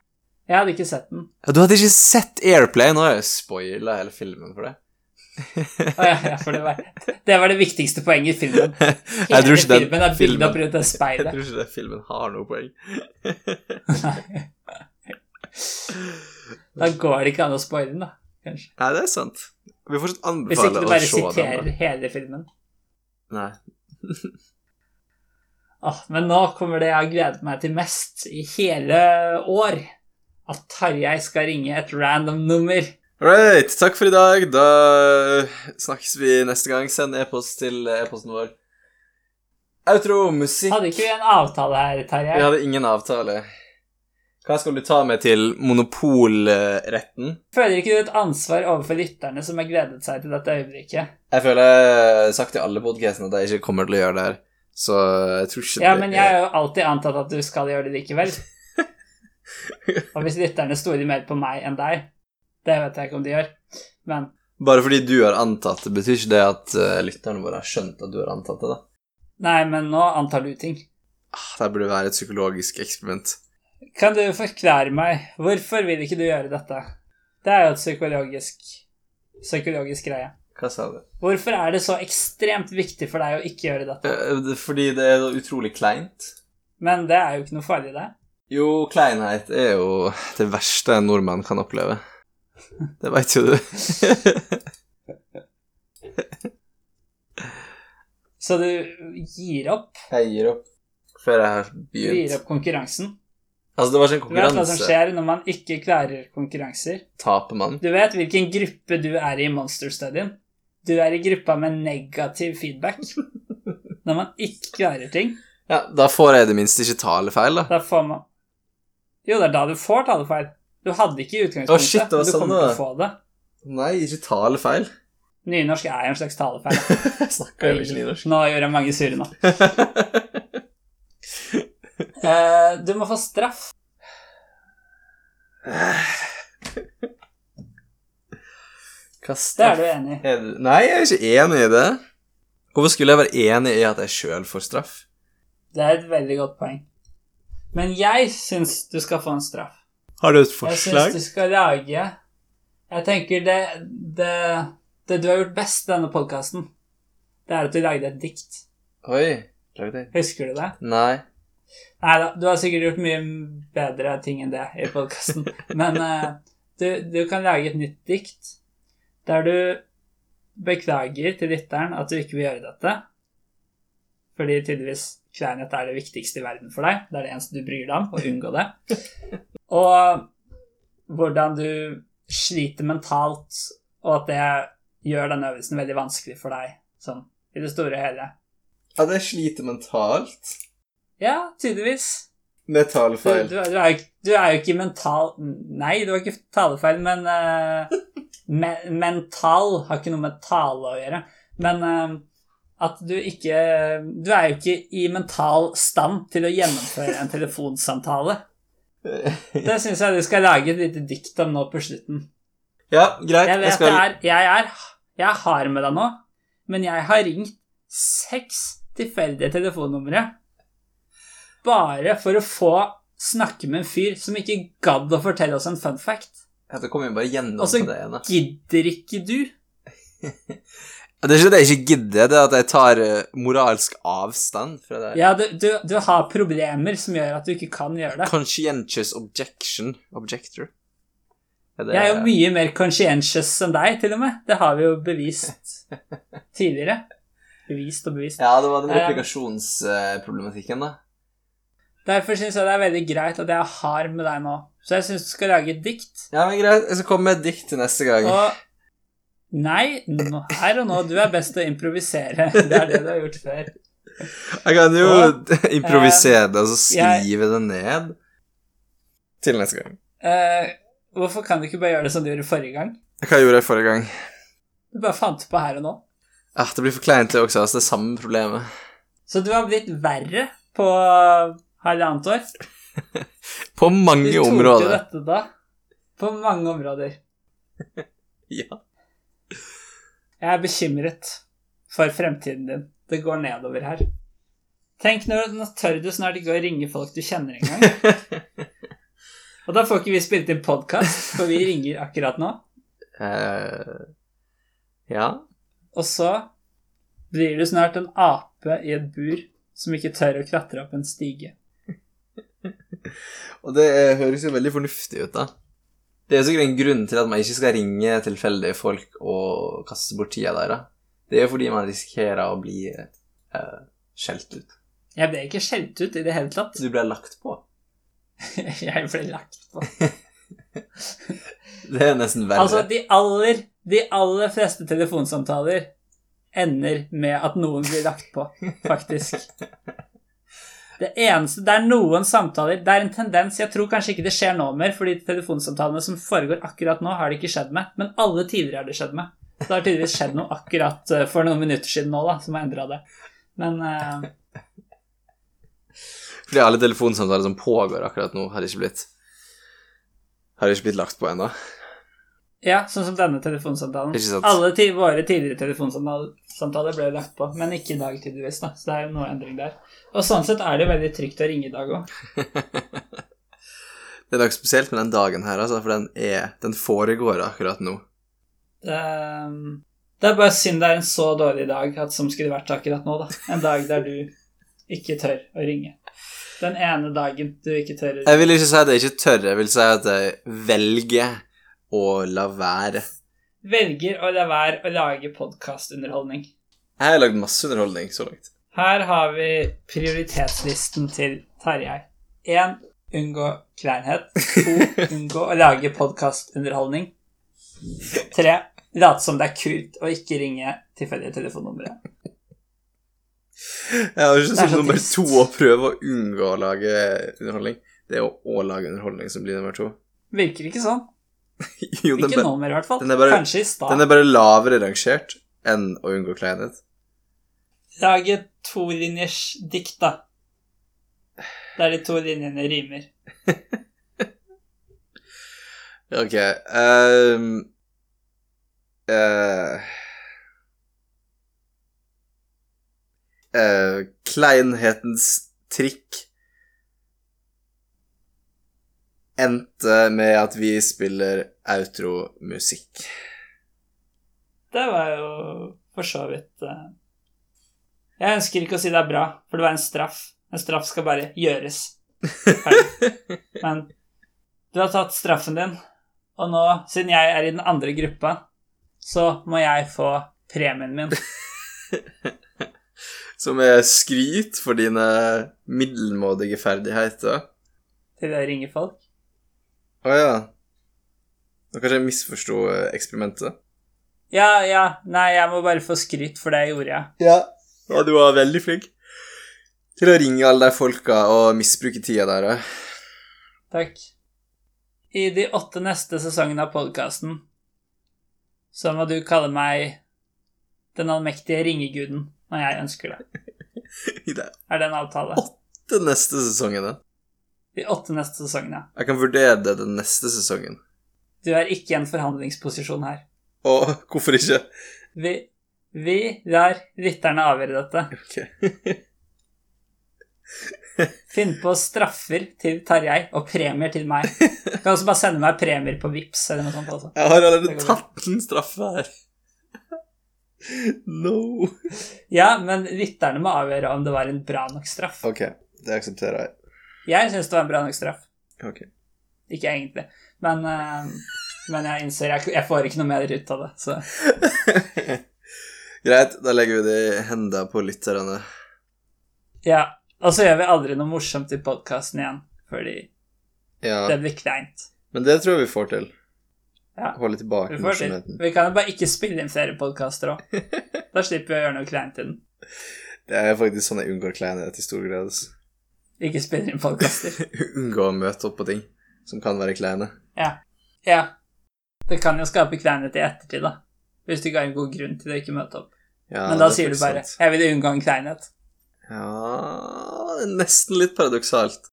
Speaker 1: Jeg hadde ikke sett den.
Speaker 2: Ja, du hadde ikke sett Airplane? Nå har jeg spoila hele filmen for det.
Speaker 1: Å [laughs] ja, ja, for det var, det var det viktigste poenget i filmen. [laughs]
Speaker 2: Jeg tror ikke
Speaker 1: filmen er bygd opp rundt det speilet.
Speaker 2: Jeg tror ikke den filmen har noe poeng.
Speaker 1: Da går det ikke an å spoile den, da. Kanskje.
Speaker 2: Nei, det er sant. Vi får fortsatt
Speaker 1: Hvis ikke
Speaker 2: anbefale
Speaker 1: du
Speaker 2: å
Speaker 1: bare
Speaker 2: se den.
Speaker 1: siterer
Speaker 2: da.
Speaker 1: hele filmen.
Speaker 2: Nei. [laughs]
Speaker 1: ah, men nå kommer det jeg har gledet meg til mest i hele år. At Tarjei skal ringe et random nummer.
Speaker 2: Right, takk for i dag. Da snakkes vi neste gang. Send e-post til e-posten vår. Outro, musikk
Speaker 1: Hadde ikke vi en avtale her, Tarjei?
Speaker 2: Vi hadde ingen avtale. Hva skal du ta med til monopolretten?
Speaker 1: Føler ikke du et ansvar overfor lytterne som har gledet seg til dette øyeblikket?
Speaker 2: Jeg føler jeg har sagt i alle podkastene at jeg ikke kommer til å gjøre det her, så jeg tror ikke
Speaker 1: Ja,
Speaker 2: det
Speaker 1: men jeg har jo alltid antatt at du skal gjøre det likevel. [laughs] Og hvis lytterne stoler mer på meg enn deg, det vet jeg ikke om de gjør, men
Speaker 2: Bare fordi du har antatt det, betyr ikke det at eh, lytterne våre har skjønt at du har antatt det, da.
Speaker 1: Nei, men nå antar du ting.
Speaker 2: Ah, Det burde være et psykologisk eksperiment.
Speaker 1: Kan du forklare meg, hvorfor vil ikke du gjøre dette? Det er jo et psykologisk, psykologisk greie.
Speaker 2: Hva sa du?
Speaker 1: Hvorfor er det så ekstremt viktig for deg å ikke gjøre dette?
Speaker 2: Eh, Fordi det er utrolig kleint.
Speaker 1: Men det er jo ikke noe farlig, det.
Speaker 2: Jo, kleinhet er jo det verste en nordmann kan oppleve. Det veit jo du. [laughs]
Speaker 1: Så du gir opp,
Speaker 2: Jeg gir opp før jeg har begynt.
Speaker 1: du gir opp konkurransen.
Speaker 2: Altså, det var sånn konkurranse.
Speaker 1: Du vet hva som skjer når man ikke klarer konkurranser.
Speaker 2: Taper man?
Speaker 1: Du vet hvilken gruppe du er i i monsterstudien. Du er i gruppa med negativ feedback. [laughs] Når man ikke klarer ting,
Speaker 2: Ja, da får jeg det minste ikke talefeil, da.
Speaker 1: da får man Jo, det er da du får talefeil. Du hadde ikke i utgangspunktet,
Speaker 2: Å, shit, det var
Speaker 1: men du
Speaker 2: sånn
Speaker 1: kommer til å få det.
Speaker 2: Nei, ikke talefeil.
Speaker 1: Nynorsk er jo en slags talefeil. [laughs]
Speaker 2: Snakker jo ikke nynorsk.
Speaker 1: Nå gjør jeg mange sure nå. [laughs] Eh, du må få straff.
Speaker 2: Hva
Speaker 1: Det er du enig i.
Speaker 2: Er du... Nei, jeg er ikke enig i det. Hvorfor skulle jeg være enig i at jeg sjøl får straff?
Speaker 1: Det er et veldig godt poeng. Men jeg syns du skal få en straff.
Speaker 2: Har du et
Speaker 1: Jeg syns du skal lage Jeg tenker det, det Det du har gjort best i denne podkasten, det er at du lagde et dikt.
Speaker 2: Oi. Lagde jeg?
Speaker 1: Husker du det?
Speaker 2: Nei.
Speaker 1: Nei da, du har sikkert gjort mye bedre ting enn det i podkasten. Men uh, du, du kan lage et nytt dikt der du beklager til lytteren at du ikke vil gjøre dette. Fordi tydeligvis kleinhet er det viktigste i verden for deg. Det er det eneste du bryr deg om, å unngå det. Og hvordan du sliter mentalt, og at det gjør denne øvelsen veldig vanskelig for deg, sånn i det store og hele.
Speaker 2: At det sliter mentalt
Speaker 1: Ja, tydeligvis.
Speaker 2: med talefeil.
Speaker 1: du, du, er, du er jo ikke mental Nei, du har ikke talefeil, men uh, me, Mental har ikke noe med tale å gjøre. Men uh, at du ikke Du er jo ikke i mental stand til å gjennomføre en telefonsamtale. Det syns jeg du skal lage et lite dikt om nå på slutten.
Speaker 2: Ja, greit.
Speaker 1: Jeg
Speaker 2: Jeg, skal
Speaker 1: er Jeg er Jeg har med deg nå, men jeg har ringt seks tilfeldige telefonnumre bare for å få snakke med en fyr som ikke gadd å fortelle oss en fun fact.
Speaker 2: Ja, det kommer jo bare gjennom
Speaker 1: Og så
Speaker 2: det ene.
Speaker 1: gidder ikke du.
Speaker 2: Det er ikke det jeg ikke gidder, det er at jeg tar eh, moralsk avstand fra det.
Speaker 1: Ja, du, du, du har problemer som gjør at du ikke kan gjøre det.
Speaker 2: Conscientious objection. Objector. Det-
Speaker 1: Jeg er jo mye mer conscientious enn deg, til og med. Det har vi jo bevist [laughs] tidligere. Bevist og bevist.
Speaker 2: Ja, det var den
Speaker 1: Eh,
Speaker 2: replikasjonsproblematikken, da.
Speaker 1: Derfor syns jeg det er veldig greit at jeg har med deg nå. Så jeg syns du skal lage et dikt.
Speaker 2: Ja, men greit. Jeg skal komme med et dikt til neste gang.
Speaker 1: Og Nei, her og nå. Du er best til å improvisere. Det er det du har gjort før.
Speaker 2: Jeg kan jo
Speaker 1: Og, [laughs]
Speaker 2: improvisere det, og så
Speaker 1: jeg-
Speaker 2: skrive det ned. Til neste gang.
Speaker 1: Uh, hvorfor kan du ikke bare gjøre det som du gjorde forrige gang?
Speaker 2: Hva gjorde jeg forrige gang?
Speaker 1: Du bare fant på her og nå.
Speaker 2: Ah, det blir for kleint, det også. Altså, det er samme problemet.
Speaker 1: Så du har blitt verre på halvannet år. [laughs]
Speaker 2: På mange
Speaker 1: Du tok jo dette da. På mange områder. [laughs]
Speaker 2: Ja.
Speaker 1: Jeg er bekymret for fremtiden din. Det går nedover her. Tenk når nå tør du snart ikke å ringe folk du kjenner engang. [laughs] Og da får ikke vi spilt inn podkast, for vi ringer akkurat nå.
Speaker 2: Uh, ja.
Speaker 1: Og så blir du snart en ape i et bur som ikke tør å klatre opp en stige.
Speaker 2: Og det høres jo veldig fornuftig ut, da. Det er sikkert en grunn til at man ikke skal ringe tilfeldige folk og kaste bort tida deres. Det er jo fordi man risikerer å bli eh, skjelt ut.
Speaker 1: Jeg ble ikke skjelt ut i det hele tatt.
Speaker 2: Du ble lagt på. [laughs]
Speaker 1: Jeg ble lagt på. [laughs]
Speaker 2: Det er nesten verre.
Speaker 1: Altså, de aller, de aller fleste telefonsamtaler ender med at noen blir lagt på, faktisk. [laughs] Det eneste Det er noen samtaler Det er en tendens Jeg tror kanskje ikke det skjer nå mer, fordi telefonsamtalene som foregår akkurat nå, har det ikke skjedd med. Men alle tidligere har det skjedd med. Det har tydeligvis skjedd noe akkurat eh, for noen minutter siden nå, da, som har endra det. Men uh...
Speaker 2: Fordi alle telefonsamtaler som pågår akkurat nå, har ikke blitt Har ikke blitt lagt på ennå.
Speaker 1: Ja, sånn som denne telefonsamtalen. Alle våre tidligere telefonsamtaler ble lagt på, men ikke i dag, tydeligvis. da, Så det er jo noe endring der. Og sånn sett er det veldig trygt å ringe i dag òg. [laughs]
Speaker 2: Det er noe spesielt med den dagen her, altså, for den er Den foregår akkurat nå.
Speaker 1: Det, ehm, det er bare synd det er en så dårlig dag at som skulle vært akkurat nå, da. En dag der du ikke tør å ringe. Den ene dagen du ikke tør å ringe.
Speaker 2: Jeg vil ikke si at jeg ikke tør, jeg vil si at jeg velger å la være.
Speaker 1: Velger å la være å lage podkastunderholdning.
Speaker 2: Jeg har lagd masse underholdning så langt.
Speaker 1: Her har vi prioritetslisten til Tarjei. 1. Unngå kleinhet. 2. [laughs] Unngå å lage podkastunderholdning. 3. Late som det er kult å ikke ringe tilfeldige telefonnumre.
Speaker 2: Jeg har ikke som nummer to å prøve å unngå å lage underholdning. Det er å, å lage underholdning som blir nummer to.
Speaker 1: Virker ikke sånn. [laughs]
Speaker 2: Jo,
Speaker 1: Ikke
Speaker 2: bare,
Speaker 1: nå mer, i hvert fall.
Speaker 2: bare-
Speaker 1: Kanskje i stad.
Speaker 2: den er bare lavere rangert enn å unngå kleinhet.
Speaker 1: Lage tolinjers dikt, da. Der de to linjene rimer. [laughs]
Speaker 2: Ok um, uh, uh, Kleinhetens trikk endte med at vi spiller outromusikk.
Speaker 1: Det var jo for så vidt eh, Jeg ønsker ikke å si det er bra, for det var en straff. En straff skal bare gjøres. [laughs] Men du har tatt straffen din, og nå, siden jeg er i den andre gruppa, så må jeg få premien min. [laughs]
Speaker 2: Som er skryt for dine middelmådige ferdigheter.
Speaker 1: Til å ringe folk.
Speaker 2: Å ja. Nå kanskje jeg misforsto eh, eksperimentet.
Speaker 1: Ja, ja, nei, jeg må bare få skryt, for det jeg gjorde jeg.
Speaker 2: Ja. ja, du var veldig flink til å ringe alle de folka og misbruke tida der, ja.
Speaker 1: Takk. I de åtte neste sesongene av podkasten så må du kalle meg den allmektige ringeguden når jeg ønsker det. [laughs] Er det en avtale?
Speaker 2: åtte neste sesongene.
Speaker 1: De åtte neste sesongene.
Speaker 2: Jeg kan vurdere det den neste sesongen.
Speaker 1: Du er ikke i en forhandlingsposisjon her.
Speaker 2: Å, hvorfor ikke?
Speaker 1: Vi, vi lar rytterne avgjøre dette.
Speaker 2: Ok.
Speaker 1: Finn på straffer til Tarjei og premier til meg. Du kan også bare sende meg premier på Vips eller noe sånt. Altså.
Speaker 2: Jeg har allerede tatt en straffe her. [laughs] No.
Speaker 1: Ja, men rytterne må avgjøre om det var en bra nok straff.
Speaker 2: Ok, det aksepterer jeg.
Speaker 1: Jeg syns det var en bra nok straff.
Speaker 2: Okay.
Speaker 1: Ikke egentlig, men, eh, men jeg innser jeg, jeg får ikke noe mer ut av det. Så [laughs]
Speaker 2: Greit, da legger vi det i hendene på lytterne.
Speaker 1: ja. Og så gjør vi aldri noe morsomt i podkasten igjen, fordi
Speaker 2: Ja,
Speaker 1: det blir kleint.
Speaker 2: men det tror jeg vi får til.
Speaker 1: Ja.
Speaker 2: Holde tilbake
Speaker 1: Vi, til.
Speaker 2: morsomheten.
Speaker 1: vi kan jo bare ikke spille inn flere podkaster òg. [laughs] Da slipper vi å gjøre noe kleint i den.
Speaker 2: Det er faktisk sånn jeg unngår kleinhet i stor grad. altså.
Speaker 1: Ikke spille inn podkaster. [laughs]
Speaker 2: Unngå å møte opp på ting som kan være kleine.
Speaker 1: Ja. ja. Det kan jo skape kleinhet i ettertid, da. Hvis du ikke har en god grunn til å ikke møte opp.
Speaker 2: Ja,
Speaker 1: Men da
Speaker 2: er
Speaker 1: sier du bare
Speaker 2: sant.
Speaker 1: 'jeg vil unngå en kleinhet'.
Speaker 2: Ja det er Nesten litt paradoksalt.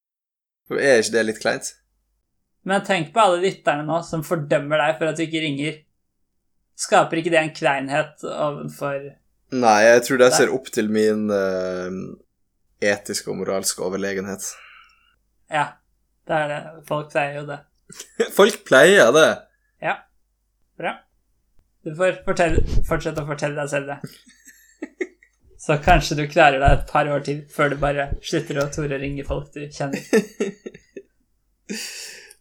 Speaker 2: For er ikke det litt kleint?
Speaker 1: Men tenk på alle lytterne nå som fordømmer deg for at du ikke ringer. Skaper ikke det en kleinhet overfor
Speaker 2: Nei, jeg tror de ser opp til min eh, etiske og moralske overlegenhet.
Speaker 1: Ja, det er det. Folk pleier jo det. [laughs]
Speaker 2: Folk pleier det. Ja.
Speaker 1: Bra. Du får fortelle, fortsette å fortelle deg selv det. [laughs] Så kanskje du klarer deg et par år til før du bare slutter å tore å ringe folk du kjenner. [laughs]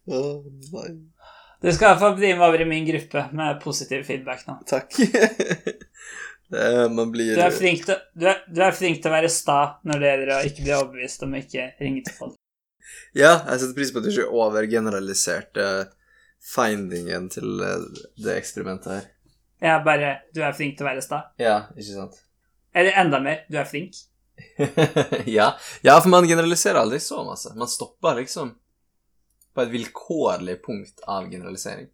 Speaker 2: Oh, nei.
Speaker 1: Du skal i hvert fall bli med over i min gruppe med positiv feedback nå.
Speaker 2: Takk. Man blir
Speaker 1: Du er flink til, du er, du er flink til å være sta når det gjelder å ikke bli overbevist om å ikke ringe til folk.
Speaker 2: Ja, jeg setter pris på at du ikke overgeneraliserte findingen til eh, det eksperimentet her.
Speaker 1: Er bare Du er flink til å være sta.
Speaker 2: Ja, ikke sant?
Speaker 1: Eller enda mer, du er flink. [laughs]
Speaker 2: ja. ja, for man generaliserer aldri så masse. Man stopper liksom på et vilkårlig punkt av generalisering.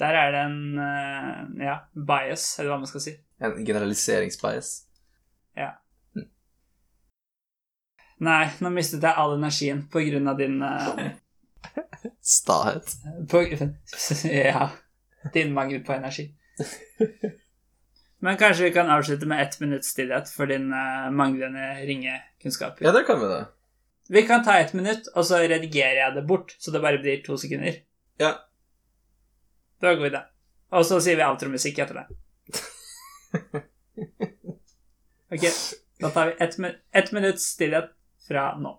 Speaker 1: Der er det en eh, ja, bias, eller hva man skal si.
Speaker 2: En generaliseringsbias. Ja.
Speaker 1: Nei, nå mistet jeg all energien på grunn av din uh, [laughs]
Speaker 2: Stahet.
Speaker 1: på, [laughs] Ja. Din mangel på energi. Men kanskje vi kan avslutte med ett minutts stillhet for din uh, manglende ringekunnskaper.
Speaker 2: Ja, det kan vi da.
Speaker 1: Vi kan ta ett minutt, og så redigerer jeg det bort, så det bare blir to sekunder.
Speaker 2: Ja.
Speaker 1: Det var en god idé. Og så sier vi outromusikk etter det. [laughs] Ok, da tar vi ett, minutt minutts stillhet fra nå.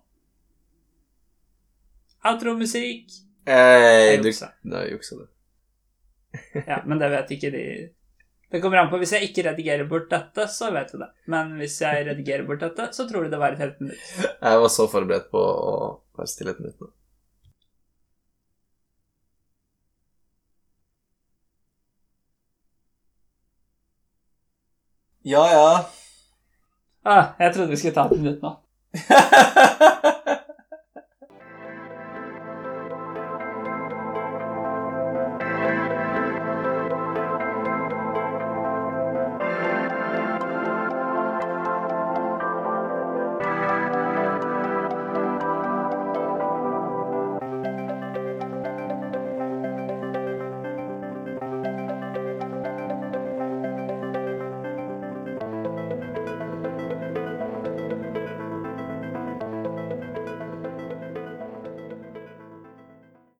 Speaker 1: Outromusikk!
Speaker 2: Hey,
Speaker 1: Jeg juksa.
Speaker 2: Da juksa du. [laughs]
Speaker 1: Ja, men det vet ikke de Det kommer an på. Hvis jeg ikke redigerer bort dette, så vet du det. Men hvis jeg redigerer bort dette, så tror du det var et helt minutt.
Speaker 2: Jeg var så forberedt på å være stille et minutt nå. Ja, ja.
Speaker 1: Ah, jeg trodde vi skulle ta et minutt nå. [laughs]